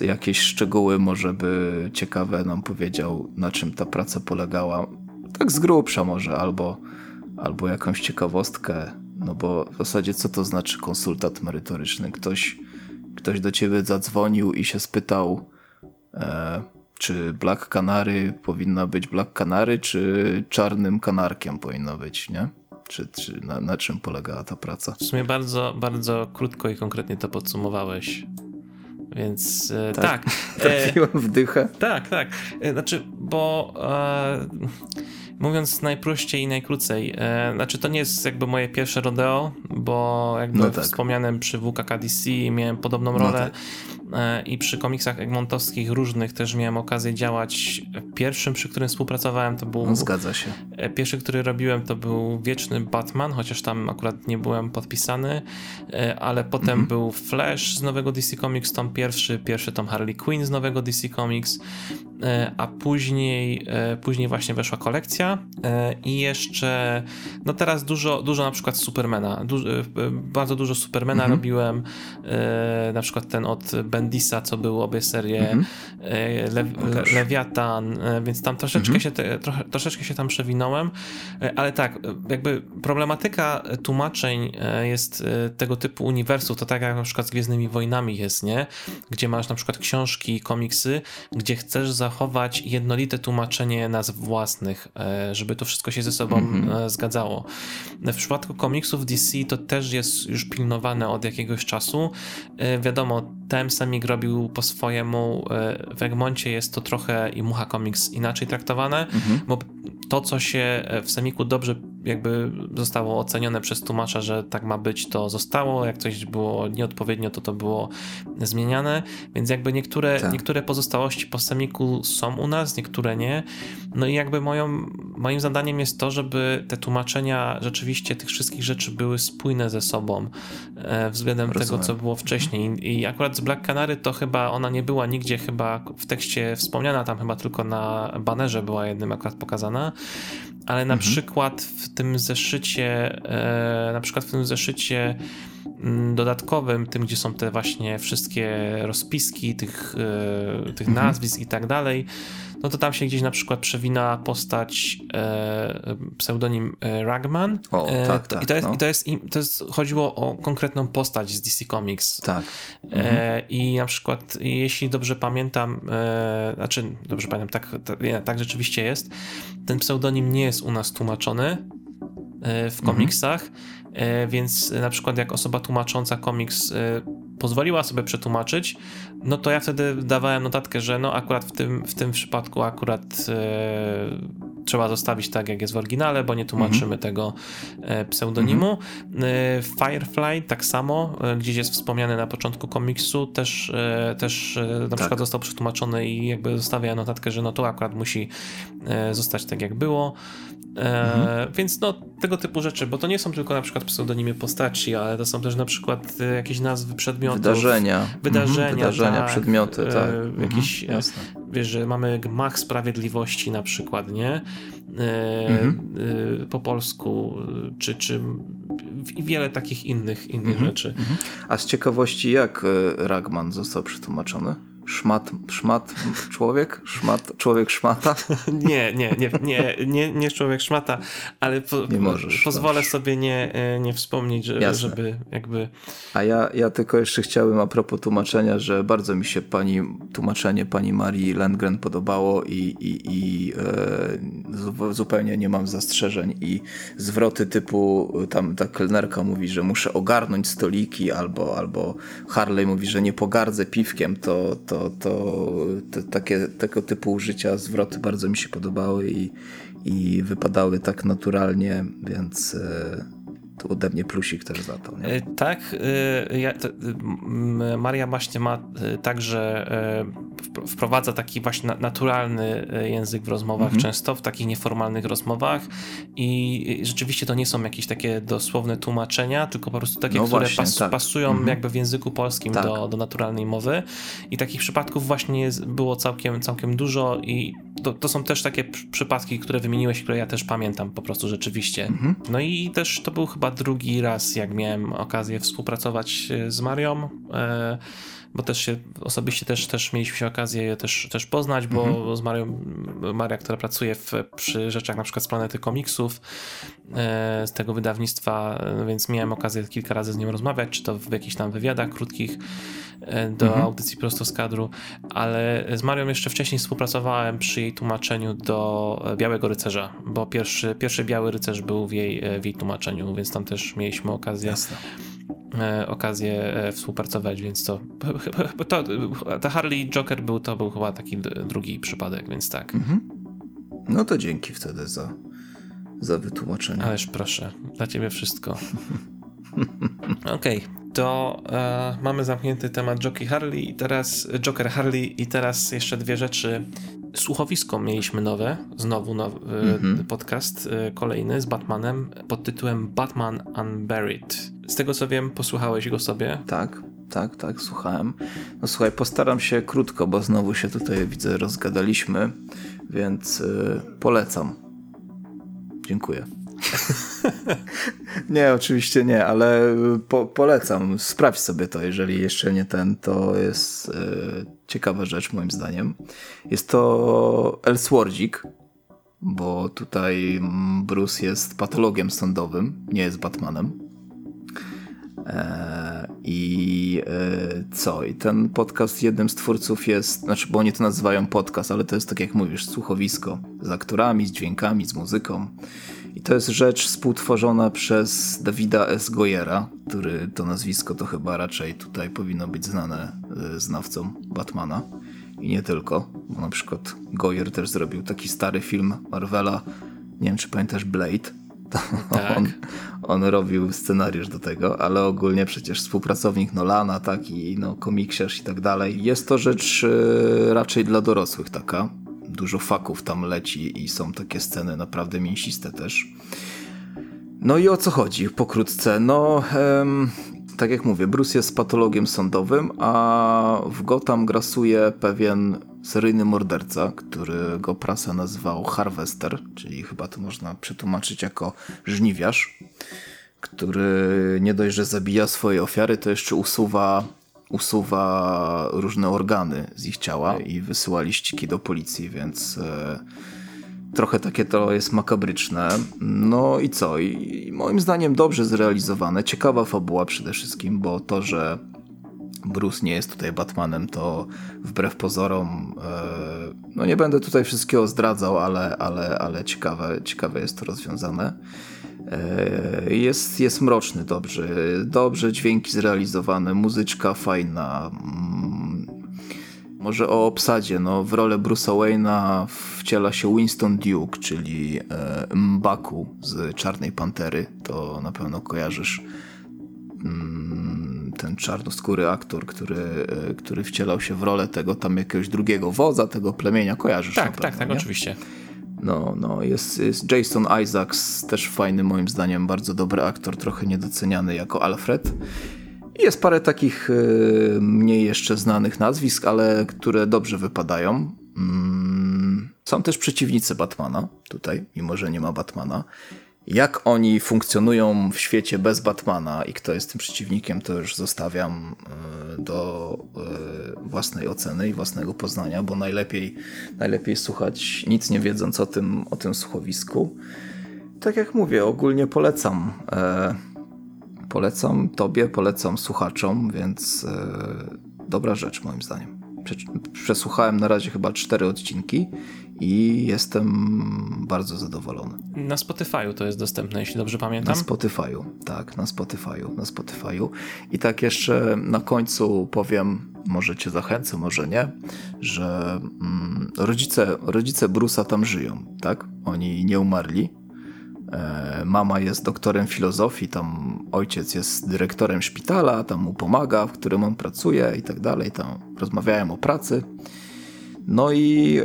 jakieś szczegóły może by ciekawe nam powiedział, na czym ta praca polegała. Tak z grubsza może, albo, albo jakąś ciekawostkę. No bo w zasadzie co to znaczy konsultant merytoryczny? Ktoś, ktoś do ciebie zadzwonił i się spytał, e, czy Black Canary powinna być Black Canary, czy czarnym kanarkiem powinno być, nie? Czy, czy na, na czym polegała ta praca? W sumie bardzo, bardzo krótko i konkretnie to podsumowałeś. Więc e, tak. tak. Trafiłem w dychę. Tak, tak. E, znaczy, bo e, mówiąc najprościej i najkrócej, e, znaczy to nie jest jakby moje pierwsze rodeo, bo jakby no tak. wspomnianym przy WKKDC miałem podobną no rolę. No tak. E, i przy komiksach egmontowskich różnych też miałem okazję działać. Pierwszym, przy którym współpracowałem, to był. No, zgadza się. E, pierwszy, który robiłem, to był Wieczny Batman, chociaż tam akurat nie byłem podpisany, e, ale potem mhm. był Flash z nowego DC Comics, tom pierwszy, pierwszy tom Harley Quinn z nowego DC Comics, a później, później właśnie weszła kolekcja i jeszcze, no teraz dużo, dużo na przykład Supermana, dużo, bardzo dużo Supermana mhm. robiłem, na przykład ten od Bendisa, co były obie serie, mm -hmm. Le, Le, Lewiatan, e, więc tam troszeczkę, mm -hmm. się te, trochę, troszeczkę się tam przewinąłem, e, ale tak, jakby problematyka tłumaczeń jest tego typu uniwersów, to tak jak na przykład z Gwiezdnymi Wojnami jest, nie? Gdzie masz na przykład książki, komiksy, gdzie chcesz zachować jednolite tłumaczenie nazw własnych, żeby to wszystko się ze sobą mm -hmm. zgadzało. W przypadku komiksów DC to też jest już pilnowane od jakiegoś czasu. Wiadomo, Time Semik robił po swojemu. E, w Egmoncie jest to trochę i Mucha Comics inaczej traktowane, mhm. bo to, co się w Semiku dobrze jakby zostało ocenione przez tłumacza, że tak ma być, to zostało. Jak coś było nieodpowiednio, to to było zmieniane. Więc jakby niektóre, tak. niektóre pozostałości po Semiku są u nas, niektóre nie. No i jakby moją, moim zadaniem jest to, żeby te tłumaczenia rzeczywiście tych wszystkich rzeczy były spójne ze sobą e, względem Rozumiem. tego, co było wcześniej. Mhm. I akurat z Black Canary to chyba ona nie była nigdzie chyba w tekście wspomniana, tam chyba tylko na banerze była jednym akurat pokazana ale na mhm. przykład w tym zeszycie, e, na przykład w tym zeszycie mm, dodatkowym, tym gdzie są te właśnie wszystkie rozpiski tych, e, tych mhm. nazwisk i tak dalej, no to tam się gdzieś na przykład przewina postać e, pseudonim e, Ragman. O, e, tak, tak. I to jest, no. i to jest, to jest, chodziło o konkretną postać z DC Comics. Tak. E, mhm. I na przykład, jeśli dobrze pamiętam, e, znaczy, dobrze pamiętam, tak, tak, tak rzeczywiście jest, ten pseudonim nie jest u nas tłumaczony w mhm. komiksach, mhm. więc na przykład jak osoba tłumacząca komiks pozwoliła sobie przetłumaczyć, no to ja wtedy dawałem notatkę, że no akurat w tym, w tym przypadku akurat e, trzeba zostawić tak, jak jest w oryginale, bo nie tłumaczymy -hmm. tego e, pseudonimu. Mm -hmm. Firefly tak samo, e, gdzieś jest wspomniany na początku komiksu, też, e, też e, na tak. przykład został przetłumaczony i jakby zostawia notatkę, że no to akurat musi zostać tak, jak było. Mhm. Więc no, tego typu rzeczy, bo to nie są tylko na przykład pseudonimy postaci, ale to są też na przykład jakieś nazwy przedmiotów. Wydarzenia. Wydarzenia, mhm. Wydarzenia tak, przedmioty, tak. Jakiś, mhm. Wiesz, że mamy gmach sprawiedliwości na przykład, nie? Mhm. Po polsku, czy, czy i wiele takich innych, innych mhm. rzeczy. Mhm. A z ciekawości, jak Ragman został przetłumaczony? Szmat, szmat człowiek? Szmat, człowiek szmata? nie, nie, nie, nie, nie, nie człowiek szmata, ale po, nie możesz, pozwolę możesz. sobie nie, e, nie wspomnieć, że, żeby jakby... A ja, ja tylko jeszcze chciałem a propos tłumaczenia, że bardzo mi się pani tłumaczenie pani Marii Lendgren podobało i, i, i e, zupełnie nie mam zastrzeżeń i zwroty typu tam ta kelnerka mówi, że muszę ogarnąć stoliki albo, albo Harley mówi, że nie pogardzę piwkiem, to, to to, to, takie, tego typu użycia, zwroty bardzo mi się podobały i, i wypadały tak naturalnie, więc e, to ode mnie plusik też za to. Nie? E, tak, e, ja, to, Maria właśnie ma także wprowadza taki właśnie naturalny język w rozmowach, mhm. często w takich nieformalnych rozmowach i rzeczywiście to nie są jakieś takie dosłowne tłumaczenia, tylko po prostu takie, no które właśnie, pas, tak. pasują mhm. jakby w języku polskim tak. do, do naturalnej mowy i takich przypadków właśnie było całkiem, całkiem dużo i to, to są też takie przypadki, które wymieniłeś, które ja też pamiętam po prostu rzeczywiście. Mhm. No i też to był chyba drugi raz, jak miałem okazję współpracować e, z Marią. E, bo też się osobiście też, też mieliśmy okazję też, też poznać, bo mhm. z Marią, Maria, która pracuje w, przy rzeczach na przykład z Planety Komiksów, e, z tego wydawnictwa, więc miałem okazję kilka razy z nią rozmawiać, czy to w jakichś tam wywiadach krótkich do mhm. audycji prosto z kadru, ale z Marią jeszcze wcześniej współpracowałem przy jej tłumaczeniu do Białego Rycerza, bo pierwszy, pierwszy Biały Rycerz był w jej, w jej tłumaczeniu, więc tam też mieliśmy okazję Jasne E, okazję e, współpracować, więc to, to ta Harley Joker był, to był chyba taki drugi przypadek, więc tak. Mhm. No to dzięki wtedy za, za wytłumaczenie. Ależ proszę, dla ciebie wszystko. Okej, okay, to e, mamy zamknięty temat Jockey Harley i teraz Joker Harley i teraz jeszcze dwie rzeczy. Słuchowisko mieliśmy nowe, znowu nowy mm -hmm. podcast kolejny z Batmanem pod tytułem Batman Unburied. Z tego co wiem, posłuchałeś go sobie. Tak, tak, tak, słuchałem. No słuchaj, postaram się krótko, bo znowu się tutaj widzę, rozgadaliśmy, więc yy, polecam. Dziękuję. nie, oczywiście nie, ale po, polecam. Sprawdź sobie to, jeżeli jeszcze nie ten, to jest yy, ciekawa rzecz moim zdaniem. Jest to Elswordzik, bo tutaj Bruce jest patologiem sądowym, nie jest Batmanem. E, I e, co? I ten podcast jednym z twórców jest, znaczy, bo oni to nazywają podcast, ale to jest tak jak mówisz, słuchowisko z aktorami, z dźwiękami, z muzyką. I to jest rzecz współtworzona przez Dawida S. Goyera, który to nazwisko to chyba raczej tutaj powinno być znane e, znawcom Batmana. I nie tylko, bo na przykład Goyer też zrobił taki stary film Marvela, nie wiem czy pamiętasz Blade, tak. On, on, robił scenariusz do tego, ale ogólnie przecież współpracownik Nolana, tak, i no, komiksiarz i tak dalej. Jest to rzecz y, raczej dla dorosłych taka. Dużo faków tam leci i są takie sceny naprawdę mięsiste też. No i o co chodzi pokrótce? No, em, tak jak mówię, Bruce jest patologiem sądowym, a w Gotham grasuje pewien seryjny morderca, którego prasa nazwał Harvester, czyli chyba to można przetłumaczyć jako żniwiarz, który nie dość, że zabija swoje ofiary, to jeszcze usuwa, usuwa różne organy z ich ciała i wysyła liściki do policji, więc e, trochę takie to jest makabryczne. No i co? I moim zdaniem dobrze zrealizowane, ciekawa fabuła przede wszystkim, bo to, że Bruce nie jest tutaj Batmanem, to wbrew pozorom, e, no nie będę tutaj wszystkiego zdradzał, ale, ale, ale ciekawe, ciekawe jest to rozwiązane. E, jest, jest mroczny dobrze, dobrze dźwięki zrealizowane, muzyczka fajna. Mm, może o obsadzie, no w rolę Bruce'a Wayne'a wciela się Winston Duke, czyli e, Mbaku z Czarnej Pantery, to na pewno kojarzysz mm, ten czarnoskóry aktor, który, e, który wcielał się w rolę tego tam jakiegoś drugiego wodza, tego plemienia, kojarzysz? Tak, tak, tak, oczywiście. No, no, jest, jest Jason Isaacs, też fajny moim zdaniem, bardzo dobry aktor, trochę niedoceniany jako Alfred. Jest parę takich y, mniej jeszcze znanych nazwisk, ale które dobrze wypadają. Mm, są też przeciwnicy Batmana tutaj, mimo że nie ma Batmana. Jak oni funkcjonują w świecie bez Batmana i kto jest tym przeciwnikiem, to już zostawiam e, do e, własnej oceny i własnego poznania, bo najlepiej, najlepiej słuchać nic nie wiedząc o tym, o tym słuchowisku. Tak jak mówię, ogólnie polecam. E, polecam tobie, polecam słuchaczom, więc dobra rzecz moim zdaniem. Przesłuchałem na razie chyba cztery odcinki i jestem bardzo zadowolony. Na Spotify'u to jest dostępne, jeśli dobrze pamiętam. Na Spotify'u, tak, na Spotify'u, na Spotify'u. I tak jeszcze na końcu powiem, może cię zachęcę, może nie, że mm, rodzice, rodzice Brusa tam żyją, tak? Oni nie umarli. E, mama jest doktorem filozofii, tam ojciec jest dyrektorem szpitala, tam mu pomaga, w którym on pracuje i tak dalej. Tam rozmawiają o pracy. No i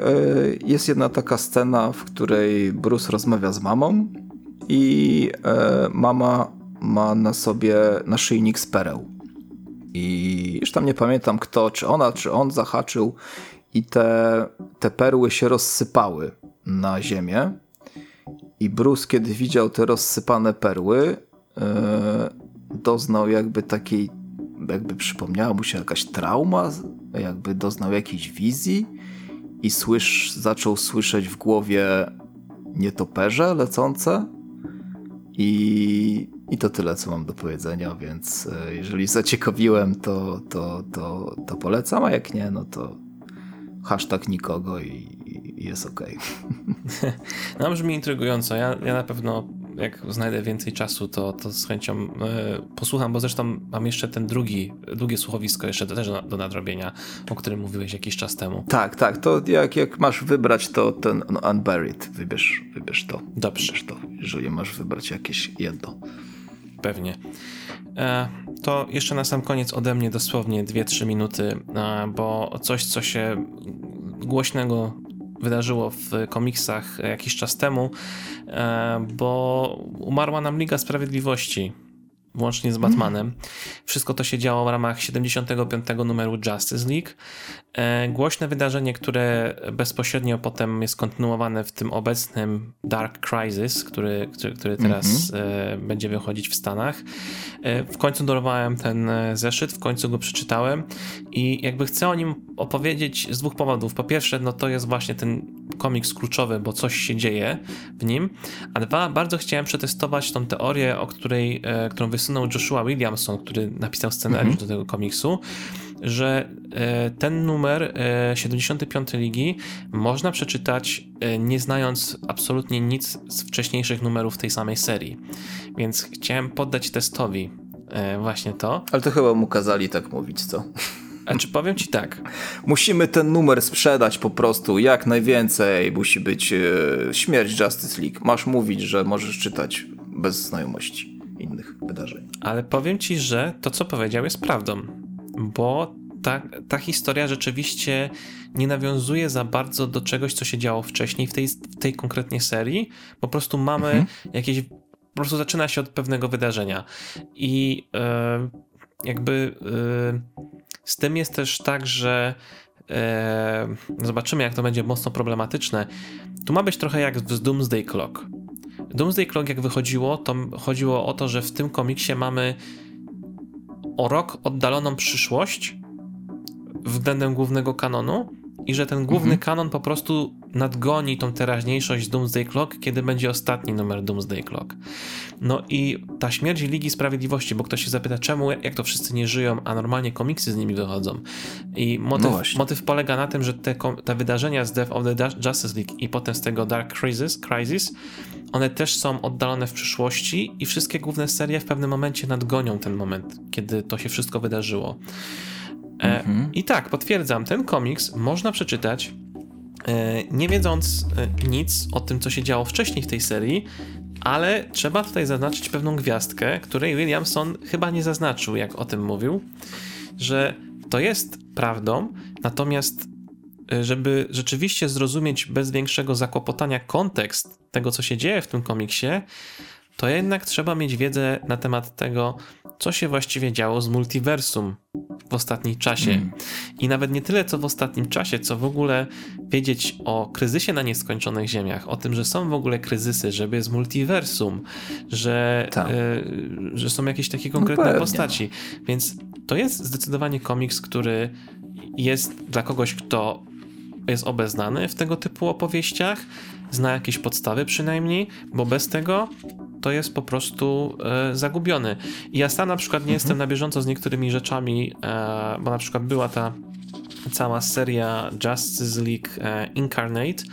jest jedna taka scena, w której Bruce rozmawia z mamą i mama ma na sobie naszyjnik z pereł. I już tam nie pamiętam kto, czy ona, czy on zahaczył i te, te perły się rozsypały na ziemię. I Bruce, kiedy widział te rozsypane perły, yy, doznał jakby takiej, jakby przypomniała mu się jakaś trauma, jakby doznał jakiejś wizji i słysz, zaczął słyszeć w głowie nietoperze lecące i, i to tyle, co mam do powiedzenia, więc e, jeżeli zaciekawiłem, to, to, to, to polecam, a jak nie, no to hashtag nikogo i, i jest ok. No brzmi intrygująco. Ja, ja na pewno jak znajdę więcej czasu, to, to z chęcią y, posłucham, bo zresztą mam jeszcze ten drugi, drugie słuchowisko jeszcze też do, do nadrobienia, o którym mówiłeś jakiś czas temu. Tak, tak, to jak, jak masz wybrać, to ten no, Unburied, wybierz, wybierz to. Dobrze. Wybierz to, jeżeli masz wybrać jakieś jedno. Pewnie. E, to jeszcze na sam koniec ode mnie dosłownie 2-3 minuty, e, bo coś, co się głośnego wydarzyło w komiksach jakiś czas temu, e, bo umarła nam Liga Sprawiedliwości włącznie z Batmanem. Wszystko to się działo w ramach 75. numeru Justice League. E, głośne wydarzenie, które bezpośrednio potem jest kontynuowane w tym obecnym Dark Crisis, który, który, który teraz mm-hmm. będzie wychodzić w Stanach. E, w końcu dorwałem ten zeszyt, w końcu go przeczytałem i jakby chcę o nim opowiedzieć z dwóch powodów. Po pierwsze, no to jest właśnie ten komiks kluczowy, bo coś się dzieje w nim, a dwa, bardzo chciałem przetestować tą teorię, o której, którą wysunął Joshua Williamson, który napisał scenariusz mm-hmm. do tego komiksu, że e, ten numer 75 e, ligi można przeczytać e, nie znając absolutnie nic z wcześniejszych numerów tej samej serii. Więc chciałem poddać testowi właśnie to. Ale to chyba mu kazali tak mówić, co? A czy powiem ci tak? Musimy ten numer sprzedać po prostu jak najwięcej. Musi być śmierć Justice League. Masz mówić, że możesz czytać bez znajomości innych wydarzeń. Ale powiem ci, że to, co powiedział, jest prawdą bo ta, ta historia rzeczywiście nie nawiązuje za bardzo do czegoś, co się działo wcześniej w tej, w tej konkretnie serii. Po prostu mamy mhm. jakieś. Po prostu zaczyna się od pewnego wydarzenia. I e, jakby e, z tym jest też tak, że e, zobaczymy, jak to będzie mocno problematyczne. Tu ma być trochę jak z Doomsday Clock. Doomsday Clock, jak wychodziło, to chodziło o to, że w tym komiksie mamy o rok oddaloną przyszłość względem głównego kanonu i że ten główny mhm. kanon po prostu nadgoni tą teraźniejszość z Doomsday Clock, kiedy będzie ostatni numer Doomsday Clock. No i ta śmierć Ligi Sprawiedliwości, bo ktoś się zapyta, czemu, jak to wszyscy nie żyją, a normalnie komiksy z nimi wychodzą. I motyw, no motyw polega na tym, że te, te wydarzenia z Death of the Justice League i potem z tego Dark Crisis, Crisis one też są oddalone w przyszłości i wszystkie główne serie w pewnym momencie nadgonią ten moment, kiedy to się wszystko wydarzyło. E, mhm. I tak, potwierdzam, ten komiks można przeczytać nie wiedząc e, nic o tym, co się działo wcześniej w tej serii, ale trzeba tutaj zaznaczyć pewną gwiazdkę, której Williamson chyba nie zaznaczył, jak o tym mówił, że to jest prawdą, natomiast żeby rzeczywiście zrozumieć bez większego zakłopotania kontekst tego, co się dzieje w tym komiksie, to jednak trzeba mieć wiedzę na temat tego, co się właściwie działo z multiversum w ostatnim czasie. Mm. I nawet nie tyle, co w ostatnim czasie, co w ogóle wiedzieć o kryzysie na nieskończonych ziemiach, o tym, że są w ogóle kryzysy, żeby jest multiversum, że, y, że są jakieś takie no konkretne no postaci. Więc to jest zdecydowanie komiks, który jest dla kogoś, kto jest obeznany w tego typu opowieściach, zna jakieś podstawy przynajmniej, bo bez tego to jest po prostu e, zagubiony. I ja sam na przykład nie mhm. jestem na bieżąco z niektórymi rzeczami, e, bo na przykład była ta cała seria Justice League e, Incarnate,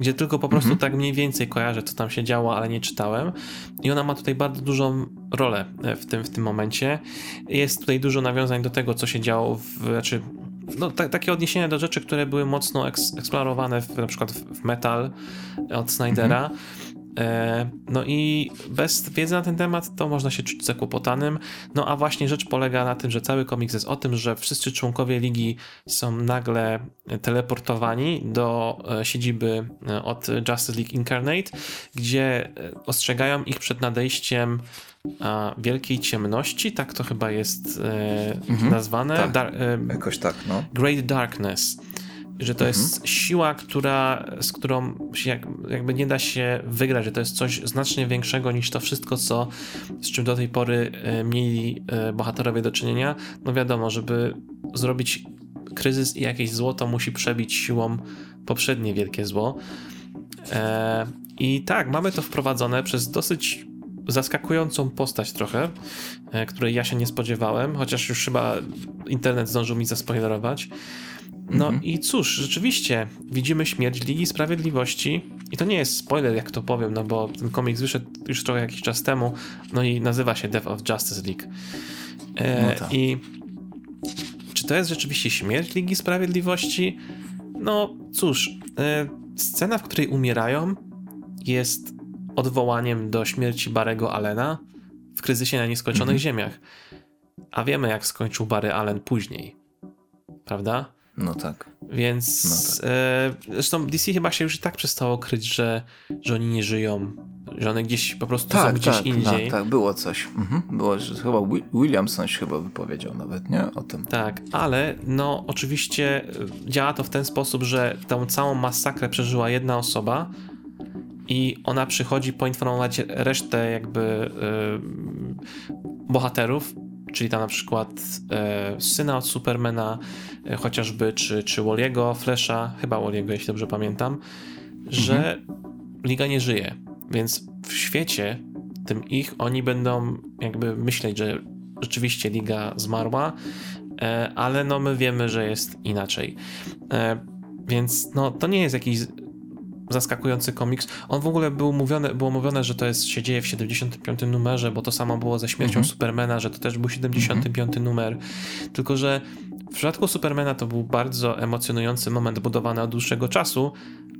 gdzie tylko po prostu mhm. tak mniej więcej kojarzę, co tam się działo, ale nie czytałem. I ona ma tutaj bardzo dużą rolę e, w tym, w tym momencie. Jest tutaj dużo nawiązań do tego, co się działo w, znaczy no, takie odniesienia do rzeczy, które były mocno eks- eksplorowane w, na przykład w Metal od Snydera. Mhm. E, no i bez wiedzy na ten temat to można się czuć zakłopotanym. No a właśnie rzecz polega na tym, że cały komiks jest o tym, że wszyscy członkowie ligi są nagle teleportowani do e, siedziby e, od Justice League Incarnate, gdzie ostrzegają ich przed nadejściem wielkiej ciemności, tak to chyba jest mhm, nazwane. Tak, Dar jakoś tak, no. Great Darkness że to mhm. jest siła, która, z którą jak, jakby nie da się wygrać, że to jest coś znacznie większego niż to wszystko, co, z czym do tej pory e, mieli e, bohaterowie do czynienia. No wiadomo, żeby zrobić kryzys i jakieś zło, to musi przebić siłą poprzednie wielkie zło. E, I tak, mamy to wprowadzone przez dosyć zaskakującą postać trochę, której ja się nie spodziewałem, chociaż już chyba internet zdążył mi zaspoilerować. No mhm. i cóż, rzeczywiście widzimy śmierć Ligi Sprawiedliwości i to nie jest spoiler, jak to powiem, no bo ten komiks wyszedł już trochę jakiś czas temu, no i nazywa się Death of Justice League. E, no tak. I czy to jest rzeczywiście śmierć Ligi Sprawiedliwości? No cóż, e, scena, w której umierają jest odwołaniem do śmierci Barego Allena w kryzysie na nieskończonych mhm. ziemiach. A wiemy, jak skończył Barry Allen później. Prawda? No tak. Więc no tak. E, zresztą DC chyba się już i tak przestało kryć, że, że oni nie żyją, że one gdzieś po prostu tak, są gdzieś tak, indziej. Tak, tak, było coś. Mhm. Było, że chyba Williamson się chyba wypowiedział nawet, nie? O tym. Tak, ale no oczywiście e, działa to w ten sposób, że tą całą masakrę przeżyła jedna osoba i ona przychodzi poinformować resztę jakby yy, bohaterów, czyli tam na przykład e, syna od Supermana, e, chociażby, czy, czy Walliego, Flasha, chyba Walliego, jeśli dobrze pamiętam, że mhm. Liga nie żyje. Więc w świecie tym ich oni będą jakby myśleć, że rzeczywiście Liga zmarła, ale no my wiemy, że jest inaczej. Więc no to nie jest jakiś zaskakujący komiks. On w ogóle był mówione, było mówione, że to jest, się dzieje w 75 numerze, bo to samo było ze śmiercią mm -hmm. Supermana, że to też był 75 mm -hmm. numer. Tylko, że w przypadku Supermana to był bardzo emocjonujący moment budowany od dłuższego czasu,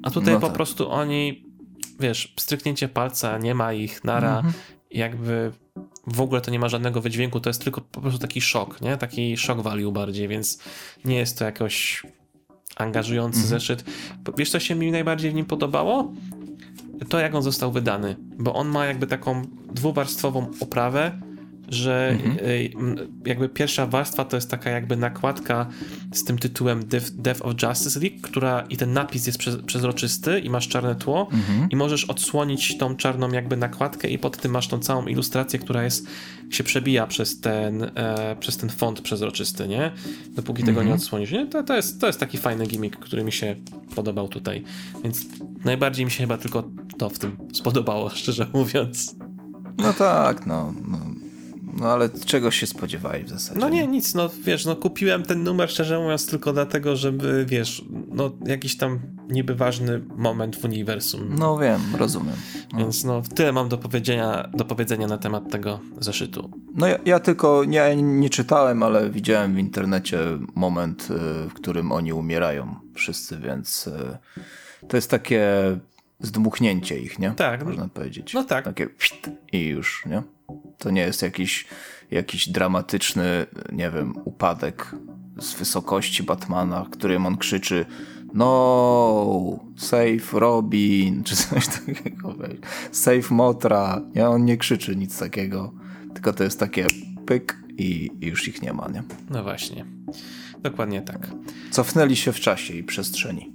a tutaj no po tak. prostu oni, wiesz, stryknięcie palca, nie ma ich, nara, mm -hmm. jakby w ogóle to nie ma żadnego wydźwięku, to jest tylko po prostu taki szok, nie? Taki szok value bardziej, więc nie jest to jakoś angażujący mhm. zeszyt. Wiesz, co się mi najbardziej w nim podobało? To, jak on został wydany, bo on ma jakby taką dwuwarstwową oprawę, że mhm. jakby pierwsza warstwa to jest taka jakby nakładka z tym tytułem Death, Death of Justice League, która i ten napis jest przezroczysty i masz czarne tło mhm. i możesz odsłonić tą czarną jakby nakładkę i pod tym masz tą całą ilustrację, która jest się przebija przez ten, e, przez ten font przezroczysty, nie? Dopóki tego nie mhm. odsłonisz. Nie? To, to, jest, to jest taki fajny gimmick, który mi się podobał tutaj. Więc najbardziej mi się chyba tylko to w tym spodobało, szczerze mówiąc. No tak, no, no no ale czego się spodziewali w zasadzie? No nie, nic, no wiesz, no kupiłem ten numer szczerze mówiąc tylko dlatego, żeby, wiesz, no jakiś tam niby ważny moment w uniwersum. No wiem, rozumiem. No. Więc no tyle mam do powiedzenia, do powiedzenia na temat tego zeszytu. No ja, ja tylko nie, nie czytałem, ale widziałem w internecie moment, y, w którym oni umierają wszyscy, więc y, to jest takie zdmuchnięcie ich, nie? Tak. Można powiedzieć. No tak. Takie i już, nie? To nie jest jakiś, jakiś dramatyczny, nie wiem, upadek z wysokości Batmana, którym on krzyczy no, save Robin, czy coś takiego. Save Motra. Nie, on nie krzyczy nic takiego, tylko to jest takie pyk i, i już ich nie ma, nie? No właśnie. Dokładnie tak. Cofnęli się w czasie i przestrzeni.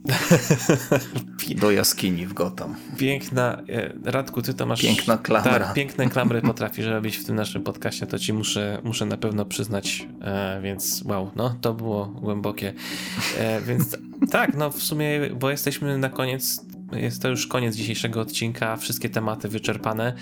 Do jaskini w Gotham. Piękna, e, Radku, ty to masz... Piękna klamra. Tak, piękne klamry potrafisz robić w tym naszym podcaście, to ci muszę, muszę na pewno przyznać, e, więc wow, no to było głębokie. E, więc tak, no w sumie, bo jesteśmy na koniec, jest to już koniec dzisiejszego odcinka, wszystkie tematy wyczerpane,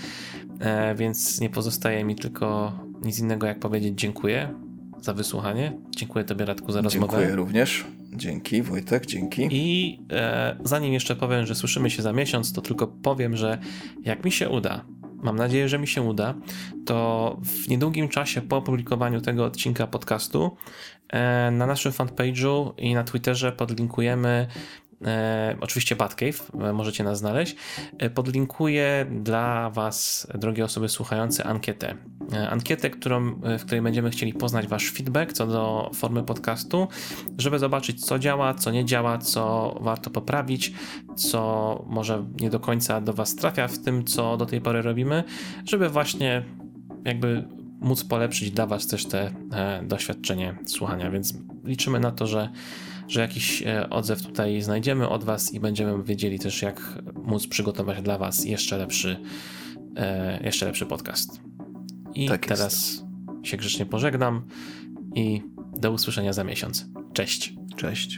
e, więc nie pozostaje mi tylko nic innego jak powiedzieć dziękuję za wysłuchanie. Dziękuję Tobie, Radku, za rozmowę. Dziękuję również. Dzięki, Wojtek, dzięki. I e, zanim jeszcze powiem, że słyszymy się za miesiąc, to tylko powiem, że jak mi się uda, mam nadzieję, że mi się uda, to w niedługim czasie po opublikowaniu tego odcinka podcastu e, na naszym fanpage'u i na Twitterze podlinkujemy e, oczywiście Batcave, e, możecie nas znaleźć, e, podlinkuję dla Was, drogie osoby słuchające, ankietę. E, ankietę, którą, w której będziemy chcieli poznać Wasz feedback co do formy podcastu, żeby zobaczyć, co działa, co nie działa, co warto poprawić, co może nie do końca do Was trafia w tym, co do tej pory robimy, żeby właśnie jakby móc polepszyć dla Was też te doświadczenie słuchania, więc liczymy na to, że, że jakiś e, odzew tutaj znajdziemy od Was i będziemy wiedzieli też, jak móc przygotować dla Was jeszcze lepszy, e, jeszcze lepszy podcast. I Tak teraz się grzecznie pożegnam i do usłyszenia za miesiąc. Cześć. Cześć.